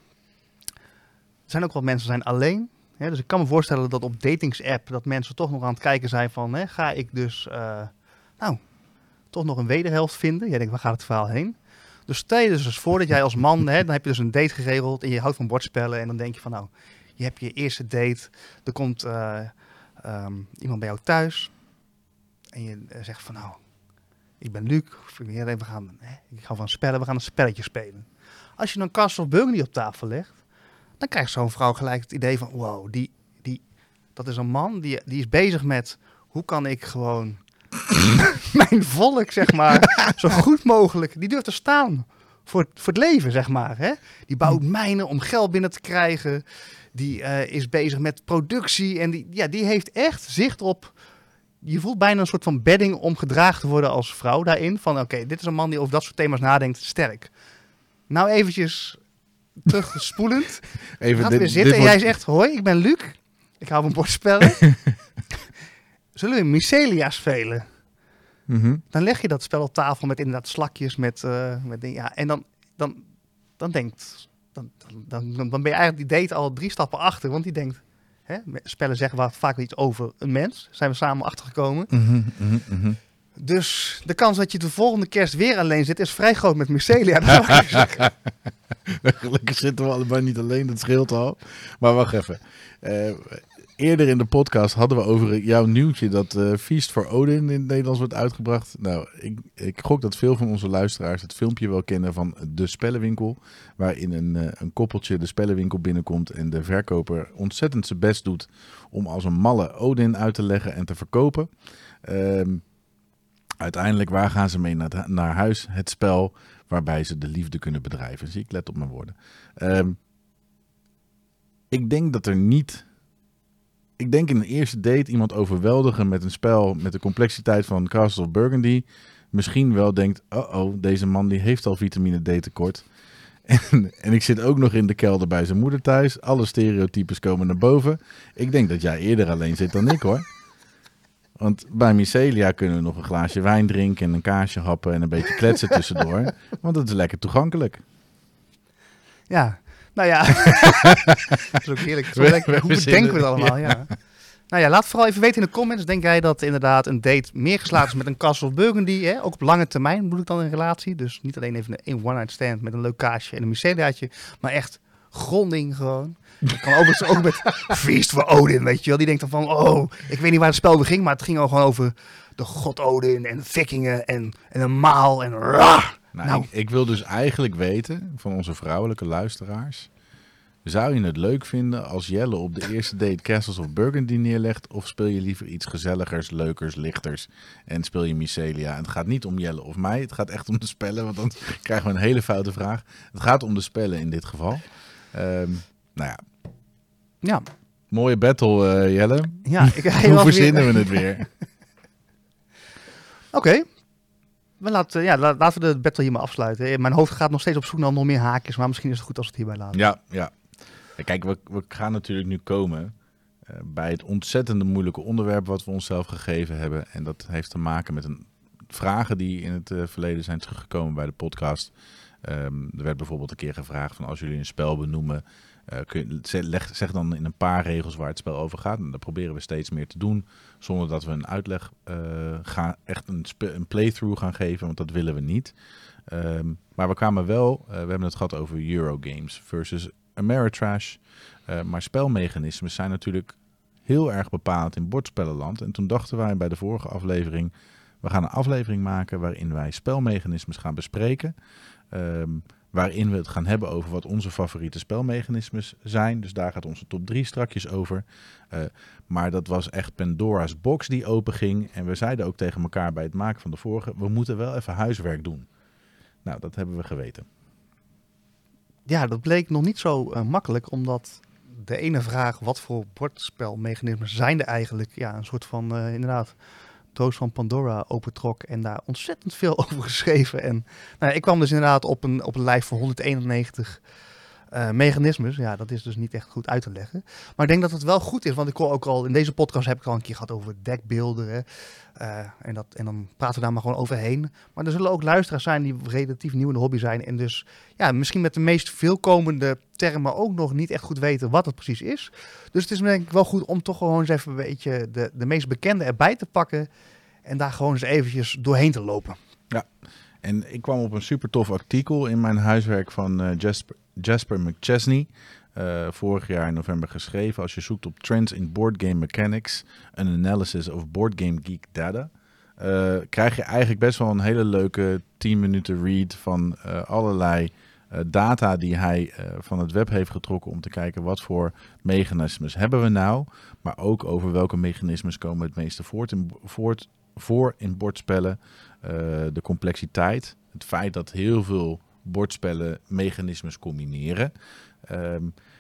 Er zijn ook wat mensen zijn alleen. Hè, dus ik kan me voorstellen dat op datingsapp dat mensen toch nog aan het kijken zijn van, hè, ga ik dus, eh, nou, toch nog een wederhelft vinden? Jij denkt, waar gaat het verhaal heen? Dus stel je dus voor dat jij als man, hè, dan heb je dus een date geregeld en je houdt van bordspellen en dan denk je van, nou, je hebt je eerste date, er komt eh, ehm, iemand bij jou thuis en je eh, zegt van, nou, ik ben Luc, we gaan, hè, ik van spellen, we gaan een spelletje spelen. Als je dan Castle of Burgundy op tafel legt, dan krijgt zo'n vrouw gelijk het idee van, wow, die, die, dat is een man die, die is bezig met, hoe kan ik gewoon mijn volk, zeg maar, zo goed mogelijk, die durft te staan voor, voor het leven, zeg maar. Hè? Die bouwt mijnen om geld binnen te krijgen. Die eh, is bezig met productie. En die, ja, die heeft echt zicht op. Je voelt bijna een soort van bedding om gedragen te worden als vrouw daarin. Van oké, dit is een man die over dat soort thema's nadenkt. Sterk. Nou eventjes terugspoelend. Even, Gaat dit- weer zitten en jij wordt- zegt... Hoi, ik ben Luc. Ik hou van bordspellen. Zullen we Mycelia spelen? Mhm. Dan leg je dat spel op tafel met inderdaad slakjes. Met, eh, met ja, en dan, dan, dan denkt... Dan, dan, dan, dan ben je eigenlijk die date al drie stappen achter. Want die denkt... Hè, spellen zeggen waar vaak iets over een mens. Zijn we samen achtergekomen. Mhm, mhm, mhm. Dus de kans dat je de volgende kerst weer alleen zit... is vrij groot met Mycelia. Dat zou ik zeggen. Gelukkig zitten we allebei niet alleen, dat scheelt al. Maar wacht even. Eh, eerder in de podcast hadden we over jouw nieuwtje dat eh Feast for Odin in het Nederlands wordt uitgebracht. Nou, ik, ik gok dat veel van onze luisteraars het filmpje wel kennen van de spellenwinkel. Waarin een, eh, een koppeltje de spellenwinkel binnenkomt en de verkoper ontzettend zijn best doet om als een malle Odin uit te leggen en te verkopen. Ehm, uiteindelijk, waar gaan ze mee naar, naar huis? Het spel waarbij ze de liefde kunnen bedrijven. Zie ik, let op mijn woorden. Ehm, ik denk dat er niet. Ik denk in een eerste date iemand overweldigen met een spel met de complexiteit van Castle of Burgundy. Misschien wel denkt: oh, oh, deze man die heeft al vitamine D tekort. En, en ik zit ook nog in de kelder bij zijn moeder thuis. Alle stereotypes komen naar boven. Ik denk dat jij eerder alleen zit dan ik hoor. Want bij Mycelia kunnen we nog een glaasje wijn drinken en een kaasje happen en een beetje kletsen tussendoor. Want dat is lekker toegankelijk. Ja, nou ja. dat is ook heerlijk. Zo We- lekker. we Hoe bedenken we het allemaal? Ja. Nou ja, laat vooral even weten in de comments. Denk jij dat inderdaad een date meer geslaagd is met een Castle of Burgundy? Hè? Ook op lange termijn bedoel ik dan een relatie. Dus niet alleen even een one-night stand met een leuk kaasje en een Myceliaatje. Maar echt gronding gewoon. Dat kan overigens ook met Feast for Odin, weet je wel. Die denkt dan van, oh, ik weet niet waar het spel over ging. Maar het ging al gewoon over de god Odin en vikingen en, en een maal en rah. Nou, Nou. Ik, ik wil dus eigenlijk weten van onze vrouwelijke luisteraars. Zou je het leuk vinden als Jelle op de eerste date Castles of Burgundy neerlegt? Of speel je liever iets gezelligers, leukers, lichters en speel je Mycelia? En het gaat niet om Jelle of mij, het gaat echt om de spellen, want dan krijgen we een hele foute vraag. Het gaat om de spellen in dit geval. Ehm, nou ja, Ja, mooie battle eh, Jelle. ja ik, Hoe weer- verzinnen we het weer? Oké. We laten, ja, la- laten we de battle hier maar afsluiten. Eh, Mijn hoofd gaat nog steeds op zoek naar nog meer haakjes, maar misschien is het goed als we het hierbij laten. Ja, ja. Ja, Kijk, we, we gaan natuurlijk nu komen eh, bij het ontzettende moeilijke onderwerp wat we onszelf gegeven hebben. En dat heeft te maken met een, vragen die in het eh, verleden zijn teruggekomen bij de podcast. Ehm, er werd bijvoorbeeld een keer gevraagd van als jullie een spel benoemen, eh, leg- zeg dan in een paar regels waar het spel over gaat. En dat proberen we steeds meer te doen, zonder dat we een uitleg eh, gaan, echt een, een playthrough gaan geven, want dat willen we niet. Ehm, maar we kwamen wel, eh, we hebben het gehad over Eurogames versus Ameritrash. Maar spelmechanismes zijn natuurlijk heel erg bepaald in bordspellenland. En toen dachten wij bij de vorige aflevering, we gaan een aflevering maken waarin wij spelmechanismes gaan bespreken. Ehm, waarin we het gaan hebben over wat onze favoriete spelmechanismes zijn. Dus daar gaat onze top 3 strakjes over. Eh, maar dat was echt Pandora's box die open ging. En we zeiden ook tegen elkaar bij het maken van de vorige, we moeten wel even huiswerk doen. Nou, dat hebben we geweten. Ja, dat bleek nog niet zo eh, makkelijk, omdat de ene vraag, wat voor bordspelmechanismen zijn er eigenlijk? Ja, een soort van, eh, inderdaad, doos van Pandora opentrok en daar ontzettend veel over geschreven. En nou, ik kwam dus inderdaad op een, op een lijst van 191 eh, mechanismes. Ja, dat is dus niet echt goed uit te leggen. Maar ik denk dat het wel goed is, want ik hoor ook al in deze podcast heb ik al een keer gehad over dekbeelden. Eh, en, dat, en dan praten we daar maar gewoon overheen. Maar er zullen ook luisteraars zijn die relatief nieuw in de hobby zijn. En dus ja, misschien met de meest veelkomende termen ook nog niet echt goed weten wat het precies is. Dus het is denk ik wel goed om toch gewoon eens even een beetje de, de meest bekende erbij te pakken. En daar gewoon eens eventjes doorheen te lopen. En ik kwam op een super tof artikel in mijn huiswerk van eh, Jasper, Jasper McChesney. eh, vorig jaar in november geschreven. Als je zoekt op Trends in Board Game Mechanics, an analysis of Board Game Geek data. eh, krijg je eigenlijk best wel een hele leuke 10 minuten read van eh, allerlei data die hij van het web heeft getrokken om te kijken wat voor mechanismes hebben we nou. Maar ook over welke mechanismes komen het meeste voort in, voor in bordspellen. De complexiteit, het feit dat heel veel bordspellen mechanismes combineren. Is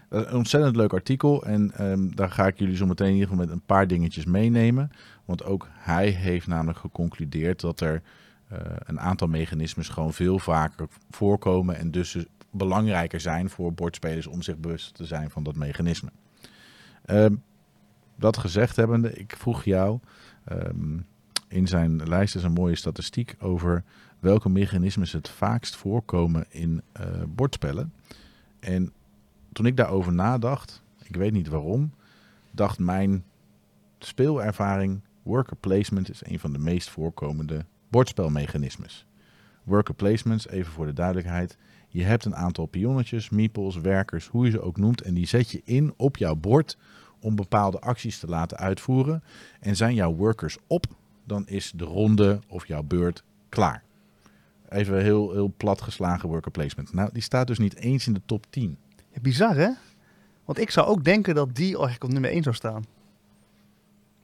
een ontzettend leuk artikel en ehm, daar ga ik jullie zo meteen in ieder geval met een paar dingetjes meenemen. Want ook hij heeft namelijk geconcludeerd dat er eh, een aantal mechanismes gewoon veel vaker voorkomen en dus belangrijker zijn voor bordspelers om zich bewust te zijn van dat mechanisme. Ehm, dat gezegd hebbende, ik vroeg jou, in zijn lijst is een mooie statistiek over welke mechanismes het vaakst voorkomen in eh, bordspellen. En toen ik daarover nadacht, ik weet niet waarom, dacht mijn speelervaring worker placement is een van de meest voorkomende bordspelmechanismes. Worker placements, even voor de duidelijkheid. Je hebt een aantal pionnetjes, meeples, werkers, hoe je ze ook noemt. En die zet je in op jouw bord om bepaalde acties te laten uitvoeren. En zijn jouw workers op, dan is de ronde of jouw beurt klaar. Even heel, heel plat geslagen worker placement. Nou, die staat dus niet eens in de top 10. Ja, bizar hè? Want ik zou ook denken dat die eigenlijk op nummer 1 zou staan.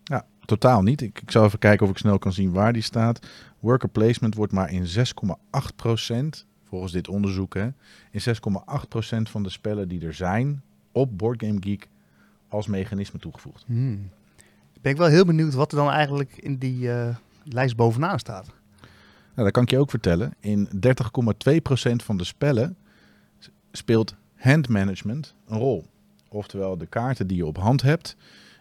Ja, totaal niet. Ik, ik zal even kijken of ik snel kan zien waar die staat. Worker placement wordt maar in 6,8% volgens dit onderzoek. Hè, in 6,8% van de spellen die er zijn op Boardgame Geek als mechanisme toegevoegd. Hmm. Ben ik wel heel benieuwd wat er dan eigenlijk in die eh, lijst bovenaan staat. Nou, dat kan ik je ook vertellen. In 30,2% van de spellen speelt handmanagement een rol. Oftewel, de kaarten die je op hand hebt,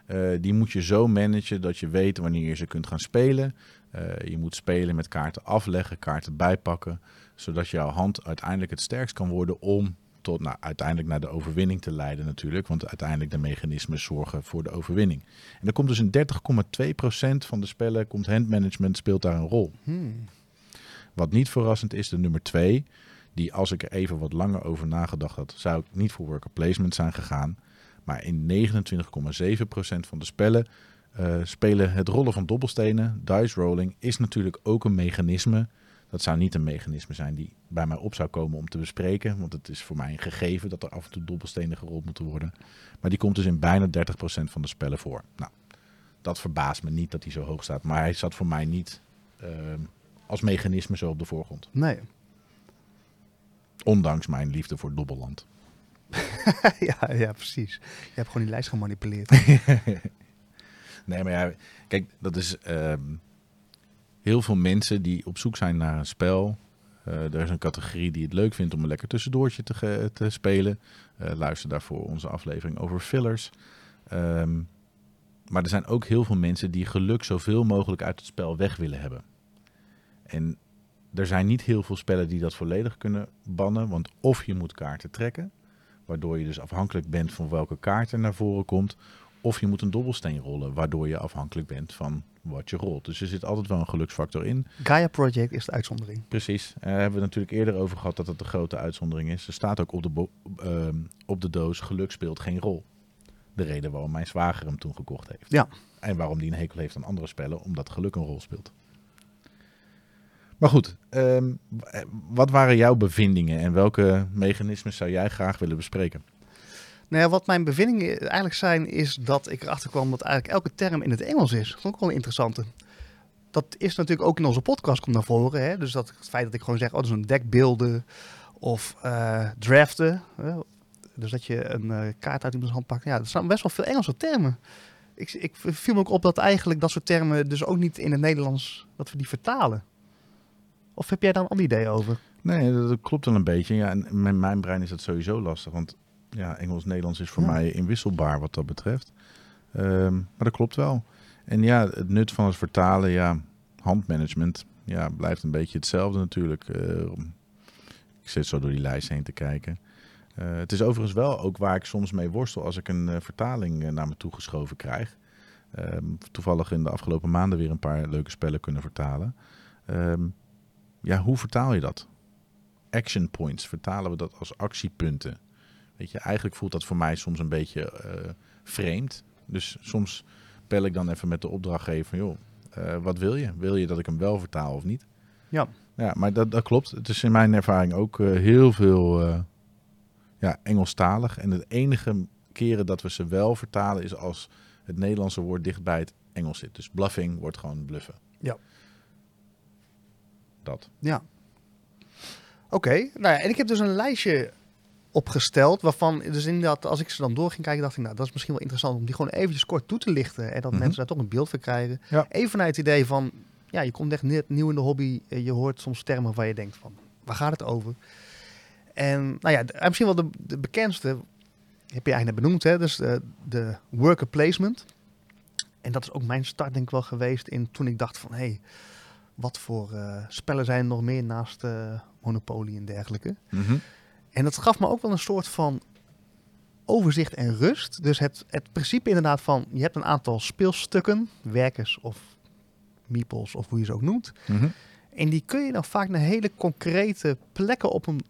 eh, die moet je zo managen dat je weet wanneer je ze kunt gaan spelen. Eh, je moet spelen met kaarten afleggen, kaarten bijpakken, zodat jouw hand uiteindelijk het sterkst kan worden om tot nou, uiteindelijk naar de overwinning te leiden natuurlijk. Want uiteindelijk de mechanismes zorgen voor de overwinning. En er komt dus in 30,2% van de spellen, komt handmanagement speelt daar een rol. Hmm. Wat niet verrassend is, de nummer 2. Die als ik er even wat langer over nagedacht had, zou ik niet voor worker placement zijn gegaan. Maar in 29,7% van de spellen eh, spelen het rollen van dobbelstenen, dice rolling, is natuurlijk ook een mechanisme. Dat zou niet een mechanisme zijn die bij mij op zou komen om te bespreken. Want het is voor mij een gegeven dat er af en toe dobbelstenen gerold moeten worden. Maar die komt dus in bijna 30% van de spellen voor. Nou, dat verbaast me niet dat hij zo hoog staat. Maar hij zat voor mij niet ehm, als mechanisme zo op de voorgrond. Nee. Ondanks mijn liefde voor Dobbelland. ja, ja, precies. Je hebt gewoon die lijst gemanipuleerd. Nee, maar ja, kijk, dat is ehm, heel veel mensen die op zoek zijn naar een spel. Eh, er is een categorie die het leuk vindt om een lekker tussendoortje te, te spelen. Eh, luister daarvoor onze aflevering over fillers. Ehm, maar er zijn ook heel veel mensen die geluk zoveel mogelijk uit het spel weg willen hebben. En er zijn niet heel veel spellen die dat volledig kunnen bannen. Want of je moet kaarten trekken, waardoor je dus afhankelijk bent van welke kaart er naar voren komt. Of je moet een dobbelsteen rollen, waardoor je afhankelijk bent van wat je rolt. Dus er zit altijd wel een geluksfactor in. Gaia Project is de uitzondering. Precies. Daar hebben we natuurlijk eerder over gehad dat het de grote uitzondering is. Er staat ook op de, ehm, op de doos, geluk speelt geen rol. De reden waarom mijn zwager hem toen gekocht heeft. Ja. En waarom die een hekel heeft aan andere spellen, omdat geluk een rol speelt. Maar goed, ehm, eh, wat waren jouw bevindingen en welke mechanismes zou jij graag willen bespreken? Nou ja, wat mijn bevindingen eigenlijk zijn, is dat ik erachter kwam dat eigenlijk elke term in het Engels is. Dat is ook wel een interessante. Dat is natuurlijk ook in onze podcast komt naar voren. Hè? Dus dat, het feit dat ik gewoon zeg, oh, dat is een deck beelden of eh, draften. Hè? Dus dat je een eh, kaart uit iemands hand pakt. Ja, er staan best wel veel Engelse termen. Ik, ik viel me ook op dat eigenlijk dat soort termen dus ook niet in het Nederlands, dat we die vertalen. Of heb jij daar een ander idee over? Nee, dat, dat klopt wel een beetje. Ja, en met mijn brein is dat sowieso lastig. Want ja, Engels-Nederlands is voor Ja. mij inwisselbaar wat dat betreft. Ehm, maar dat klopt wel. En ja, het nut van het vertalen, ja, handmanagement, ja, blijft een beetje hetzelfde natuurlijk. Eh, ik zit zo door die lijst heen te kijken. Eh, het is overigens wel ook waar ik soms mee worstel als ik een eh, vertaling naar me toe geschoven krijg. Ehm, toevallig in de afgelopen maanden weer een paar leuke spellen kunnen vertalen. Ehm, ja, hoe vertaal je dat? Action points, vertalen we dat als actiepunten? Weet je, eigenlijk voelt dat voor mij soms een beetje eh, vreemd. Dus soms bel ik dan even met de opdrachtgever van, joh, eh, wat wil je? Wil je dat ik hem wel vertaal of niet? Ja. Ja, maar dat, dat klopt. Het is in mijn ervaring ook eh, heel veel ja, Engelstalig. En de enige keren dat we ze wel vertalen is als het Nederlandse woord dicht bij het Engels zit. Dus bluffing wordt gewoon bluffen. Ja. Dat. Ja. Oké, nou ja, en ik heb dus een lijstje opgesteld waarvan, dus inderdaad, als ik ze dan door ging kijken, dacht ik, nou, dat is misschien wel interessant om die gewoon eventjes kort toe te lichten en dat Mhm. mensen daar toch een beeld van krijgen. Ja. Even vanuit het idee van, ja, je komt echt net nieuw in de hobby, eh, je hoort soms termen waar je denkt van, waar gaat het over? En nou ja, en misschien wel de, de bekendste, heb je eigenlijk net benoemd, hè, dus de, de worker placement. En dat is ook mijn start denk ik wel geweest in toen ik dacht van, hé, hey, wat voor eh, spellen zijn er nog meer naast eh, Monopoly en dergelijke. Mhm. En dat gaf me ook wel een soort van overzicht en rust. Dus het, het principe inderdaad van, je hebt een aantal speelstukken, werkers of meeples of hoe je ze ook noemt. Mhm. En die kun je dan vaak naar hele concrete plekken op een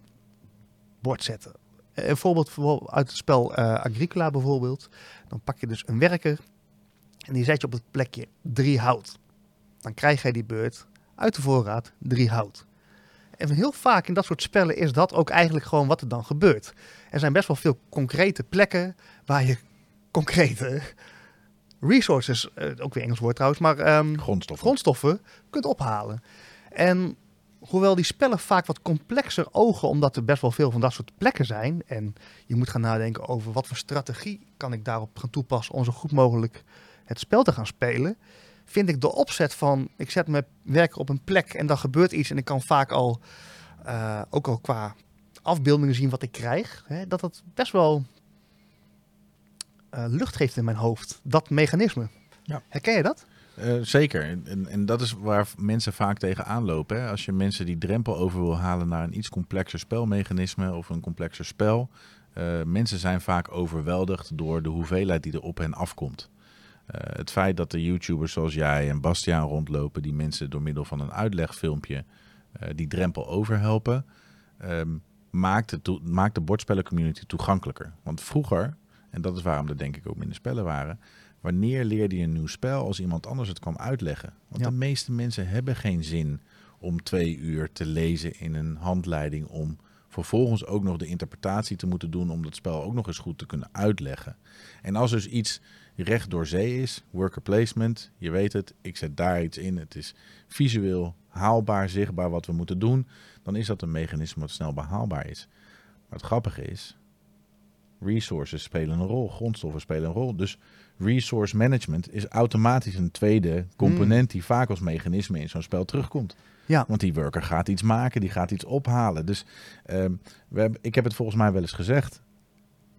bord zetten. Eh, Een voorbeeld voor- uit het spel eh, Agricola bijvoorbeeld. Dan pak je dus een werker en die zet je op het plekje drie hout. Dan krijg jij die beurt uit de voorraad drie hout. En heel vaak in dat soort spellen is dat ook eigenlijk gewoon wat er dan gebeurt. Er zijn best wel veel concrete plekken waar je concrete resources, eh, ook weer Engels woord trouwens, maar ehm, Grondstoffen. grondstoffen kunt ophalen. En hoewel die spellen vaak wat complexer ogen, omdat er best wel veel van dat soort plekken zijn. En je moet gaan nadenken over wat voor strategie kan ik daarop gaan toepassen om zo goed mogelijk het spel te gaan spelen. Vind ik de opzet van, ik zet mijn werker op een plek en dan gebeurt iets en ik kan vaak al, eh, ook al qua afbeeldingen zien wat ik krijg, hè, dat het best wel eh, lucht geeft in mijn hoofd. Dat mechanisme. Ja. Herken je dat? Eh, zeker. En- En, dat is waar mensen vaak tegenaan lopen. Hè? Als je mensen die drempel over wil halen naar een iets complexer spelmechanisme of een complexer spel. eh, mensen zijn vaak overweldigd door de hoeveelheid die er op hen afkomt. Eh, het feit dat de YouTubers zoals jij en Bastiaan rondlopen, die mensen door middel van een uitlegfilmpje eh, die drempel overhelpen, ehm, maakt, toe- maakt de bordspellencommunity toegankelijker. Want vroeger, en dat is waarom er denk ik ook minder spellen waren, Wanneer leerde je een nieuw spel als iemand anders het kwam uitleggen? Want Ja. de meeste mensen hebben geen zin om twee uur te lezen in een handleiding om vervolgens ook nog de interpretatie te moeten doen om dat spel ook nog eens goed te kunnen uitleggen. En als dus iets recht door zee is, worker placement, je weet het, ik zet daar iets in, het is visueel haalbaar, zichtbaar wat we moeten doen, dan is dat een mechanisme wat snel behaalbaar is. Maar het grappige is, resources spelen een rol, grondstoffen spelen een rol. Dus resource management is automatisch een tweede component die vaak als mechanisme in zo'n spel terugkomt. Ja. Want die worker gaat iets maken, die gaat iets ophalen. Dus ehm, we hebben, ik heb het volgens mij wel eens gezegd.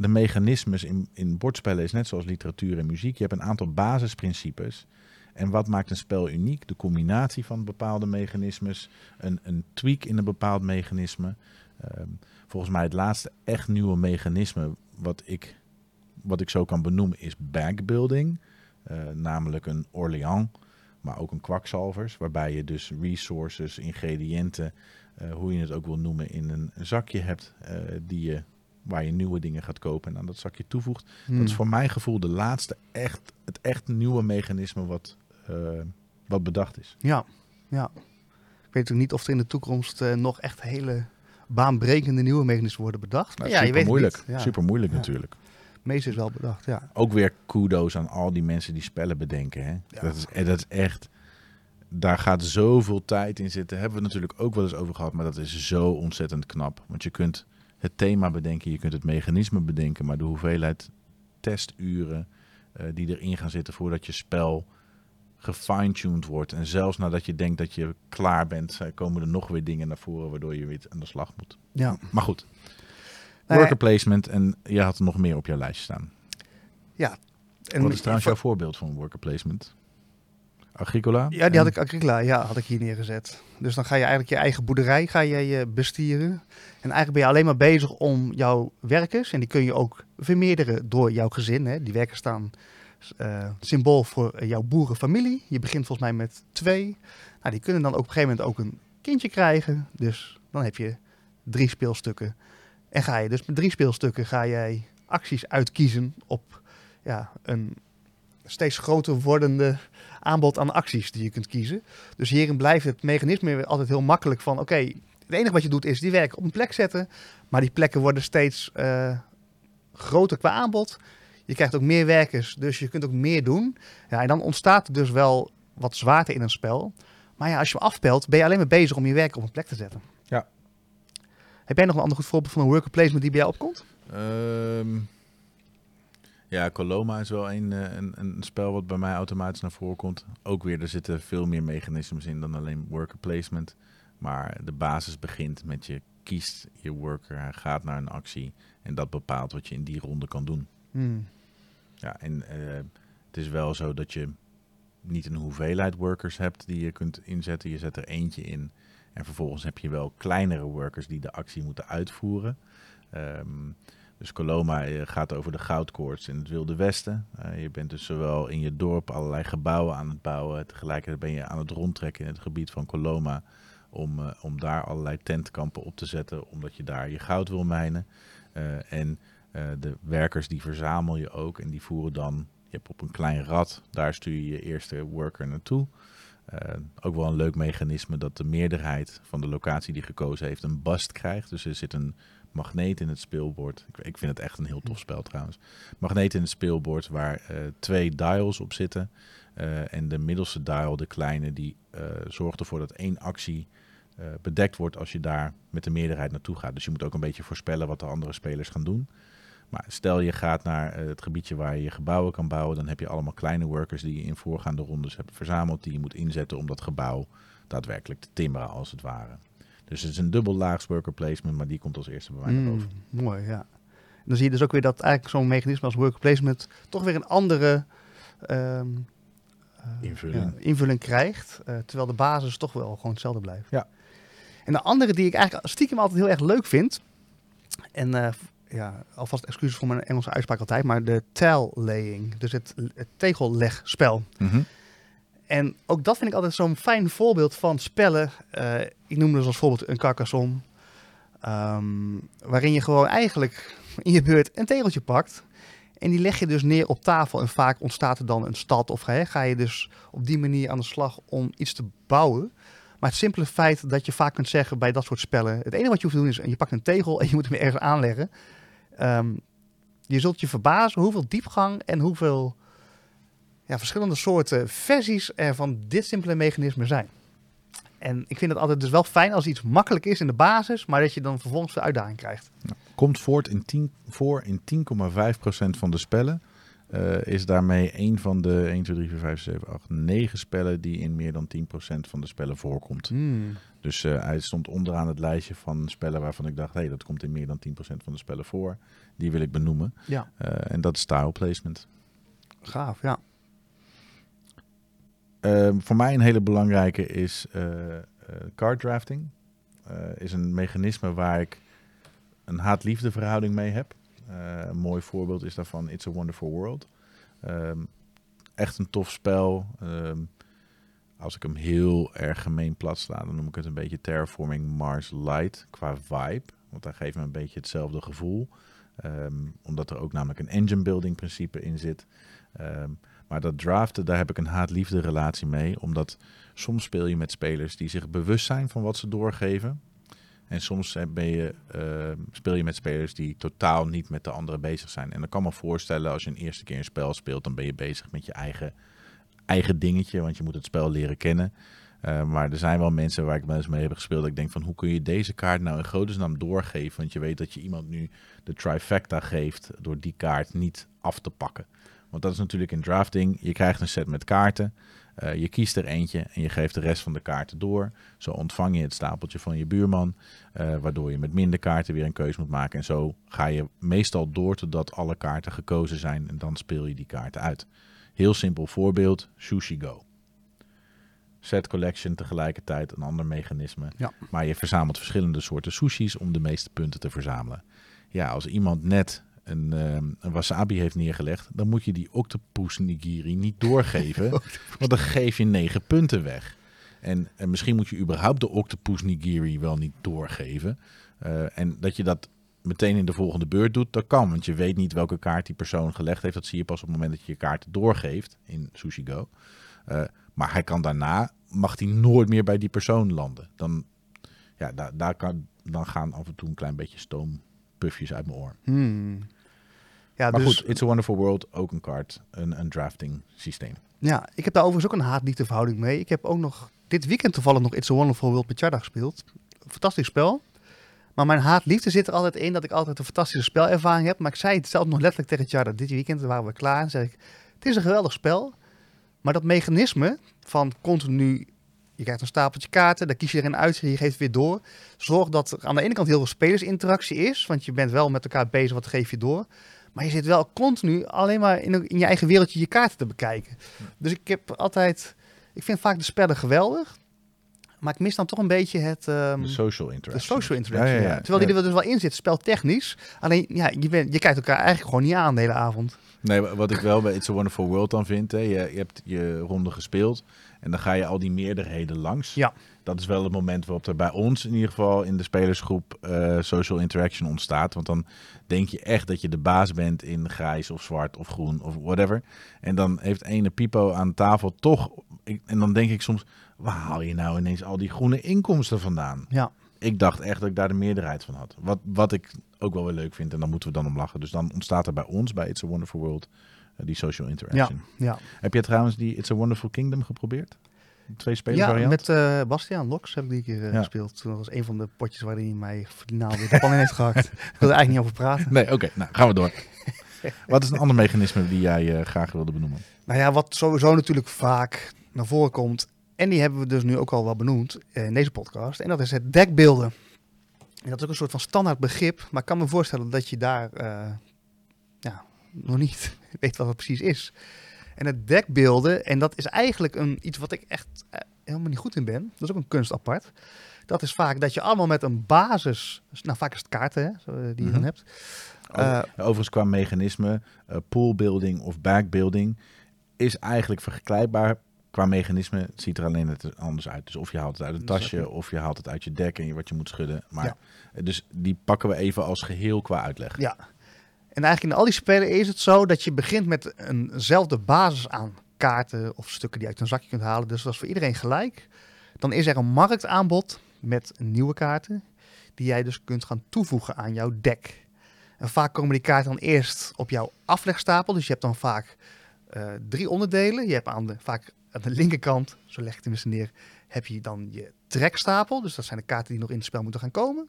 De mechanismes in, in bordspellen is net zoals literatuur en muziek. Je hebt een aantal basisprincipes. En wat maakt een spel uniek? De combinatie van bepaalde mechanismes, een, een tweak in een bepaald mechanisme. Ehm, volgens mij het laatste echt nieuwe mechanisme wat ik, wat ik zo kan benoemen is backbuilding. Eh, namelijk een Orléans, maar ook een kwakzalvers. Waarbij je dus resources, ingrediënten, eh, hoe je het ook wil noemen, in een, een zakje hebt. eh, die je, waar je nieuwe dingen gaat kopen en aan dat zakje toevoegt. Hmm. Dat is voor mijn gevoel de laatste echt, het echt nieuwe mechanisme wat, eh, wat bedacht is. Ja, ja. Ik weet ook niet of er in de toekomst eh, nog echt hele baanbrekende nieuwe mechanismen worden bedacht. Maar ja, je super moeilijk. niet. Ja. Super moeilijk Ja. natuurlijk. Het meeste is wel bedacht, ja. Ook weer kudo's aan al die mensen die spellen bedenken. Hè? Ja. Dat, is, eh, dat is echt. Daar gaat zoveel tijd in zitten. Hebben we het natuurlijk ook wel eens over gehad. Maar dat is zo ontzettend knap. Want je kunt het thema bedenken, je kunt het mechanisme bedenken. Maar de hoeveelheid testuren eh, die erin gaan zitten voordat je spel gefine-tuned wordt. En zelfs nadat je denkt dat je klaar bent, eh, komen er nog weer dingen naar voren waardoor je weer aan de slag moet. ja. Maar goed, Nou ja, worker placement en je had er nog meer op jouw lijstje staan. en Wat is trouwens jouw voorbeeld van worker placement? Agricola? Ja, die had ik Agricola, ja, had ik hier neergezet. Dus dan ga je eigenlijk je eigen boerderij ga je, eh, bestieren. En eigenlijk ben je alleen maar bezig om jouw werkers, en die kun je ook vermeerderen door jouw gezin. Hè. Die werkers staan eh, symbool voor eh, jouw boerenfamilie. Je begint volgens mij met twee. Nou, die kunnen dan ook op een gegeven moment ook een kindje krijgen. Dus dan heb je drie speelstukken. En ga je dus met drie speelstukken ga jij acties uitkiezen op ja, een steeds groter wordende aanbod aan acties die je kunt kiezen. Dus hierin blijft het mechanisme weer altijd heel makkelijk van oké, het enige wat je doet is die werken op een plek zetten, maar die plekken worden steeds eh, groter qua aanbod. Je krijgt ook meer werkers, dus je kunt ook meer doen. Ja, en dan ontstaat er dus wel wat zwaarte in een spel. Maar ja, als je hem afpelt, ben je alleen maar bezig om je werk op een plek te zetten. Ja. Heb jij nog een ander goed voorbeeld van een worker placement die bij jou opkomt? Ehm, ja, Coloma is wel een, eh, een, een spel wat bij mij automatisch naar voren komt. Ook weer, er zitten veel meer mechanismes in dan alleen worker placement. Maar de basis begint met je kiest je worker, hij gaat naar een actie en dat bepaalt wat je in die ronde kan doen. Hmm. Ja, en eh, het is wel zo dat je niet een hoeveelheid workers hebt die je kunt inzetten. Je zet er eentje in en vervolgens heb je wel kleinere workers die de actie moeten uitvoeren. Ehm, dus Coloma eh, gaat over de goudkoorts in het Wilde Westen. Eh, je bent dus zowel in je dorp allerlei gebouwen aan het bouwen. Tegelijkertijd ben je aan het rondtrekken in het gebied van Coloma. Om, eh, om daar allerlei tentkampen op te zetten, omdat je daar je goud wil mijnen. En de werkers die verzamel je ook en die voeren dan, je hebt op een klein rad, daar stuur je je eerste worker naartoe. Ook wel een leuk mechanisme dat de meerderheid van de locatie die gekozen heeft een bast krijgt. Dus er zit een magneet in het speelbord. Ik, ik vind het echt een heel tof spel trouwens. Magneet in het speelbord waar eh, twee dials op zitten. Eh, en de middelste dial, de kleine, die eh, zorgt ervoor dat één actie bedekt wordt als je daar met de meerderheid naartoe gaat. Dus je moet ook een beetje voorspellen wat de andere spelers gaan doen. Maar stel je gaat naar het gebiedje waar je je gebouwen kan bouwen, dan heb je allemaal kleine workers die je in voorgaande rondes hebt verzameld, die je moet inzetten om dat gebouw daadwerkelijk te timmeren als het ware. Dus het is een dubbel laags worker placement, maar die komt als eerste bij mij naar Mm, boven. mooi, ja. En dan zie je dus ook weer dat eigenlijk zo'n mechanisme als worker placement toch weer een andere ehm, eh, Invulling. ja, invulling krijgt. eh, terwijl de basis toch wel gewoon hetzelfde blijft. Ja. En de andere die ik eigenlijk stiekem altijd heel erg leuk vind. En eh, ja, alvast excuses voor mijn Engelse uitspraak altijd. Maar de tile laying. Dus het, het tegellegspel. Mhm. En ook dat vind ik altijd zo'n fijn voorbeeld van spellen. Eh, ik noem dus als voorbeeld een Carcassonne. ehm, waarin je gewoon eigenlijk in je beurt een tegeltje pakt. En die leg je dus neer op tafel. En vaak ontstaat er dan een stad. Of ga je, ga je dus op die manier aan de slag om iets te bouwen. Maar het simpele feit dat je vaak kunt zeggen bij dat soort spellen. Het enige wat je hoeft te doen is, je pakt een tegel en je moet hem ergens aanleggen. Ehm, je zult je verbazen hoeveel diepgang en hoeveel ja, verschillende soorten versies er van dit simpele mechanisme zijn. En ik vind het altijd dus wel fijn als iets makkelijk is in de basis, maar dat je dan vervolgens de uitdaging krijgt. Komt voort in 10, voor in 10,5% van de spellen. Eh, is daarmee een van de 1, 2, 3, 4, 5, 6, 7, 8, 9 spellen die in meer dan 10% van de spellen voorkomt. Dus eh, hij stond onderaan het lijstje van spellen waarvan ik dacht, hé, hey, dat komt in meer dan 10% van de spellen voor. Die wil ik benoemen. Ja, Eh, en dat is tile placement. gaaf, ja. Ehm, voor mij een hele belangrijke is eh, eh, card drafting. Eh, is een mechanisme waar ik een haat-liefde verhouding mee heb. Een mooi voorbeeld is daarvan It's a Wonderful World. Ehm, echt een tof spel. Ehm, als ik hem heel erg gemeen plat sla, dan noem ik het een beetje Terraforming Mars Light qua vibe. Want daar geeft me een beetje hetzelfde gevoel. Omdat er ook namelijk een engine building principe in zit. Maar dat draften, daar heb ik een haat-liefde relatie mee. Omdat soms speel je met spelers die zich bewust zijn van wat ze doorgeven. En soms ben je, eh, speel je met spelers die totaal niet met de anderen bezig zijn. En dan kan me voorstellen, als je een eerste keer een spel speelt, dan ben je bezig met je eigen, eigen dingetje. Want je moet het spel leren kennen. Eh, maar er zijn wel mensen waar ik wel eens mee heb gespeeld. Dat ik denk van hoe kun je deze kaart nou in godesnaam doorgeven? Want je weet dat je iemand nu de trifecta geeft door die kaart niet af te pakken. Want dat is natuurlijk in drafting. Je krijgt een set met kaarten. Eh, je kiest er eentje en je geeft de rest van de kaarten door. Zo ontvang je het stapeltje van je buurman. eh, waardoor je met minder kaarten weer een keuze moet maken. En zo ga je meestal door totdat alle kaarten gekozen zijn. En dan speel je die kaarten uit. Heel simpel voorbeeld: Sushi Go. Set collection tegelijkertijd een ander mechanisme. Ja. Maar je verzamelt verschillende soorten sushis om de meeste punten te verzamelen. Ja, als iemand net een, ehm, een wasabi heeft neergelegd, dan moet je die octopus nigiri niet doorgeven, want dan geef je negen punten weg. En, en misschien moet je überhaupt de octopus nigiri wel niet doorgeven. Eh, en dat je dat meteen in de volgende beurt doet, dat kan. Want je weet niet welke kaart die persoon gelegd heeft. Dat zie je pas op het moment dat je je kaarten doorgeeft in Sushi Go. Eh, maar hij kan daarna, mag hij nooit meer bij die persoon landen. Dan, ja, daar, daar kan, dan gaan af en toe een klein beetje stoompuffjes uit mijn oor. Hmm. Ja, Maar dus, goed, It's a Wonderful World, ook een kaart, een, een drafting systeem. Ja, ik heb daar overigens ook een haat-liefde verhouding mee. Ik heb ook nog dit weekend toevallig nog It's a Wonderful World met Charda gespeeld. Fantastisch spel. Maar mijn haat-liefde zit er altijd in dat ik altijd een fantastische spelervaring heb. Maar ik zei het zelf nog letterlijk tegen Charda. Dit weekend waren we klaar en zeg ik, het is een geweldig spel. Maar dat mechanisme van continu, je krijgt een stapeltje kaarten, daar kies je er een uit, je geeft weer door. Zorgt dat er aan de ene kant heel veel spelersinteractie is, want je bent wel met elkaar bezig, wat geef je door. Maar je zit wel continu alleen maar in, in je eigen wereldje je kaarten te bekijken. Dus ik heb altijd, ik vind vaak de spellen geweldig. Maar ik mis dan toch een beetje het, ehm, De social de interaction. social interaction. Ja, ja, ja. ja. Terwijl die er dus wel in zit, speltechnisch. Alleen, ja, je, bent, je kijkt elkaar eigenlijk gewoon niet aan de hele avond. Nee, wa- wat ik wel bij It's a Wonderful World dan vind, hè, je, je hebt je ronde gespeeld en dan ga je al die meerderheden langs. Ja. Dat is wel het moment waarop er bij ons in ieder geval in de spelersgroep eh, social interaction ontstaat. Want dan denk je echt dat je de baas bent in grijs of zwart of groen of whatever. En dan heeft ene Pipo aan tafel toch, en dan denk ik soms, waar haal je nou ineens al die groene inkomsten vandaan? Ja. Ik dacht echt dat ik daar de meerderheid van had. Wat, wat ik ook wel weer leuk vind en dan moeten we dan om lachen. Dus dan ontstaat er bij ons, bij It's a Wonderful World, die social interaction. ja. Heb je trouwens die It's a Wonderful Kingdom geprobeerd? Twee spelers ja variant? met eh Bastiaan Loks heb ik die keer eh, gespeeld. Dat was een van de potjes waarin hij mij finaal weer de pan in heeft gehakt. Ik wil er eigenlijk niet over praten. Nee, oké. nou, gaan we door. Wat is een ander mechanisme die jij eh, graag wilde benoemen? Nou ja, wat sowieso natuurlijk vaak naar voren komt. En die hebben we dus nu ook al wel benoemd eh, in deze podcast. En dat is het dekbeelden. En dat is ook een soort van standaard begrip. Maar ik kan me voorstellen dat je daar eh, ja, nog niet weet wat het precies is. En het dekbeelden, en dat is eigenlijk een, iets wat ik echt eh, helemaal niet goed in ben. Dat is ook een kunst apart. Dat is vaak dat je allemaal met een basis, nou vaak is het kaarten hè, eh, die je dan Mhm. hebt. Eh, Overigens qua mechanisme, eh poolbuilding of backbuilding is eigenlijk vergelijkbaar. Qua mechanisme het ziet er alleen net anders uit. Dus of je haalt het uit een tasje of je haalt het uit je dek en je, wat je moet schudden. Maar, Ja. Dus die pakken we even als geheel qua uitleg. Ja. En eigenlijk in al die spellen is het zo dat je begint met eenzelfde basis aan kaarten of stukken die je uit een zakje kunt halen. Dus dat is voor iedereen gelijk. Dan is er een marktaanbod met nieuwe kaarten die jij dus kunt gaan toevoegen aan jouw deck. En vaak komen die kaarten dan eerst op jouw aflegstapel. Dus je hebt dan vaak eh, drie onderdelen. Je hebt aan de, vaak aan de linkerkant, zo leg ik tenminste neer, heb je dan je trekstapel. Dus dat zijn de kaarten die nog in het spel moeten gaan komen.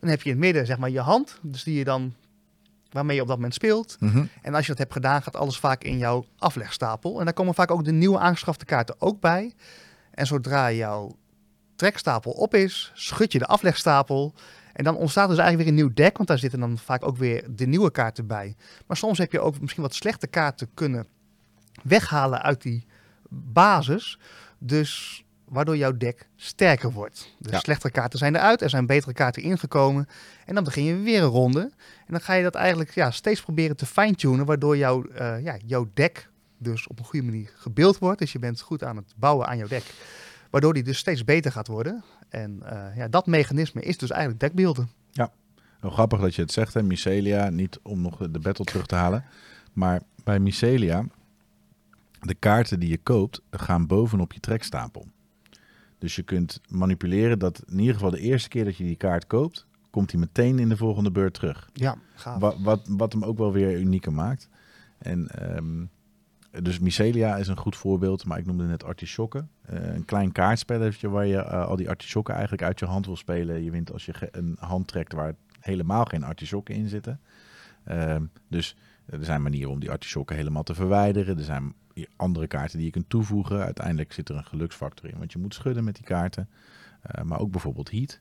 Dan heb je in het midden zeg maar je hand, dus die je dan waarmee je op dat moment speelt. Mhm. En als je dat hebt gedaan, gaat alles vaak in jouw aflegstapel. En daar komen vaak ook de nieuwe aangeschafte kaarten ook bij. En zodra jouw trekstapel op is, schud je de aflegstapel. En dan ontstaat dus eigenlijk weer een nieuw deck, want daar zitten dan vaak ook weer de nieuwe kaarten bij. Maar soms heb je ook misschien wat slechte kaarten kunnen weghalen uit die basis. Dus waardoor jouw deck sterker wordt. De Ja. slechtere kaarten zijn eruit, er zijn betere kaarten ingekomen. En dan begin je weer een ronde. En dan ga je dat eigenlijk ja, steeds proberen te fine-tunen, waardoor jouw, eh, ja, jouw deck dus op een goede manier gebeeld wordt. Dus je bent goed aan het bouwen aan jouw deck. Waardoor die dus steeds beter gaat worden. En eh, ja, dat mechanisme is dus eigenlijk dekbeelden. Wel grappig dat je het zegt, hè, Mycelia. Niet om nog de battle terug te halen. Maar bij Mycelia, de kaarten die je koopt, gaan bovenop je trekstapel. Dus je kunt manipuleren dat in ieder geval de eerste keer dat je die kaart koopt, komt hij meteen in de volgende beurt terug. Ja, gaaf. Wat, wat, wat hem ook wel weer unieker maakt. En ehm, dus Mycelia is een goed voorbeeld, maar ik noemde net artisjokken. Eh, een klein kaartspelletje waar je eh, al die artisjokken eigenlijk uit je hand wil spelen. Je wint als je een hand trekt waar helemaal geen artisjokken in zitten. Ehm, dus er zijn manieren om die artisjokken helemaal te verwijderen. Er zijn andere kaarten die je kunt toevoegen. Uiteindelijk zit er een geluksfactor in, want je moet schudden met die kaarten. Eh, maar ook bijvoorbeeld heat.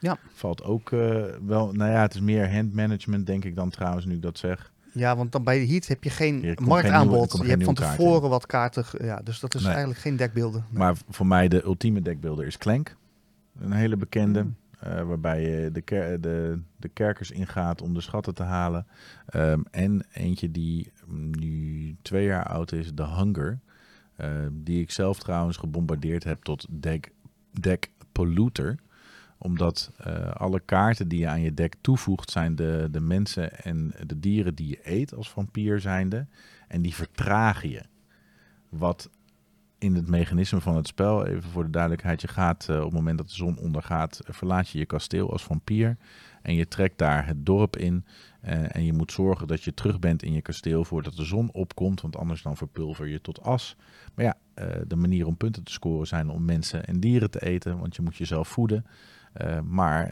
Ja. Valt ook eh, wel, nou ja, het is meer handmanagement denk ik dan trouwens nu ik dat zeg. Ja, want dan bij de Heat heb je geen Je komt geen nieuwe- marktaanbod. je hebt van tevoren wat kaarten. Ja, dus dat is Nee. eigenlijk geen dekbeelden. Nee. Maar voor mij de ultieme dekbeelder is Clank. Een hele bekende. Mm. eh, waarbij je de, ker- de, de kerkers ingaat om de schatten te halen. Ehm, en eentje die nu twee jaar oud is, The Hunger. eh, die ik zelf trouwens gebombardeerd heb tot deck, deck polluter. Omdat eh, alle kaarten die je aan je deck toevoegt zijn de, de mensen en de dieren die je eet als vampier zijnde. En die vertragen je. Wat in het mechanisme van het spel, even voor de duidelijkheid, je gaat eh, op het moment dat de zon ondergaat, verlaat je je kasteel als vampier. En je trekt daar het dorp in. Eh, en je moet zorgen dat je terug bent in je kasteel voordat de zon opkomt. Want anders dan verpulver je tot as. Maar ja, eh, de manier om punten te scoren zijn om mensen en dieren te eten. Want je moet jezelf voeden. Eh, maar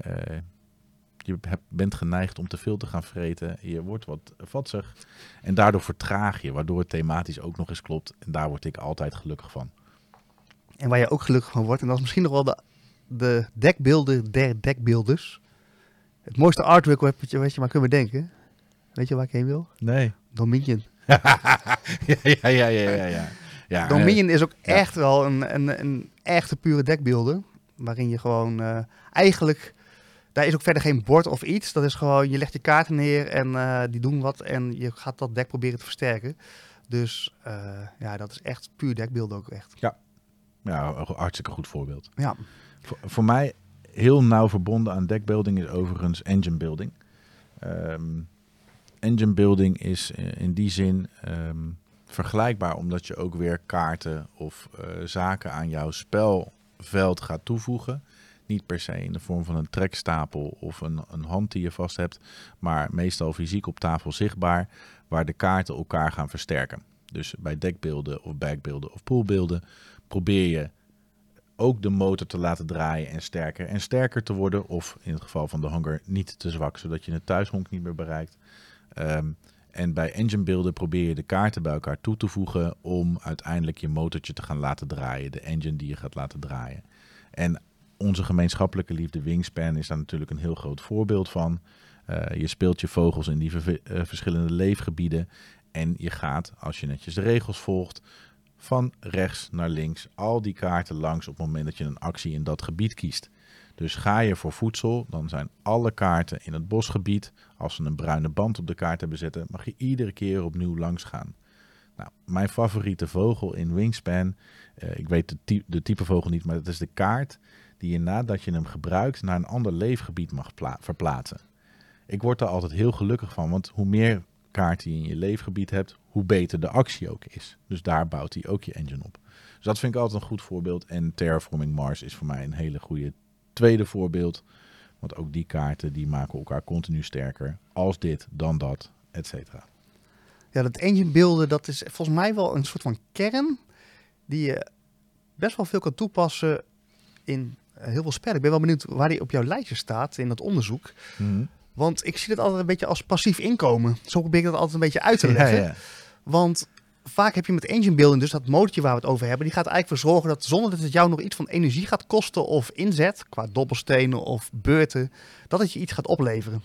je bent geneigd om te veel te gaan vreten. Je wordt wat vatsig. En daardoor vertraag je. Waardoor het thematisch ook nog eens klopt. En daar word ik altijd gelukkig van. En waar je ook gelukkig van wordt, en dat is misschien nog wel de, de dekbeelden der dekbeelders. Het mooiste artwork wat je, wat je maar kunt bedenken. Weet je waar ik heen wil? Nee. Dominion. ja, ja, ja, ja, ja. ja. ja Dominion is ook ja. echt wel een, een, een echte pure dekbeelden. Waarin je gewoon eh, eigenlijk... Daar is ook verder geen bord of iets. Dat is gewoon, je legt je kaarten neer en eh, die doen wat. En je gaat dat dek proberen te versterken. Dus eh, ja, dat is echt puur dekbeelden ook echt. Ja, een hartstikke goed voorbeeld. Ja, Voor, voor mij heel nauw verbonden aan deckbuilding is overigens engine building. Ehm, engine building is eh, in die zin ehm, vergelijkbaar omdat je ook weer kaarten of eh, zaken aan jouw spelveld gaat toevoegen. Niet per se in de vorm van een trekstapel of een, een hand die je vast hebt, maar meestal fysiek op tafel zichtbaar, waar de kaarten elkaar gaan versterken. Dus bij deckbeelden of backbeelden of poolbeelden probeer je ook de motor te laten draaien en sterker en sterker te worden. Of in het geval van de hanger niet te zwak, zodat je het thuishonk niet meer bereikt. Ehm, en bij engine beelden probeer je de kaarten bij elkaar toe te voegen om uiteindelijk je motortje te gaan laten draaien. De engine die je gaat laten draaien. En onze gemeenschappelijke liefde Wingspan is daar natuurlijk een heel groot voorbeeld van. Eh, je speelt je vogels in die eh, verschillende leefgebieden. En je gaat, als je netjes de regels volgt, van rechts naar links al die kaarten langs op het moment dat je een actie in dat gebied kiest. Dus ga je voor voedsel, dan zijn alle kaarten in het bosgebied. Als ze een bruine band op de kaart hebben zitten, mag je iedere keer opnieuw langs gaan. Nou, mijn favoriete vogel in Wingspan, eh, ik weet de, de type vogel niet, maar het is de kaart die je nadat je hem gebruikt naar een ander leefgebied mag pla- verplaatsen. Ik word daar altijd heel gelukkig van, want hoe meer kaarten je in je leefgebied hebt, hoe beter de actie ook is. Dus daar bouwt hij ook je engine op. Dus dat vind ik altijd een goed voorbeeld. En Terraforming Mars is voor mij een hele goede tweede voorbeeld. Want ook die kaarten die maken elkaar continu sterker. Als dit, dan dat, et cetera. Ja, dat engine beelden, dat is volgens mij wel een soort van kern die je best wel veel kan toepassen in eh, heel veel spellen. Ik ben wel benieuwd waar die op jouw lijstje staat in dat onderzoek. Want ik zie dat altijd een beetje als passief inkomen. Zo probeer ik dat altijd een beetje uit te Ja, leggen. ja. Want vaak heb je met engine building, dus dat motortje waar we het over hebben, die gaat eigenlijk voor zorgen dat zonder dat het jou nog iets van energie gaat kosten of inzet, qua dobbelstenen of beurten, dat het je iets gaat opleveren.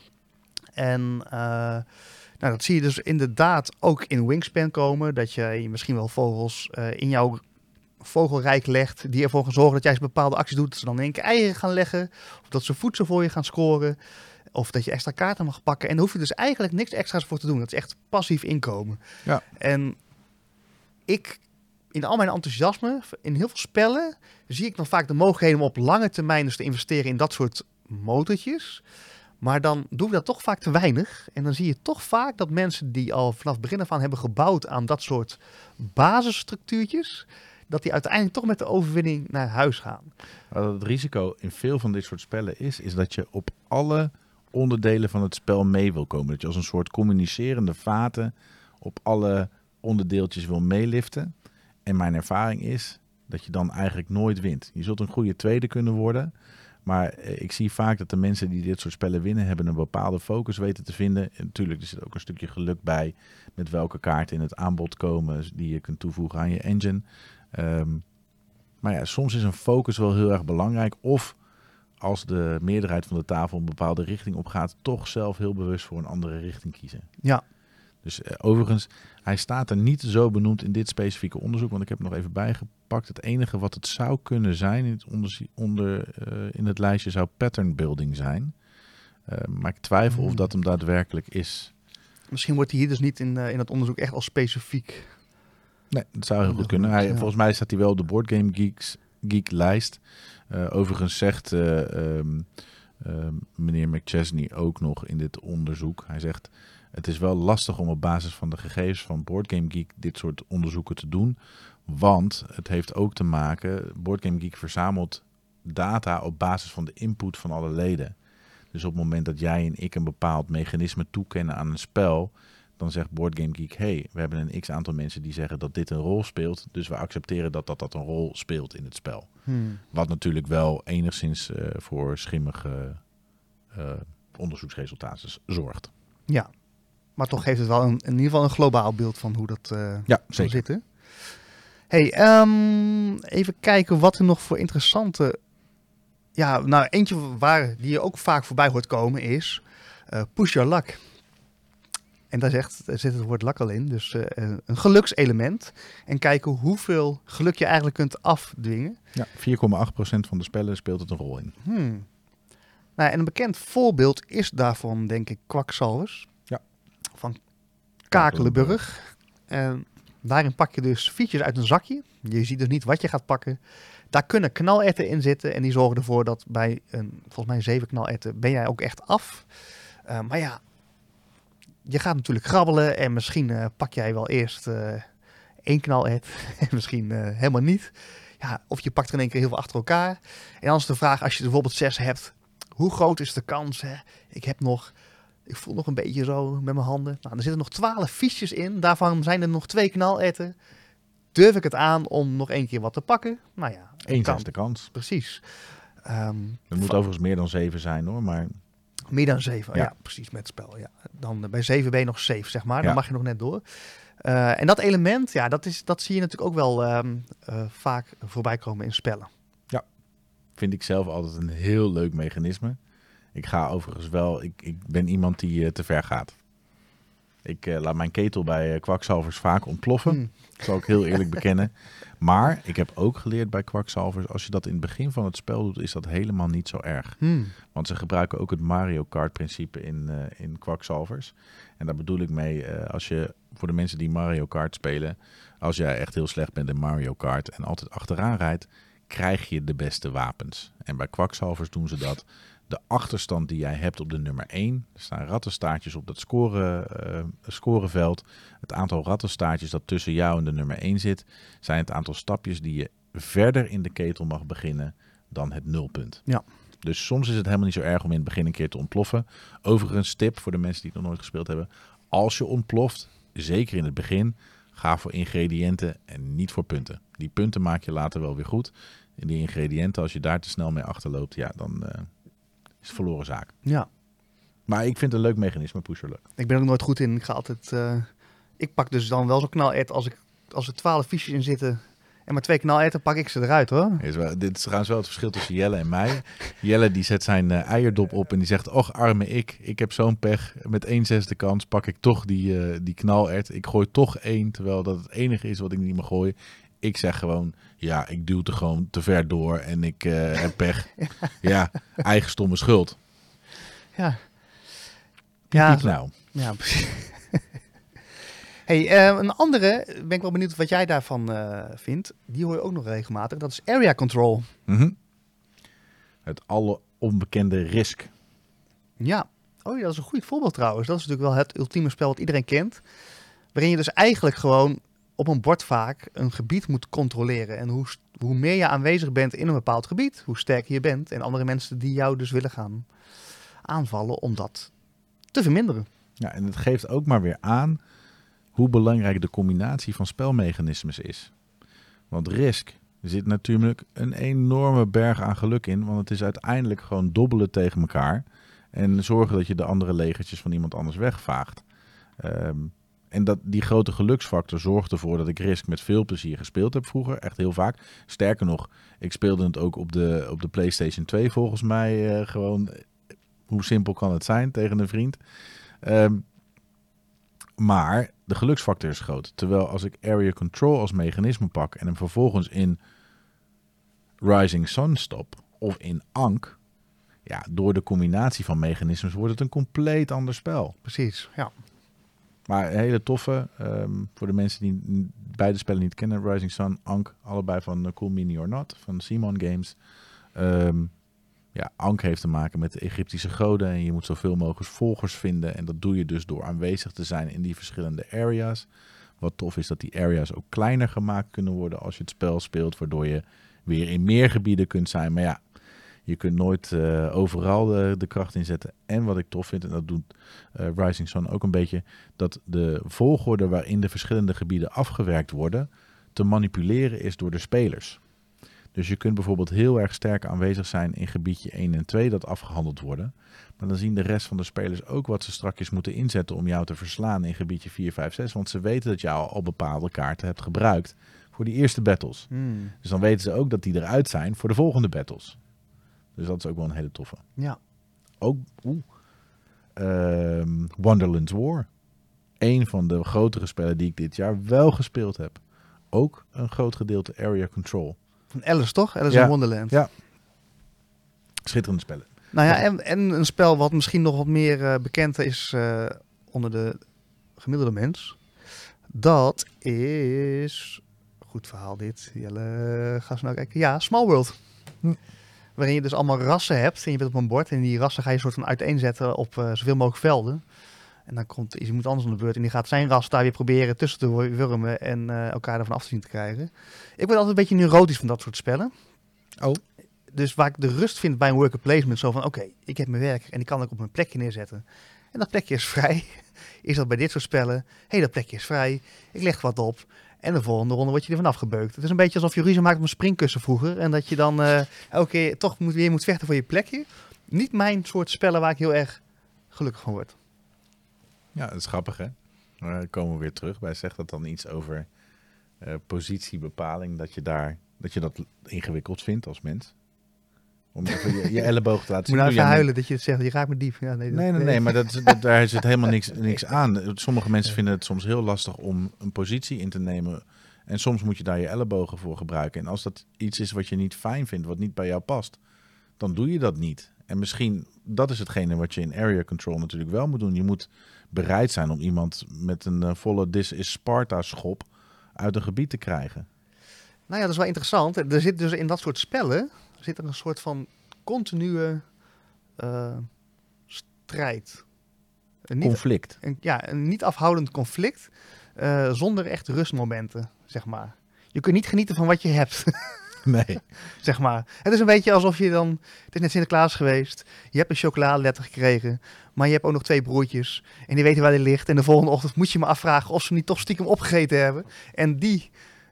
En eh, nou, dat zie je dus inderdaad ook in Wingspan komen, dat je misschien wel vogels eh, in jouw vogelrijk legt, die ervoor gaan zorgen dat jij eens bepaalde acties doet, dat ze dan in één keer eieren gaan leggen, of dat ze voedsel voor je gaan scoren, of dat je extra kaarten mag pakken. En daar hoef je dus eigenlijk niks extra's voor te doen. Dat is echt passief inkomen. Ja. En ik, in al mijn enthousiasme, in heel veel spellen, zie ik dan vaak de mogelijkheden om op lange termijn dus te investeren in dat soort motortjes. Maar dan doen we dat toch vaak te weinig. En dan zie je toch vaak dat mensen die al vanaf het begin af aan hebben gebouwd aan dat soort basisstructuurtjes, dat die uiteindelijk toch met de overwinning naar huis gaan. Wat het risico in veel van dit soort spellen is, is dat je op alle onderdelen van het spel mee wil komen. Dat je als een soort communicerende vaten op alle onderdeeltjes wil meeliften. En mijn ervaring is dat je dan eigenlijk nooit wint. Je zult een goede tweede kunnen worden. Maar eh, ik zie vaak dat de mensen die dit soort spellen winnen, hebben een bepaalde focus weten te vinden. En natuurlijk, er zit ook een stukje geluk bij met welke kaarten in het aanbod komen die je kunt toevoegen aan je engine. Ehm, maar ja, soms is een focus wel heel erg belangrijk. Of als de meerderheid van de tafel een bepaalde richting opgaat, toch zelf heel bewust voor een andere richting kiezen. Ja. Dus eh, overigens, hij staat er niet zo benoemd in dit specifieke onderzoek, want ik heb het nog even bijgepakt. Het enige wat het zou kunnen zijn in het, onder, onder, eh, in het lijstje zou pattern building zijn. Eh, maar ik twijfel of Hmm. dat hem daadwerkelijk is. Misschien wordt hij hier dus niet in, in het onderzoek echt als specifiek. Nee, dat zou heel goed kunnen. Hij, Ja. Volgens mij staat hij wel op de Board Game Geeks Geek lijst. Eh, overigens zegt eh, ehm, ehm, meneer McChesney ook nog in dit onderzoek. Hij zegt, het is wel lastig om op basis van de gegevens van Boardgame Geek dit soort onderzoeken te doen. Want het heeft ook te maken, Boardgame Geek verzamelt data op basis van de input van alle leden. Dus op het moment dat jij en ik een bepaald mechanisme toekennen aan een spel, dan zegt Boardgame Geek, hey, we hebben een x aantal mensen die zeggen dat dit een rol speelt, dus we accepteren dat dat, dat een rol speelt in het spel. Hmm. Wat natuurlijk wel enigszins eh, voor schimmige eh, onderzoeksresultaten zorgt. Ja, maar toch geeft het wel een, in ieder geval een globaal beeld van hoe dat eh Ja, zeker. zitten. Hey, ehm, even kijken wat er nog voor interessante... Ja, nou eentje waar, die je ook vaak voorbij hoort komen is eh, push your luck. En daar, zegt, daar zit het woord luck al in, dus eh, een gelukselement. En kijken hoeveel geluk je eigenlijk kunt afdwingen. Ja, 4,8% van de spellen speelt het een rol in. Hmm. Nou, en een bekend voorbeeld is daarvan, denk ik, Kwakzalvers. Ja. Van Kakelenburg. En daarin pak je dus fietsjes uit een zakje. Je ziet dus niet wat je gaat pakken. Daar kunnen knalerten in zitten. En die zorgen ervoor dat bij een, volgens mij zeven knalerten, ben jij ook echt af. Eh, maar ja, je gaat natuurlijk grabbelen. En misschien eh, pak jij wel eerst eh, één knalert. En misschien eh, helemaal niet. Ja, of je pakt er in één keer heel veel achter elkaar. En dan is de vraag, als je bijvoorbeeld zes hebt, hoe groot is de kans? Hè? Ik heb nog, ik voel nog een beetje zo met mijn handen. Nou, er zitten nog twaalf fiches in. Daarvan zijn er nog twee knalerten. Durf ik het aan om nog één keer wat te pakken? Nou ja, zesde kans. Precies. Ehm, Het moet overigens meer dan 7 zijn hoor, maar meer dan zeven, ja. Ja. precies, met het spel. Ja. Dan eh, bij zeven ben je nog safe, zeg maar. Dan Ja. mag je nog net door. Eh, en dat element, ja, dat, is, dat zie je natuurlijk ook wel ehm, eh, vaak voorbij komen in spellen. vind ik zelf altijd een heel leuk mechanisme. Ik ga overigens wel, ik, ik ben iemand die eh, te ver gaat. Ik laat mijn ketel bij kwakzalvers vaak ontploffen. Hmm. Dat zal ik heel eerlijk bekennen. Maar ik heb ook geleerd bij kwakzalvers, als je dat in het begin van het spel doet, is dat helemaal niet zo erg. Hmm. Want ze gebruiken ook het Mario Kart principe in, eh in kwakzalvers. En daar bedoel ik mee, eh, als je voor de mensen die Mario Kart spelen, als jij echt heel slecht bent in Mario Kart en altijd achteraan rijdt, krijg je de beste wapens. En bij kwakzalvers doen ze dat. De achterstand die jij hebt op de nummer 1, er staan rattenstaartjes op dat score, eh, scoreveld. Het aantal rattenstaartjes dat tussen jou en de nummer 1 zit, zijn het aantal stapjes die je verder in de ketel mag beginnen dan het nulpunt. Ja. Dus soms is het helemaal niet zo erg om in het begin een keer te ontploffen. Overigens, tip voor de mensen die het nog nooit gespeeld hebben. Als je ontploft, zeker in het begin, ga voor ingrediënten en niet voor punten. Die punten maak je later wel weer goed. En die ingrediënten, als je daar te snel mee achterloopt, ja, dan eh, is verloren zaak. Ja, Maar ik vind het een leuk mechanisme, pusher ik ben er ook nooit goed in. Ik ga altijd, eh, ik pak dus dan wel zo'n knalert als, ik, als er twaalf fiches in zitten en maar twee knalerten, pak ik ze eruit hoor. Is wel, dit is trouwens wel het verschil tussen Jelle en mij. Jelle die zet zijn eh, eierdop op en die zegt... Och, arme ik, ik heb zo'n pech. Met één zesde kans pak ik toch die, eh, die knalert. Ik gooi toch één, terwijl dat het enige is wat ik niet mag gooien. Ik zeg gewoon, ja, ik duw er gewoon te ver door en ik eh, heb pech. Ja, eigen stomme schuld. Ja. Ja, Niet nou. ja hey, eh, een andere, ben ik wel benieuwd wat jij daarvan eh, vindt. Die hoor je ook nog regelmatig. Dat is area control. Mhm. Het alle onbekende risk. Ja. Oh ja, dat is een goed voorbeeld trouwens. Dat is natuurlijk wel het ultieme spel wat iedereen kent. Waarin je dus eigenlijk gewoon op een bord vaak een gebied moet controleren. En hoe, hoe meer je aanwezig bent in een bepaald gebied, hoe sterker je bent. En andere mensen die jou dus willen gaan aanvallen om dat te verminderen. Ja, en het geeft ook maar weer aan hoe belangrijk de combinatie van spelmechanismes is. Want risk zit natuurlijk een enorme berg aan geluk in, want het is uiteindelijk gewoon dobbelen tegen elkaar en zorgen dat je de andere legertjes van iemand anders wegvaagt. Ehm, en dat, die grote geluksfactor zorgt ervoor dat ik Risk met veel plezier gespeeld heb vroeger. Echt heel vaak. Sterker nog, ik speelde het ook op de, op de PlayStation 2 volgens mij. eh, gewoon, eh, hoe simpel kan het zijn tegen een vriend? Ehm, maar de geluksfactor is groot. Terwijl als ik Area Control als mechanisme pak en hem vervolgens in Rising Sun stop of in Ankh, ja, door de combinatie van mechanismes wordt het een compleet ander spel. Precies, ja. Maar een hele toffe. ehm, voor de mensen die beide spellen niet kennen. Rising Sun, Ank. Allebei van eh, Cool Mini or Not. Van Simon Games. Ehm, ja, Ank heeft te maken met de Egyptische goden. En je moet zoveel mogelijk volgers vinden. En dat doe je dus door aanwezig te zijn in die verschillende areas. Wat tof is dat die areas ook kleiner gemaakt kunnen worden als je het spel speelt. Waardoor je weer in meer gebieden kunt zijn. Maar ja, je kunt nooit eh, overal de, de kracht inzetten. En wat ik tof vind, en dat doet eh, Rising Sun ook een beetje, dat de volgorde waarin de verschillende gebieden afgewerkt worden, te manipuleren is door de spelers. Dus je kunt bijvoorbeeld heel erg sterk aanwezig zijn in gebiedje 1 en 2 dat afgehandeld worden. Maar dan zien de rest van de spelers ook wat ze strakjes moeten inzetten om jou te verslaan in gebiedje 4, 5, 6. Want ze weten dat al, al bepaalde kaarten hebt gebruikt voor die eerste battles. Hmm. Dus dan weten ze ook dat die eruit zijn voor de volgende battles. Dus dat is ook wel een hele toffe. Ja. Ook oeh, ehm, Wonderland's War. Een van de grotere spellen die ik dit jaar wel gespeeld heb. Ook een groot gedeelte area control. Van Alice toch? Alice Ja. in Wonderland. Ja. Schitterende spellen. Nou ja, en, en een spel wat misschien nog wat meer eh, bekend is eh, onder de gemiddelde mens. Dat is... Goed verhaal dit. Jelle, ga eens nou kijken. Ja, Small World. Hm. Waarin je dus allemaal rassen hebt. En je bent op een bord. En die rassen ga je soort van uiteenzetten op eh, zoveel mogelijk velden. En dan komt is iemand anders aan de beurt. En die gaat zijn ras daar weer proberen tussen te wurmen. En eh, elkaar ervan af te zien te krijgen. Ik word altijd een beetje neurotisch van dat soort spellen. Oh. Dus waar ik de rust vind bij een worker placement. Zo van, oké, ik heb mijn werk en die kan ik op mijn plekje neerzetten. En dat plekje is vrij. Is dat bij dit soort spellen? Hé, hey, dat plekje is vrij. Ik leg wat op. En de volgende ronde word je ervan afgebeukt. Het is een beetje alsof je ruzie maakt op een springkussen vroeger. En dat je dan eh, elke keer toch moet, weer moet vechten voor je plekje. Niet mijn soort spellen waar ik heel erg gelukkig van word. Ja, dat is grappig hè. Dan komen we weer terug bij zegt dat dan iets over eh, positiebepaling. Dat je, daar, dat je dat ingewikkeld vindt als mens. Om even je, je elleboog te laten zien. moet nou even niet. huilen dat je zegt. Je raakt me diep. Ja, nee, dat- Nee, nee, nee, maar dat, is- dat, daar zit helemaal niks, niks aan. Sommige mensen vinden het soms heel lastig om een positie in te nemen. En soms moet je daar je ellebogen voor gebruiken. En als dat iets is wat je niet fijn vindt, wat niet bij jou past, dan doe je dat niet. En misschien, dat is hetgene wat je in area control natuurlijk wel moet doen. Je moet bereid zijn om iemand met een eh, volle This is Sparta schop uit een gebied te krijgen. Nou ja, dat is wel interessant. Er zit dus in dat soort spellen zit er een soort van continue eh, strijd. Een niet, Conflict. een, ja, een niet afhoudend conflict eh, zonder echt rustmomenten, zeg maar. Je kunt niet genieten van wat je hebt, Nee. zeg maar. Het is een beetje alsof je dan... Het is net Sinterklaas geweest. Je hebt een chocoladeletter gekregen. Maar je hebt ook nog twee broertjes. En die weten waar die ligt. En de volgende ochtend moet je me afvragen of ze hem niet toch stiekem opgegeten hebben. En die...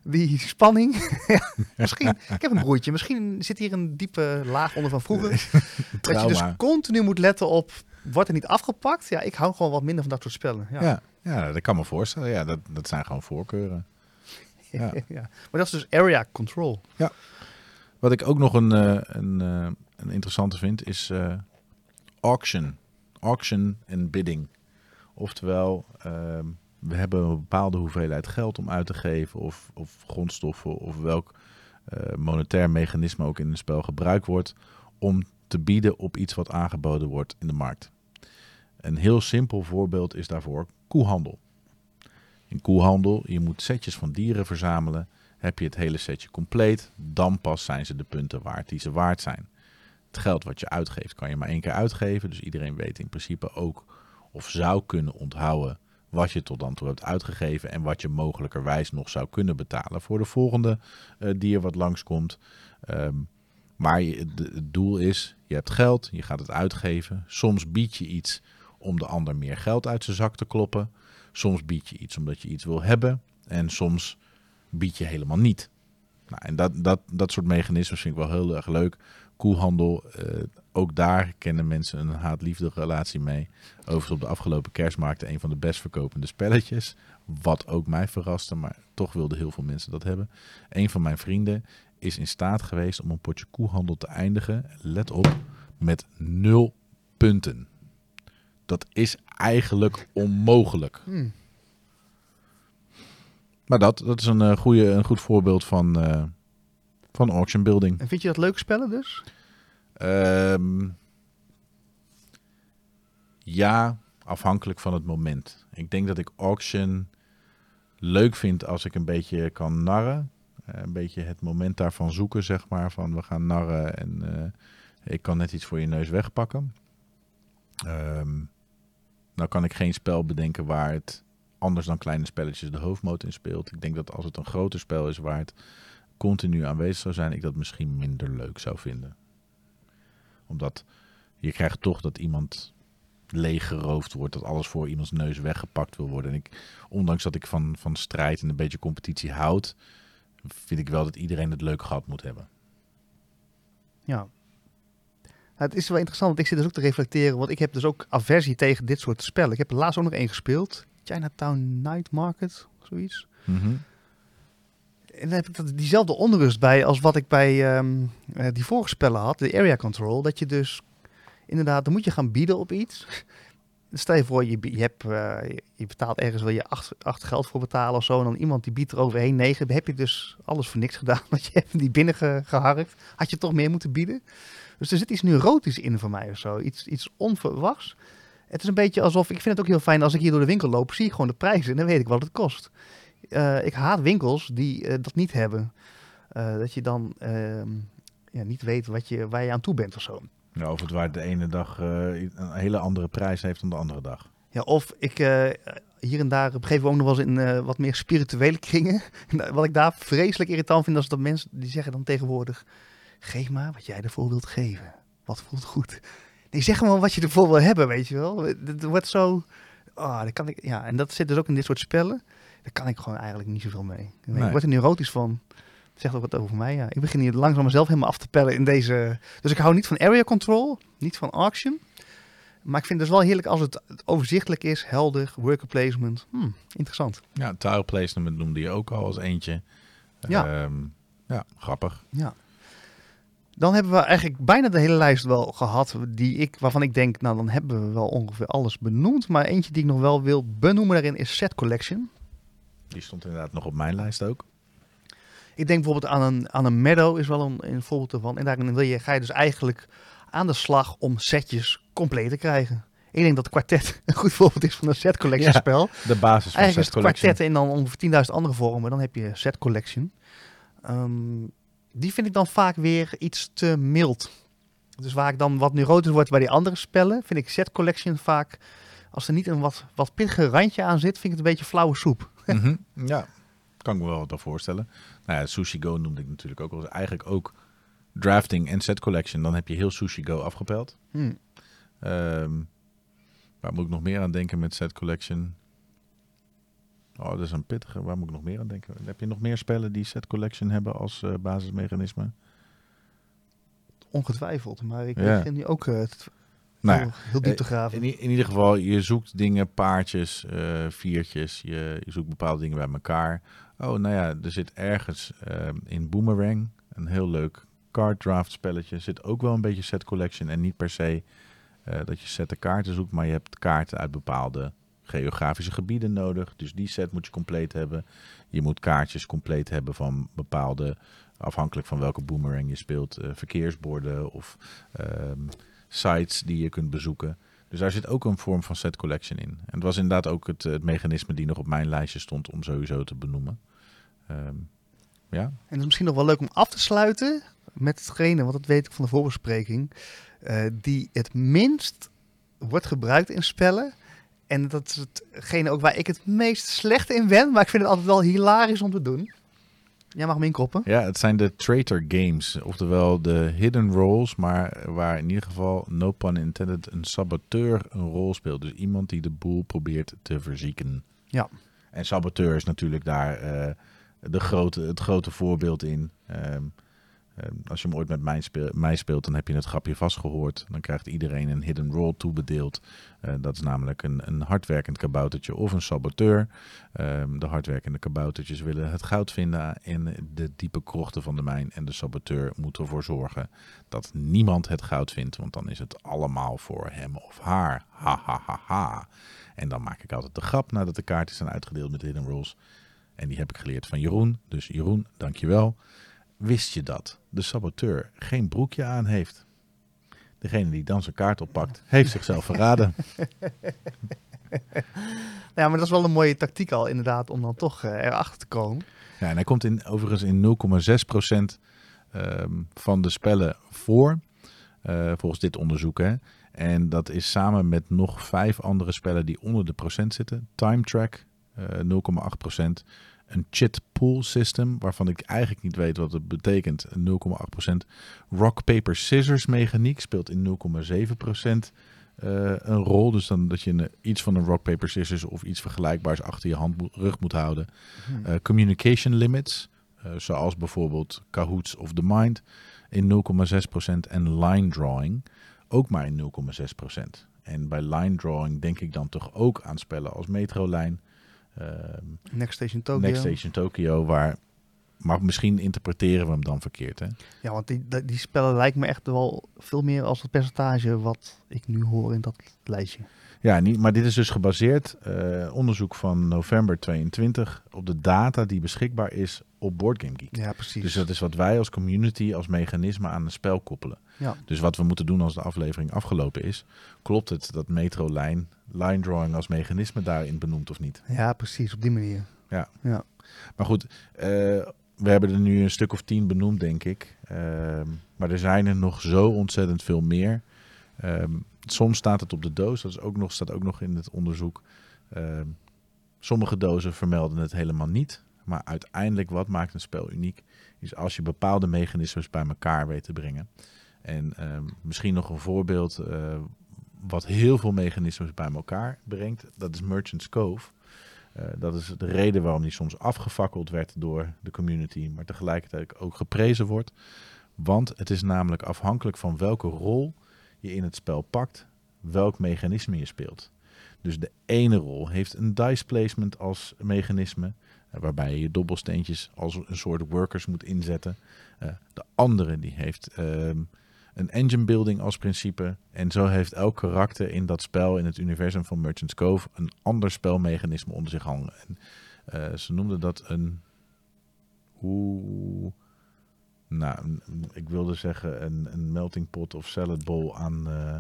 Die spanning. Ja, misschien. Ik heb een broertje. Misschien zit hier een diepe laag onder van vroeger. Dat je dus continu moet letten op. Wordt er niet afgepakt? Ja, ik hou gewoon wat minder van dat soort spellen. Ja. Ja, ja, dat kan me voorstellen. Ja, dat, dat zijn gewoon voorkeuren. Ja. Ja. Maar dat is dus area control. Wat ik ook nog een, eh, een, eh, een interessante vind, is eh, auction. Auction en bidding. Oftewel, ehm, we hebben een bepaalde hoeveelheid geld om uit te geven, of, of grondstoffen, of welk eh, monetair mechanisme ook in een spel gebruikt wordt, om te bieden op iets wat aangeboden wordt in de markt. Een heel simpel voorbeeld is daarvoor koehandel. In koehandel, je moet setjes van dieren verzamelen. Heb je het hele setje compleet, dan pas zijn ze de punten waard die ze waard zijn. Het geld wat je uitgeeft kan je maar één keer uitgeven. Dus iedereen weet in principe ook of zou kunnen onthouden wat je tot dan toe hebt uitgegeven en wat je mogelijkerwijs nog zou kunnen betalen voor de volgende eh, dier wat langskomt. Ehm maar je, het doel is, je hebt geld, je gaat het uitgeven. Soms bied je iets om de ander meer geld uit zijn zak te kloppen. Soms bied je iets omdat je iets wil hebben. En soms bied je helemaal niet. Nou, en dat, dat, dat soort mechanismes vind ik wel heel erg leuk. Koehandel, eh, ook daar kennen mensen een haat-liefde relatie mee. Overigens op de afgelopen kerstmarkten een van de best verkopende spelletjes. Wat ook mij verraste, maar toch wilden heel veel mensen dat hebben. Een van mijn vrienden is in staat geweest om een potje koehandel te eindigen. Let op, met nul punten. Dat is eigenlijk onmogelijk. Hmm. Maar dat, dat is een, eh, goede, een goed voorbeeld van, eh, van auction building. En vind je dat leuke spellen dus? Ehm, ja, afhankelijk van het moment. Ik denk dat ik auction leuk vind als ik een beetje kan narren. Eh, een beetje het moment daarvan zoeken, zeg maar. Van we gaan narren en eh, ik kan net iets voor je neus wegpakken. Ehm nou kan ik geen spel bedenken waar het anders dan kleine spelletjes de hoofdmoot in speelt. Ik denk dat als het een groter spel is waar het continu aanwezig zou zijn, ik dat misschien minder leuk zou vinden. Omdat je krijgt toch dat iemand leeggeroofd wordt, dat alles voor iemands neus weggepakt wil worden. En ik, ondanks dat ik van, van strijd en een beetje competitie houd, vind ik wel dat iedereen het leuk gehad moet hebben. Ja. Nou, het is wel interessant, want ik zit dus ook te reflecteren, want ik heb dus ook aversie tegen dit soort spellen. Ik heb er laatst ook nog één gespeeld, Chinatown Night Market, zoiets. Mhm. En dan heb ik dat, diezelfde onrust bij als wat ik bij ehm, eh, die vorige spellen had, de area control. Dat je dus inderdaad, dan moet je gaan bieden op iets. Stel je voor, je, je, hebt, eh, je- betaalt ergens, wil je acht, acht geld voor betalen of zo. En dan iemand die biedt er overheen negen. Heb je dus alles voor niks gedaan. Want je hebt die binnen ge- geharkt. Had je toch meer moeten bieden. Dus er zit iets neurotisch in voor mij of zo. Iets, iets onverwachts. Het is een beetje alsof, ik vind het ook heel fijn als ik hier door de winkel loop. Zie ik gewoon de prijzen en dan weet ik wat het kost. Eh, ik haat winkels die eh, dat niet hebben. Eh, dat je dan ehm, ja, niet weet wat je, waar je aan toe bent of zo. Ja, of het waar de ene dag een hele andere prijs heeft dan de andere dag. Ja, of ik hier en daar begeven we ook nog wel eens in wat meer spirituele kringen. En wat ik daar vreselijk irritant vind, is dat mensen die zeggen dan tegenwoordig: geef maar wat jij ervoor wilt geven. Wat voelt goed. Nee, zeg maar wat je ervoor wil hebben, weet je wel. Het wordt zo. Oh, dat kan ik, ja, en dat zit dus ook in dit soort spellen. Daar kan ik gewoon eigenlijk niet zoveel mee. Nee. Ik word er neurotisch van. Zegt ook wat over mij. Ja. Ik begin hier langzaam mezelf helemaal af te pellen in deze. Dus ik hou niet van area control, niet van auction. Maar ik vind het dus wel heerlijk als het overzichtelijk is, helder, worker placement. Hm, interessant. Ja, tile placement noemde je ook al als eentje. Ja. Ehm, ja, grappig. Ja. Dan hebben we eigenlijk bijna de hele lijst wel gehad, die ik, waarvan ik denk, nou dan hebben we wel ongeveer alles benoemd. Maar eentje die ik nog wel wil benoemen daarin is Set Collection. Die stond inderdaad nog op mijn lijst ook. Ik denk bijvoorbeeld aan een, aan een Meadow is wel een, een voorbeeld ervan. En daarin wil je, ga je dus eigenlijk aan de slag om setjes compleet te krijgen. Ik denk dat kwartet een goed voorbeeld is van een set collection Ja, spel. De basis van Eigenlijk Set Collection. kwartetten en dan ongeveer 10.000 andere vormen. Dan heb je set collection. Ehm, die vind ik dan vaak weer iets te mild. Dus waar ik dan wat neurotisch word bij die andere spellen, vind ik set collection vaak, als er niet een wat, wat pittiger randje aan zit, vind ik het een beetje flauwe soep. Mhm, Ja, kan ik me wel wat voorstellen. Nou ja, Sushi Go noemde ik natuurlijk ook wel. Eigenlijk ook drafting en set collection. Dan heb je heel Sushi Go afgepeld. Hm. Ehm, waar moet ik nog meer aan denken met set collection? Oh, dat is een pittige. Waar moet ik nog meer aan denken? Heb je nog meer spellen die set collection hebben als eh, basismechanisme? Ongetwijfeld, maar ik Ja. begin nu ook eh, Nou ja, heel, heel diep te Eh, graven. In, in ieder geval, je zoekt dingen, paardjes, eh, viertjes. Je, je zoekt bepaalde dingen bij elkaar. Oh, nou ja, er zit ergens eh, in Boomerang een heel leuk card draft spelletje. Zit ook wel een beetje set collection. En niet per se dat je sette kaarten zoekt, maar je hebt kaarten uit bepaalde geografische gebieden nodig. Dus die set moet je compleet hebben. Je moet kaartjes compleet hebben van bepaalde, afhankelijk van welke boomerang je speelt, verkeersborden of ehm, sites die je kunt bezoeken. Dus daar zit ook een vorm van set collection in. En het was inderdaad ook het, mechanisme die nog op mijn lijstje stond om sowieso te benoemen. Ehm, ja, En het is misschien nog wel leuk om af te sluiten met hetgene, want dat weet ik van de voorbespreking, eh, die het minst wordt gebruikt in spellen. En dat is hetgene ook waar ik het meest slecht in ben, maar ik vind het altijd wel hilarisch om te doen. Jij mag hem inkoppen. Ja, het zijn de traitor games, oftewel de hidden roles, maar waar in ieder geval, no pun intended, een saboteur een rol speelt. Dus iemand die de boel probeert te verzieken. Ja. En saboteur is natuurlijk daar eh, de grote, het grote voorbeeld in. Ehm, als je hem ooit met mij, speel, mij speelt, dan heb je het grapje vastgehoord. Dan krijgt iedereen een hidden role toebedeeld. Eh, dat is namelijk een, een hardwerkend kaboutertje of een saboteur. Ehm, de hardwerkende kaboutertjes willen het goud vinden in de diepe krochten van de mijn. En de saboteur moet ervoor zorgen dat niemand het goud vindt. Want dan is het allemaal voor hem of haar. Ha ha ha ha. En dan maak ik altijd de grap nadat de kaarten zijn uitgedeeld met hidden rolls. En die heb ik geleerd van Jeroen. Dus Jeroen, dankjewel. Wist je dat de saboteur geen broekje aan heeft? Degene die dan zijn kaart oppakt, heeft zichzelf verraden. Ja, maar dat is wel een mooie tactiek al inderdaad om dan toch eh, erachter te komen. Ja, en hij komt in, overigens in 0,6% ehm, van de spellen voor, eh, volgens dit onderzoek. Hè. En dat is samen met nog vijf andere spellen die onder de procent zitten. Time Track, eh 0,8%. Een chit pool system, waarvan ik eigenlijk niet weet wat het betekent, 0,8%. Rock, paper, scissors mechaniek speelt in 0,7% eh, een rol. Dus dan dat je een, iets van een rock, paper, scissors of iets vergelijkbaars achter je hand moet- rug moet houden. Eh, communication limits, eh, zoals bijvoorbeeld Kahoots of the Mind, in 0,6%. En line drawing, ook maar in 0,6%. En bij line drawing denk ik dan toch ook aan spellen als Metrolijn, ehm Next Station Tokyo. Next Station Tokyo, waar... Maar misschien interpreteren we hem dan verkeerd, hè? Ja, want die, die- spellen lijken me echt wel veel meer als het percentage wat ik nu hoor in dat lijstje. Ja, niet, maar dit is dus gebaseerd, eh, onderzoek van november 22, op de data die beschikbaar is op Boardgame Geek. Ja, precies. Dus dat is wat wij als community, als mechanisme aan een spel koppelen. ja. Dus wat we moeten doen als de aflevering afgelopen is, klopt het dat Metro Line, drawing als mechanisme daarin benoemt of niet? ja, precies, op die manier. Ja. Ja, Maar goed, eh, we hebben er nu een stuk of tien benoemd, denk ik. Ehm, maar er zijn er nog zo ontzettend veel meer. Ehm, soms staat het op de doos, dat is ook nog, staat ook nog in het onderzoek. Ehm, sommige dozen vermelden het helemaal niet. Maar uiteindelijk, wat maakt een spel uniek, is als je bepaalde mechanismes bij elkaar weet te brengen. En misschien nog een voorbeeld eh, wat heel veel mechanismes bij elkaar brengt. Dat is Merchant's Cove. Eh, dat is de reden waarom die soms afgefakkeld werd door de community, maar tegelijkertijd ook geprezen wordt. Want het is namelijk afhankelijk van welke rol je in het spel pakt, welk mechanisme je speelt. Dus de ene rol heeft een dice placement als mechanisme, eh, waarbij je je dobbelsteentjes als een soort workers moet inzetten. Eh, de andere die heeft ehm, een engine building als principe. En zo heeft elk karakter in dat spel, in het universum van Merchant's Cove, een ander spelmechanisme onder zich hangen. En, eh, ze noemden dat een. Hoe. Nou, ik wilde zeggen een, een melting pot of salad bowl aan, eh,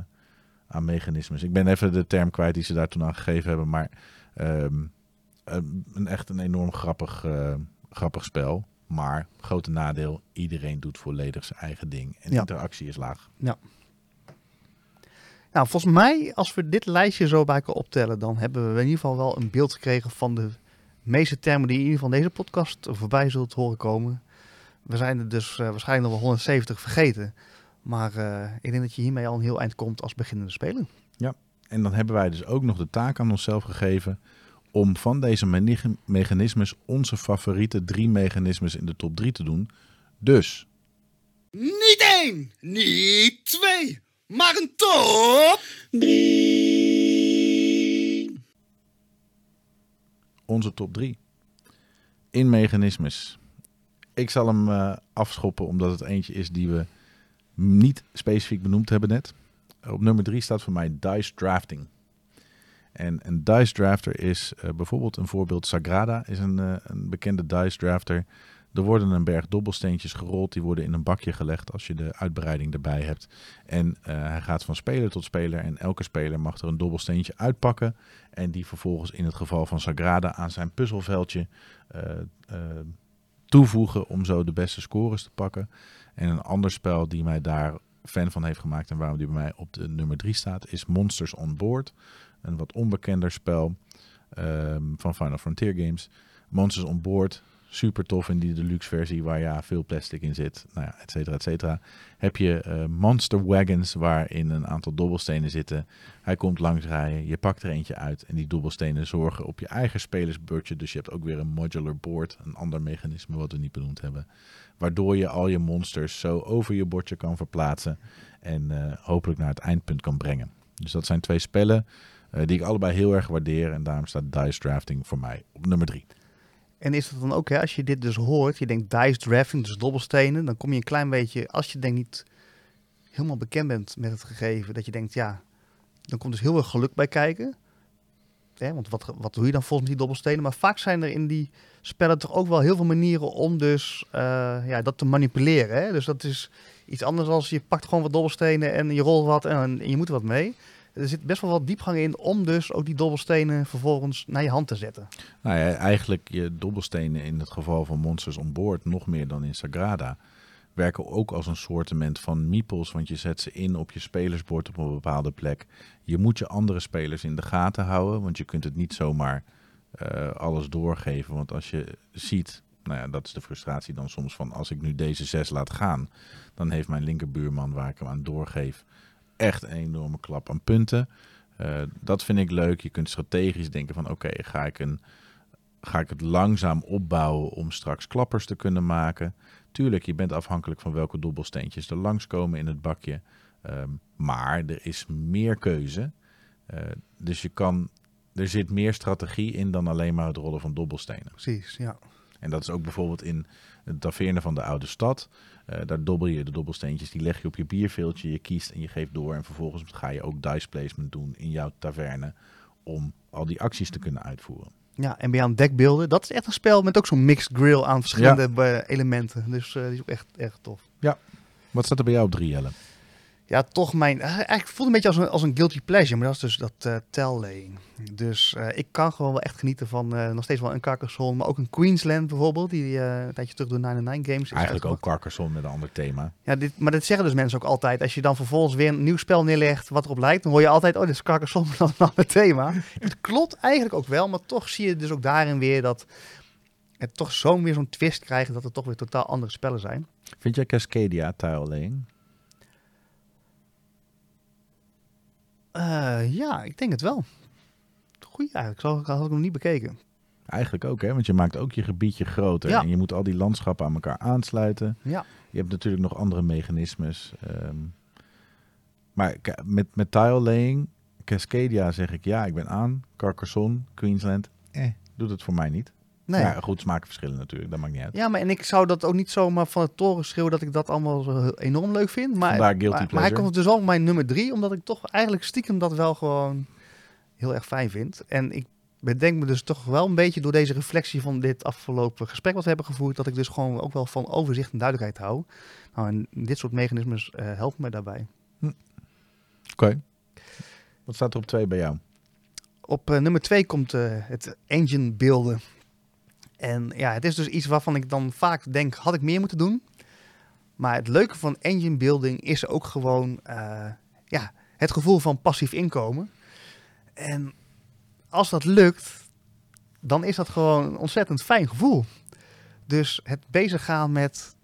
aan mechanismes. Ik ben even de term kwijt die ze daar toen aan gegeven hebben, maar ehm, een echt een enorm grappig, eh, grappig spel. Maar grote nadeel, iedereen doet volledig zijn eigen ding. En Ja. interactie is laag. Nou, volgens mij, als we dit lijstje zo bij elkaar optellen, dan hebben we in ieder geval wel een beeld gekregen van de meeste termen die in ieder geval in deze podcast voorbij zult horen komen. We zijn er dus eh, waarschijnlijk nog wel 170 vergeten. Maar eh, ik denk dat je hiermee al een heel eind komt als beginnende speler. En dan hebben wij dus ook nog de taak aan onszelf gegeven om van deze mechanismes onze favoriete drie mechanismes in de top drie te doen. Dus Niet één, niet twee, maar een top drie. onze top 3. In mechanismes. Ik zal hem eh, afschoppen omdat het eentje is die we niet specifiek benoemd hebben net. Op nummer 3 staat voor mij dice drafting. En een dice drafter is eh, bijvoorbeeld een voorbeeld. Sagrada is een, eh, een bekende dice drafter. Er worden een berg dobbelsteentjes gerold. Die worden in een bakje gelegd als je de uitbreiding erbij hebt. En eh, hij gaat van speler tot speler. En elke speler mag er een dobbelsteentje uitpakken. En die vervolgens in het geval van Sagrada aan zijn puzzelveldje toevoegen om zo de beste scores te pakken. En een ander spel die mij daar fan van heeft gemaakt en waarom die bij mij op de nummer 3 staat, is Monsters on Board. Een wat onbekender spel ehm, van Final Frontier Games. Monsters on Board, super tof in die deluxe versie waar ja, veel plastic in zit, nou ja, et cetera, et cetera. Heb je eh, monster wagons waarin een aantal dobbelstenen zitten. Hij komt langs rijden, je pakt er eentje uit en die dobbelstenen zorgen op je eigen spelersbeurtje. Dus je hebt ook weer een modular board, een ander mechanisme wat we niet benoemd hebben. Waardoor je al je monsters zo over je bordje kan verplaatsen en eh, hopelijk naar het eindpunt kan brengen. Dus dat zijn twee spellen die ik allebei heel erg waardeer en daarom staat dice drafting voor mij op nummer drie. En is dat dan ook, hè, als je dit dus hoort, je denkt dice drafting, dus dobbelstenen, dan kom je een klein beetje, als je denk niet helemaal bekend bent met het gegeven, dat je denkt, ja, dan komt dus heel veel geluk bij kijken. Hè, want wat, wat doe je dan volgens die dobbelstenen? Maar vaak zijn er in die spellen toch ook wel heel veel manieren om dus eh, ja, dat te manipuleren. Hè? Dus dat is iets anders als je pakt gewoon wat dobbelstenen en je rolt wat en, je moet wat mee. Er zit best wel wat diepgang in om dus ook die dobbelstenen vervolgens naar je hand te zetten. Nou ja, eigenlijk je dobbelstenen in het geval van Monsters on Board, nog meer dan in Sagrada, werken ook als een soortement van meeples, want je zet ze in op je spelersbord op een bepaalde plek. Je moet je andere spelers in de gaten houden, want je kunt het niet zomaar eh, alles doorgeven. Want als je ziet, nou ja, dat is de frustratie dan soms van als ik nu deze zes laat gaan, dan heeft mijn linkerbuurman waar ik hem aan doorgeef echt een enorme klap aan punten. Eh, dat vind ik leuk. Je kunt strategisch denken van oké, ga ik een ga ik het langzaam opbouwen om straks klappers te kunnen maken. Tuurlijk, je bent afhankelijk van welke dobbelsteentjes er langskomen in het bakje. Ehm, maar er is meer keuze. Eh, dus je kan, er zit meer strategie in dan alleen maar het rollen van dobbelstenen. Precies, ja. En dat is ook bijvoorbeeld in de taverne van de oude stad. Eh, daar dobbel je de dobbelsteentjes, die leg je op je bierveeltje, je kiest en je geeft door. En vervolgens ga je ook dice placement doen in jouw taverne om al die acties te kunnen uitvoeren. Ja, en bij aan dekbeelden, dat is echt een spel met ook zo'n mixed grill aan verschillende eh, elementen. Dus eh, die is ook echt, echt tof. Wat staat er bij jou op drie, Jelle? Ja, toch mijn... eh, Eigenlijk voelt het een beetje als een, als een guilty pleasure, maar dat is dus dat tell-laying. Dus eh, ik kan gewoon wel echt genieten van nog steeds wel een Carcassonne, maar ook een Queensland bijvoorbeeld, die een tijdje terug door 99 Games is Eigenlijk ook. Carcassonne met een ander thema. Ja, dit, maar dat zeggen dus mensen ook altijd. Als je dan vervolgens weer een nieuw spel neerlegt wat erop lijkt, dan hoor je altijd, oh, dit is Carcassonne met een ander thema. het klopt eigenlijk ook wel, maar toch zie je dus ook daarin weer dat het toch zo weer zo'n twist krijgt dat het toch weer totaal andere spellen zijn. Vind jij Cascadia tile? Eh, ja, ik denk het wel. Goeie eigenlijk, zo had ik nog niet bekeken. Eigenlijk ook, hè? Want je maakt ook je gebiedje groter. Ja. En je moet al die landschappen aan elkaar aansluiten. Ja. Je hebt natuurlijk nog andere mechanismes. ehm. maar met, met tile laying, Cascadia zeg ik ja, ik ben aan. Carcassonne, Queensland, eh, doet het voor mij niet. Nee. Ja, goed, smaken verschillen natuurlijk, dat maakt niet uit. Ja, maar en ik zou dat ook niet zomaar van het toren schreeuwen dat ik dat allemaal zo enorm leuk vind. Maar, maar, maar hij komt dus al op mijn nummer drie, omdat ik toch eigenlijk stiekem dat wel gewoon heel erg fijn vind. En ik bedenk me dus toch wel een beetje door deze reflectie van dit afgelopen gesprek wat we hebben gevoerd, dat ik dus gewoon ook wel van overzicht en duidelijkheid hou. Nou, en dit soort mechanismes eh, helpen me daarbij. Oké. Wat staat er op twee bij jou? Op eh, nummer twee komt eh, het engine beelden. En ja, het is dus iets waarvan ik dan vaak denk, had ik meer moeten doen? Maar het leuke van engine building is ook gewoon eh, ja, het gevoel van passief inkomen. En als dat lukt, dan is dat gewoon een ontzettend fijn gevoel. Dus het bezig gaan met,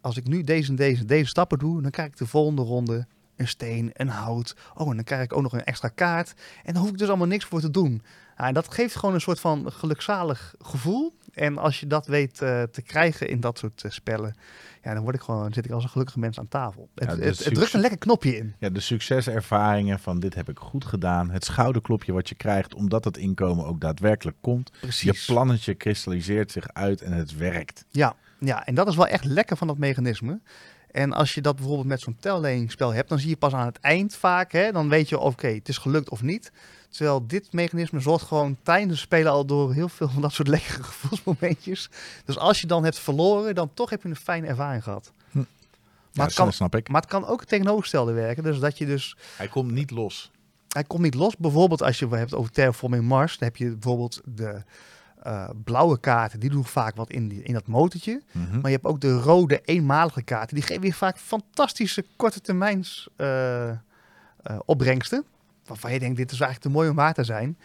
als ik nu deze en deze, deze stappen doe, dan krijg ik de volgende ronde een steen, een hout. Oh, en dan krijg ik ook nog een extra kaart. En dan hoef ik dus allemaal niks voor te doen. Ja, en dat geeft gewoon een soort van gelukzalig gevoel. En als je dat weet eh, te krijgen in dat soort eh, spellen, ja, dan word ik gewoon, zit ik als een gelukkige mens aan tafel. Ja, het, het, het drukt een lekker knopje in. Ja, de succeservaringen van dit heb ik goed gedaan. Het schouderklopje wat je krijgt omdat het inkomen ook daadwerkelijk komt. Je plannetje kristalliseert zich uit en het werkt. Ja, ja, en dat is wel echt lekker van dat mechanisme. En als je dat bijvoorbeeld met zo'n telleningsspel hebt, dan zie je pas aan het eind vaak, hè, dan weet je oké, het is gelukt of niet. Terwijl dit mechanisme zorgt gewoon tijdens het spelen al door heel veel van dat soort lekkere gevoelsmomentjes. Dus als je dan hebt verloren, dan toch heb je een fijne ervaring gehad. Ja, Maar, het kan, snap ik. maar het kan ook het tegenovergestelde werken. Dus dat je dus Hij komt niet los. hij komt niet los. Bijvoorbeeld als je het hebt over Terraforming Mars, dan heb je bijvoorbeeld de eh, blauwe kaarten, die doen vaak wat in, die, in dat motortje. Mhm. Maar je hebt ook de rode eenmalige kaarten. Die geven weer vaak fantastische korte termijns eh, eh, opbrengsten. Waarvan je denkt, dit is eigenlijk te mooi om waar te zijn.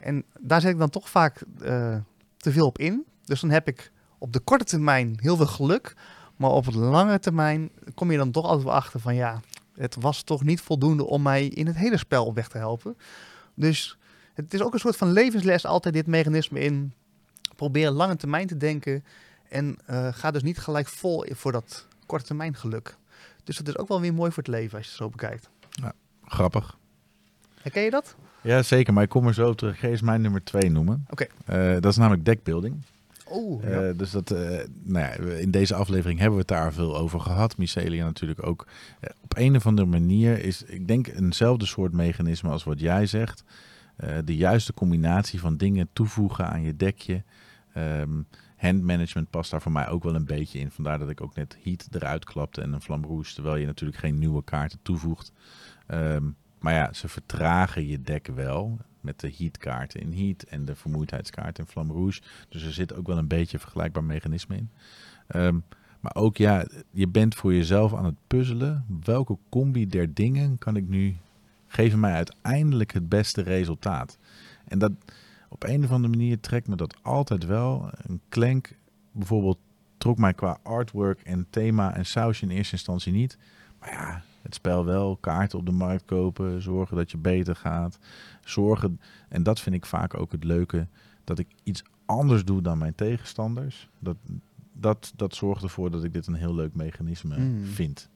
En daar zet ik dan toch vaak te veel op in. Dus dan heb ik op de korte termijn heel veel geluk. Maar op de lange termijn kom je dan toch altijd wel achter van ja, het was toch niet voldoende om mij in het hele spel op weg te helpen. Dus het is ook een soort van levensles altijd dit mechanisme in. Probeer lange termijn te denken. En eh, ga dus niet gelijk vol voor dat korte termijn geluk. Dus dat is ook wel weer mooi voor het leven als je het zo bekijkt. Grappig. Herken je dat? Ja, zeker. Maar ik kom er zo op terug. Ik ga eens mijn nummer twee noemen. Oké. Eh, dat is namelijk deckbuilding. Oh, Eh, dus dat, eh, nou ja, in deze aflevering hebben we het daar veel over gehad. Mycelia natuurlijk ook. Op een of andere manier is, ik denk, eenzelfde soort mechanisme als wat jij zegt. Eh, de juiste combinatie van dingen toevoegen aan je dekje. Ehm handmanagement past daar voor mij ook wel een beetje in. Vandaar dat ik ook net Heat eruit klapte en een Flamme Rouge, terwijl je natuurlijk geen nieuwe kaarten toevoegt. Ehm, maar ja, ze vertragen je dek wel met de Heat kaarten in Heat en de vermoeidheidskaart in Flamme Rouge. Dus er zit ook wel een beetje een vergelijkbaar mechanisme in. Ehm, maar ook ja, je bent voor jezelf aan het puzzelen. Welke combi der dingen kan ik nu geven mij uiteindelijk het beste resultaat? En dat op een of andere manier trekt me dat altijd wel. Een klank bijvoorbeeld trok mij qua artwork en thema en sausje in eerste instantie niet. Maar ja, het spel wel, kaarten op de markt kopen, zorgen dat je beter gaat. Zorgen, en dat vind ik vaak ook het leuke, dat ik iets anders doe dan mijn tegenstanders. Dat, dat, dat zorgt ervoor dat ik dit een heel leuk mechanisme Mm. vind.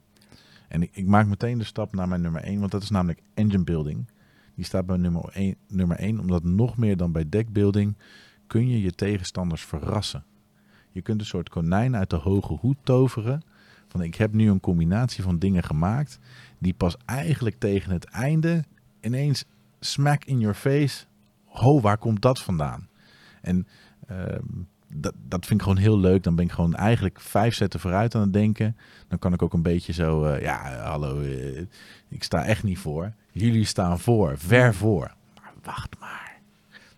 En ik, maak meteen de stap naar mijn nummer 1, want dat is namelijk engine building. Die staat bij nummer 1, nummer 1 omdat nog meer dan bij deckbuilding kun je je tegenstanders verrassen. Je kunt een soort konijn uit de hoge hoed toveren. Van ik heb nu een combinatie van dingen gemaakt die pas eigenlijk tegen het einde ineens smack in your face. Ho, waar komt dat vandaan? En ehm, dat, dat vind ik gewoon heel leuk. Dan ben ik gewoon eigenlijk vijf zetten vooruit aan het denken. Dan kan ik ook een beetje zo, eh, ja, hallo, eh, ik sta echt niet voor. Jullie staan voor, ver voor. Maar wacht maar.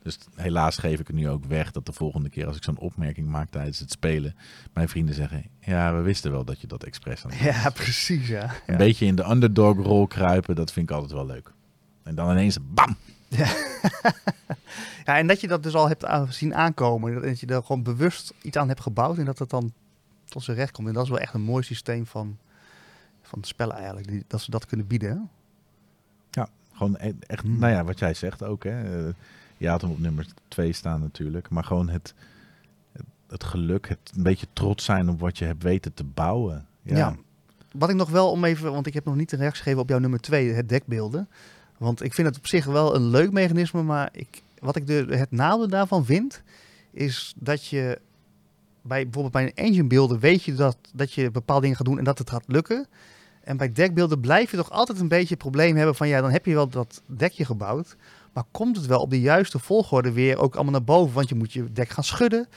Dus helaas geef ik het nu ook weg dat de volgende keer als ik zo'n opmerking maak tijdens het spelen, mijn vrienden zeggen, ja, we wisten wel dat je dat expres aan het Ja, precies, ja. Een Ja. beetje in de underdog rol kruipen, dat vind ik altijd wel leuk. En dan ineens, bam! Ja, en dat je dat dus al hebt zien aankomen. Dat je er gewoon bewust iets aan hebt gebouwd en dat het dan tot zijn recht komt. En dat is wel echt een mooi systeem van, van spellen eigenlijk. Die, dat ze dat kunnen bieden. hè? Gewoon e- echt, Hmm. nou ja, wat jij zegt ook. Hè. Eh, Je had hem op nummer 2 staan natuurlijk. Maar gewoon het, het, het geluk, het een beetje trots zijn op wat je hebt weten te bouwen. Ja, Ja. Wat ik nog wel om even, want ik heb nog niet een reactie gegeven op jouw nummer 2, het dekbeelden. Want ik vind het op zich wel een leuk mechanisme, maar ik, wat ik de, het nadeel daarvan vind, is dat je bij bijvoorbeeld bij een engine beelden weet je dat, dat je bepaalde dingen gaat doen en dat het gaat lukken. En bij dekbeelden blijf je toch altijd een beetje het probleem hebben van ja, dan heb je wel dat dekje gebouwd, maar komt het wel op de juiste volgorde weer ook allemaal naar boven, want je moet je dek gaan schudden.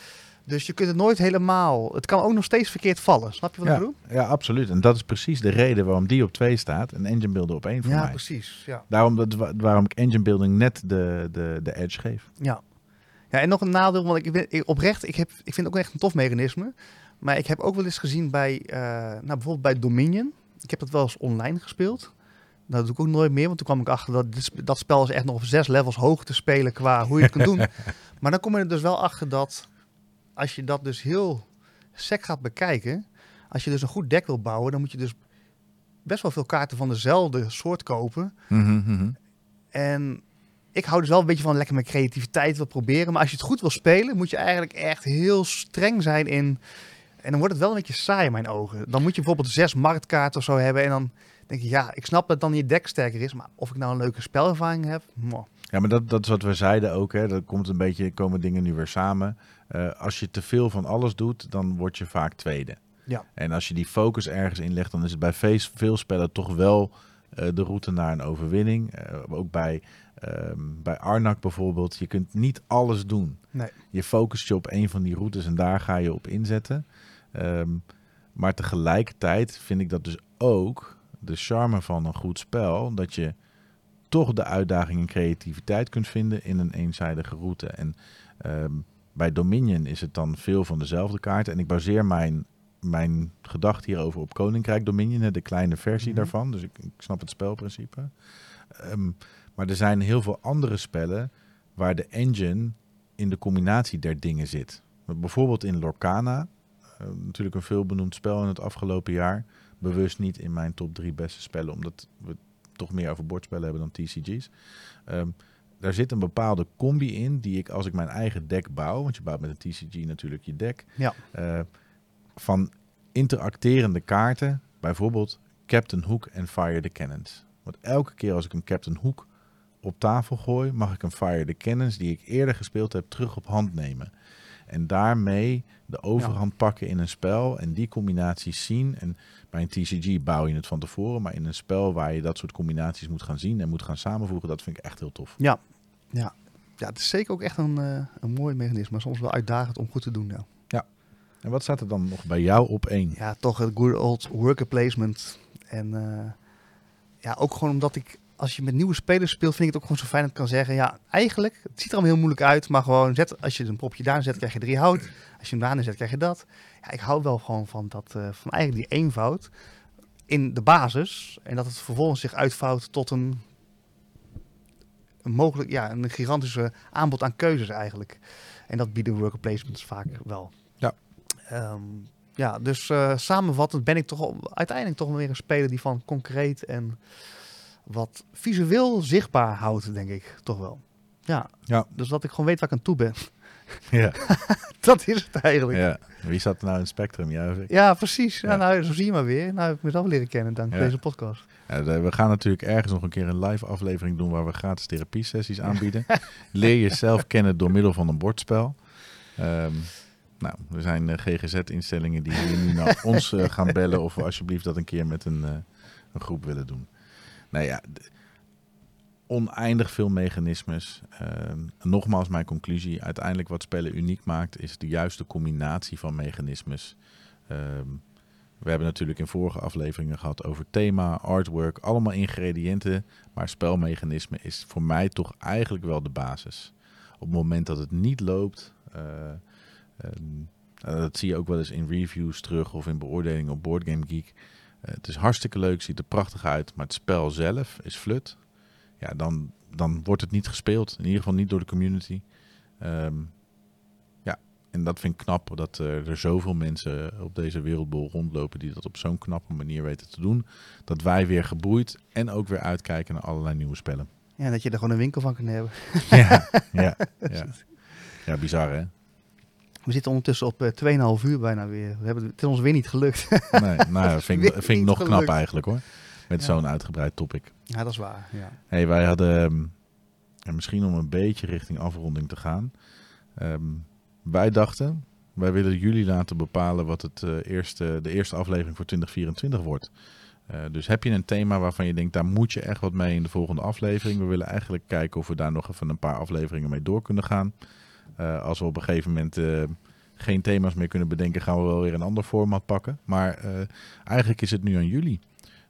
Dus je kunt het nooit helemaal. Het kan ook nog steeds verkeerd vallen. Snap je wat ik bedoel? ja, absoluut. En dat is precies de reden waarom die op 2 staat en Engine Builder op 1 voor Ja, mij. precies. Ja. Daarom, dat, wa- waarom ik Engine Building net de, de, de edge geef. Ja. ja, en nog een nadeel, want ik, ben, ik, oprecht, ik, heb, ik vind het ook echt een tof mechanisme. Maar ik heb ook wel eens gezien bij, eh, nou, bijvoorbeeld bij Dominion. Ik heb dat wel eens online gespeeld. Nou, dat doe ik ook nooit meer, want toen kwam ik achter dat dit dat spel is echt nog op zes levels hoog te spelen qua hoe je het kunt doen. Maar dan kom je er dus wel achter dat als je dat dus heel sec gaat bekijken, als je dus een goed deck wil bouwen, dan moet je dus best wel veel kaarten van dezelfde soort kopen. Mhm, mhm. En ik hou dus wel een beetje van lekker met creativiteit wil proberen. Maar als je het goed wil spelen, moet je eigenlijk echt heel streng zijn in. En dan wordt het wel een beetje saai in mijn ogen. Dan moet je bijvoorbeeld zes marktkaarten of zo hebben. En dan denk je, ja, ik snap dat dan je deck sterker is. Maar of ik nou een leuke spelervaring heb. Ja, maar dat, dat is wat we zeiden ook. Hè. Dat komt een beetje, komen dingen nu weer samen. Eh, als je te veel van alles doet, dan word je vaak tweede. Ja. En als je die focus ergens in legt, dan is het bij veel spellen toch wel eh, de route naar een overwinning. Eh, ook bij, ehm, bij Arnak bijvoorbeeld. Je kunt niet alles doen. Nee. Je focust je op een van die routes en daar ga je op inzetten. Ehm, maar tegelijkertijd vind ik dat dus ook de charme van een goed spel. Dat je toch de uitdaging en creativiteit kunt vinden in een eenzijdige route. En ehm, bij Dominion is het dan veel van dezelfde kaarten. En ik baseer mijn, mijn gedachte hierover op Koninkrijk Dominion, de kleine versie Mhm. daarvan. Dus ik, ik snap het spelprincipe. Ehm, maar er zijn heel veel andere spellen waar de engine in de combinatie der dingen zit. Bijvoorbeeld in Lorcana, eh, natuurlijk een veelbenoemd spel in het afgelopen jaar. Bewust niet in mijn top drie beste spellen, omdat we toch meer over bordspellen hebben dan TCG's. Ehm, daar zit een bepaalde combi in die ik als ik mijn eigen deck bouw, want je bouwt met een TCG natuurlijk je deck, Ja. eh, van interacterende kaarten, bijvoorbeeld Captain Hook en Fire the Cannons. Want elke keer als ik een Captain Hook op tafel gooi, mag ik een Fire the Cannons die ik eerder gespeeld heb terug op hand nemen. En daarmee de overhand pakken in een spel en die combinaties zien. En bij een TCG bouw je het van tevoren, maar in een spel waar je dat soort combinaties moet gaan zien en moet gaan samenvoegen, dat vind ik echt heel tof. Ja, Ja. ja, het is zeker ook echt een, eh, een mooi mechanisme, maar soms wel uitdagend om goed te doen. Ja, En wat staat er dan nog bij jou op één? ja toch het good old worker placement. En eh, ja, ook gewoon omdat ik, als je met nieuwe spelers speelt, vind ik het ook gewoon zo fijn dat ik kan zeggen, ja, eigenlijk, het ziet er allemaal heel moeilijk uit, maar gewoon zet, als je een propje daar zet, krijg je drie hout. Als je hem daarin zet, krijg je dat. Ja, ik hou wel gewoon van dat, eh, van eigenlijk die eenvoud in de basis. En dat het vervolgens zich uitvouwt tot een, een mogelijk, ja, een gigantische aanbod aan keuzes eigenlijk. En dat bieden worker placements vaak wel. Ja. Ehm, ja, dus eh, samenvattend ben ik toch al- uiteindelijk toch weer een speler die van concreet en wat visueel zichtbaar houdt, denk ik. Toch wel. Ja, Ja. dus dat ik gewoon weet waar ik aan toe ben. Ja, dat is het eigenlijk. Ja. Wie zat er nou in het spectrum? Precies. Ja. Ja. nou, zo zie je maar weer. Nou ik mezelf leren kennen dank Ja. deze podcast. Ja, we gaan natuurlijk ergens nog een keer een live aflevering doen waar we gratis therapiesessies aanbieden. Leer jezelf kennen door middel van een bordspel. Ehm, nou, er zijn eh, GGZ-instellingen die hier nu naar ons eh, gaan bellen of we alsjeblieft dat een keer met een, eh, een groep willen doen. Nou ja, oneindig veel mechanismes. Ehm, nogmaals mijn conclusie. Uiteindelijk wat spellen uniek maakt is de juiste combinatie van mechanismes. Ehm, we hebben natuurlijk in vorige afleveringen gehad over thema, artwork, allemaal ingrediënten. Maar spelmechanisme is voor mij toch eigenlijk wel de basis. Op het moment dat het niet loopt, eh, ehm, eh, dat zie je ook wel eens in reviews terug of in beoordelingen op Board Game Geek. Eh, het is hartstikke leuk, ziet er prachtig uit, maar het spel zelf is flut. Ja, dan, dan wordt het niet gespeeld. In ieder geval niet door de community. Ehm, ja, en dat vind ik knap dat eh, er zoveel mensen op deze wereldbol rondlopen die dat op zo'n knappe manier weten te doen. Dat wij weer geboeid en ook weer uitkijken naar allerlei nieuwe spellen. Ja, dat je er gewoon een winkel van kunt hebben. Ja, ja, ja. ja bizar hè? We zitten ondertussen op eh 2,5 uur bijna weer. We hebben, het is ons weer niet gelukt. Nee, nou, dat vind ik, vind ik nog knap eigenlijk hoor. Met Ja. zo'n uitgebreid topic. ja, dat is waar. Ja. Hey, wij hadden, ehm, en misschien om een beetje richting afronding te gaan. ehm, wij dachten, wij willen jullie laten bepalen wat het, eh, eerste, de eerste aflevering voor 2024 wordt. Eh, dus heb je een thema waarvan je denkt, daar moet je echt wat mee in de volgende aflevering. We willen eigenlijk kijken of we daar nog even een paar afleveringen mee door kunnen gaan. Eh, als we op een gegeven moment geen thema's meer kunnen bedenken, gaan we wel weer een ander format pakken. Maar eigenlijk is het nu aan jullie.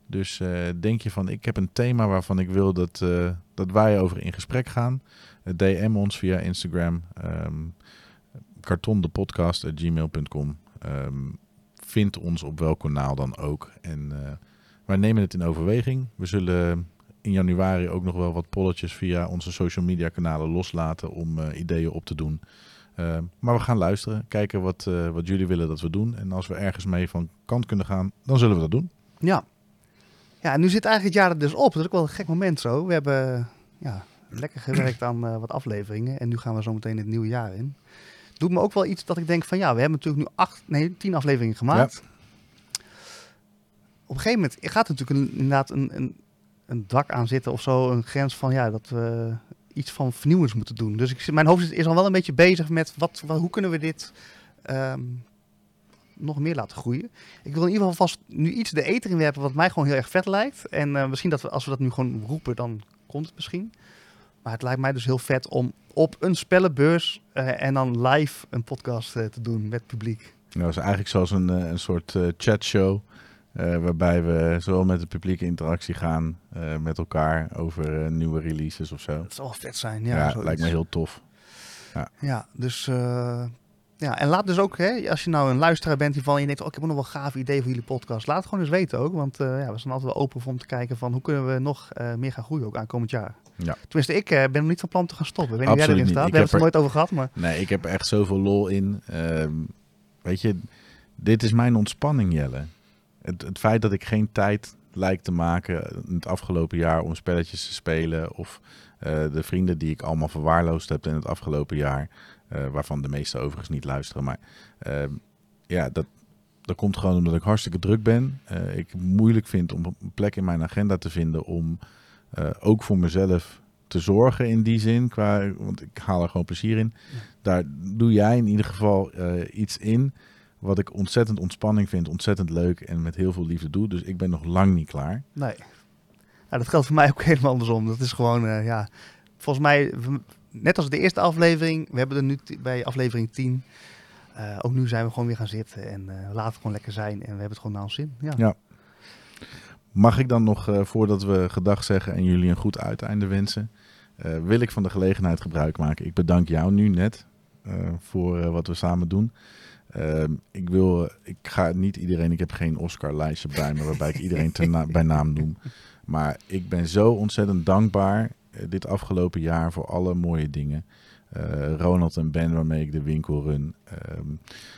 Dus eh, denk je van, ik heb een thema waarvan ik wil dat, eh, dat wij over in gesprek gaan. Eh, DM ons via Instagram. ehm kartondepodcast.gmail.com Ehm Vind ons op welk kanaal dan ook. En wij nemen het in overweging. We zullen in januari ook nog wel wat polletjes via onze social media kanalen loslaten om ideeën op te doen. Ehm, maar we gaan luisteren, kijken wat, wat jullie willen dat we doen. En als we ergens mee van kant kunnen gaan, dan zullen we dat doen. Ja. Ja, nu zit eigenlijk het jaar er dus op. Dat is ook wel een gek moment zo. We hebben ja, lekker gewerkt aan eh, wat afleveringen. En nu gaan we zo meteen het nieuwe jaar in. Doet me ook wel iets dat ik denk van ja, we hebben natuurlijk nu acht, nee, tien afleveringen gemaakt. Op een gegeven moment gaat er natuurlijk een, inderdaad een, een, een dak aan zitten of zo. Een grens van ja, dat we iets van vernieuwends moeten doen. Dus ik, mijn hoofd is al wel een beetje bezig met wat, wat, hoe kunnen we dit ehm, nog meer laten groeien. Ik wil in ieder geval vast nu iets de eter in werpen wat mij gewoon heel erg vet lijkt. En eh, misschien dat we, als we dat nu gewoon roepen, dan komt het misschien. Maar het lijkt mij dus heel vet om op een spellenbeurs eh, en dan live een podcast eh, te doen met publiek. Nou, dat is eigenlijk zoals een, een soort chatshow. waarbij we zowel met de publieke interactie gaan met elkaar over nieuwe releases of zo. Dat zou wel vet zijn. Ja, Ja, het lijkt me heel tof. Ja, dus eh, ja, en laat dus ook, hè, als je nou een luisteraar bent die van je denkt, oh, ik heb nog wel een gaaf idee voor jullie podcast, laat het gewoon eens weten ook, want eh, ja, we zijn altijd wel open voor om te kijken van hoe kunnen we nog eh, meer gaan groeien ook aankomend jaar. Ja. Tenminste, ik eh, ben nog niet van plan te gaan stoppen. Ik weet niet jij Absoluut erin niet. staat. Ik We hebben het er nooit over gehad, maar Nee, ik heb er echt zoveel lol in. Ehm, weet je, dit is mijn ontspanning, Jelle. Het, het feit dat ik geen tijd lijk te maken in het afgelopen jaar om spelletjes te spelen. Of de vrienden die ik allemaal verwaarloosd heb in het afgelopen jaar. Eh, waarvan de meeste overigens niet luisteren. Maar ehm, ja, dat, dat komt gewoon omdat ik hartstikke druk ben. Eh, ik moeilijk vind om een plek in mijn agenda te vinden om eh, ook voor mezelf te zorgen in die zin. Qua, want ik haal er gewoon plezier in. Daar doe jij in ieder geval iets in wat ik ontzettend ontspanning vind, ontzettend leuk en met heel veel liefde doe. Dus ik ben nog lang niet klaar. nee. Nou, dat geldt voor mij ook helemaal andersom. Dat is gewoon, ja, volgens mij, net als de eerste aflevering, we hebben er nu bij aflevering 10. eh, ook nu zijn we gewoon weer gaan zitten en we laten het gewoon lekker zijn en we hebben het gewoon naar ons zin. Ja. Mag ik dan nog, eh, voordat we gedag zeggen en jullie een goed uiteinde wensen, wil ik van de gelegenheid gebruik maken. Ik bedank jou nu net voor wat we samen doen. Ehm, ik wil, ik ga niet iedereen, ik heb geen Oscar-lijstje bij me waarbij ik iedereen bij naam noem. Maar ik ben zo ontzettend dankbaar dit afgelopen jaar voor alle mooie dingen. Eh, Ronald en Ben waarmee ik de winkel run. Ehm,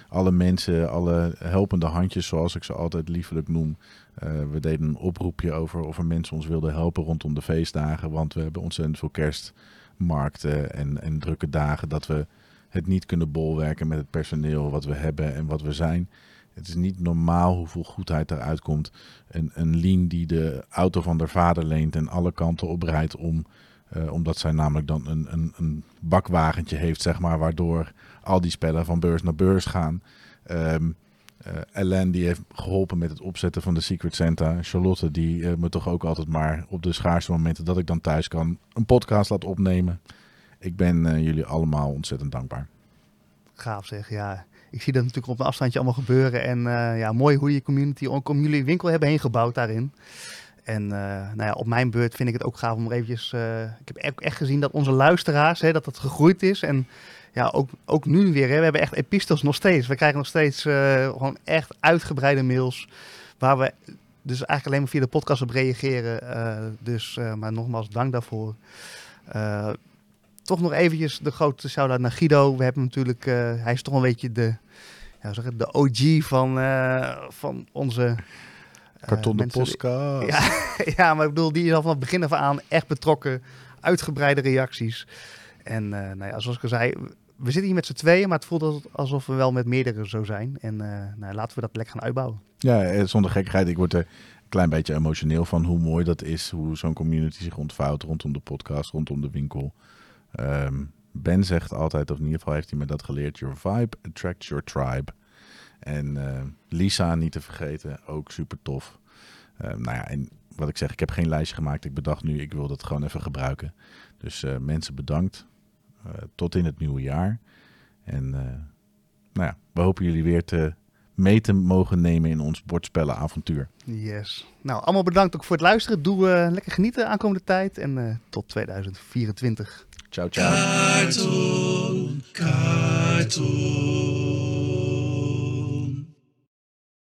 alle mensen, alle helpende handjes zoals ik ze altijd liefelijk noem. Eh, we deden een oproepje over of er mensen ons wilden helpen rondom de feestdagen. Want we hebben ontzettend veel kerstmarkten en, en drukke dagen dat we het niet kunnen bolwerken met het personeel wat we hebben en wat we zijn. Het is niet normaal hoeveel goedheid eruit komt. Een, een Lien die de auto van haar vader leent en alle kanten oprijdt om, eh, omdat zij namelijk dan een, een, een bakwagentje heeft, zeg maar, waardoor al die spellen van beurs naar beurs gaan. Ehm eh, Ellen die heeft geholpen met het opzetten van de Secret Santa. Charlotte die eh, me toch ook altijd maar op de schaarste momenten dat ik dan thuis kan een podcast laat opnemen. Ik ben jullie allemaal ontzettend dankbaar. Gaaf zeg, ja. Ik zie dat natuurlijk op een afstandje allemaal gebeuren. En ja, mooi hoe je community, ook om jullie winkel hebben heen gebouwd daarin. En eh, nou ja, op mijn beurt vind ik het ook gaaf om er eventjes... eh, ik heb echt gezien dat onze luisteraars, hè, dat het gegroeid is. En ja, ook, ook nu weer, hè, we hebben echt epistels nog steeds. We krijgen nog steeds eh, gewoon echt uitgebreide mails. Waar we dus eigenlijk alleen maar via de podcast op reageren. Dus, maar nogmaals, dank daarvoor. Toch nog eventjes de grote shout-out naar Guido. We hebben natuurlijk, hij is toch een beetje de, ja, zeg ik, de OG van, van onze... eh, Karton podcast. Ja, ja, maar ik bedoel, die is al van het begin af aan echt betrokken. Uitgebreide reacties. En eh, nou ja, zoals ik al zei, we zitten hier met z'n tweeën, maar het voelt als- alsof we wel met meerdere zo zijn. En eh, nou, laten we dat lekker gaan uitbouwen. Ja, zonder gekkigheid. Ik word er een klein beetje emotioneel van hoe mooi dat is. Hoe zo'n community zich ontvouwt rondom de podcast, rondom de winkel. Ehm, ben zegt altijd, of in ieder geval heeft hij me dat geleerd. Your vibe attracts your tribe. En eh, Lisa niet te vergeten, ook super tof. Ehm, nou ja, en wat ik zeg, ik heb geen lijstje gemaakt. Ik bedacht nu, ik wil dat gewoon even gebruiken. Dus eh, mensen bedankt. Eh, tot in het nieuwe jaar. En eh, nou ja, we hopen jullie weer te mee te mogen nemen in ons bordspellenavontuur. Yes. Nou, allemaal bedankt ook voor het luisteren. Doe eh, lekker genieten aankomende tijd. En eh, tot 2024. Ciao, ciao. Cartoon.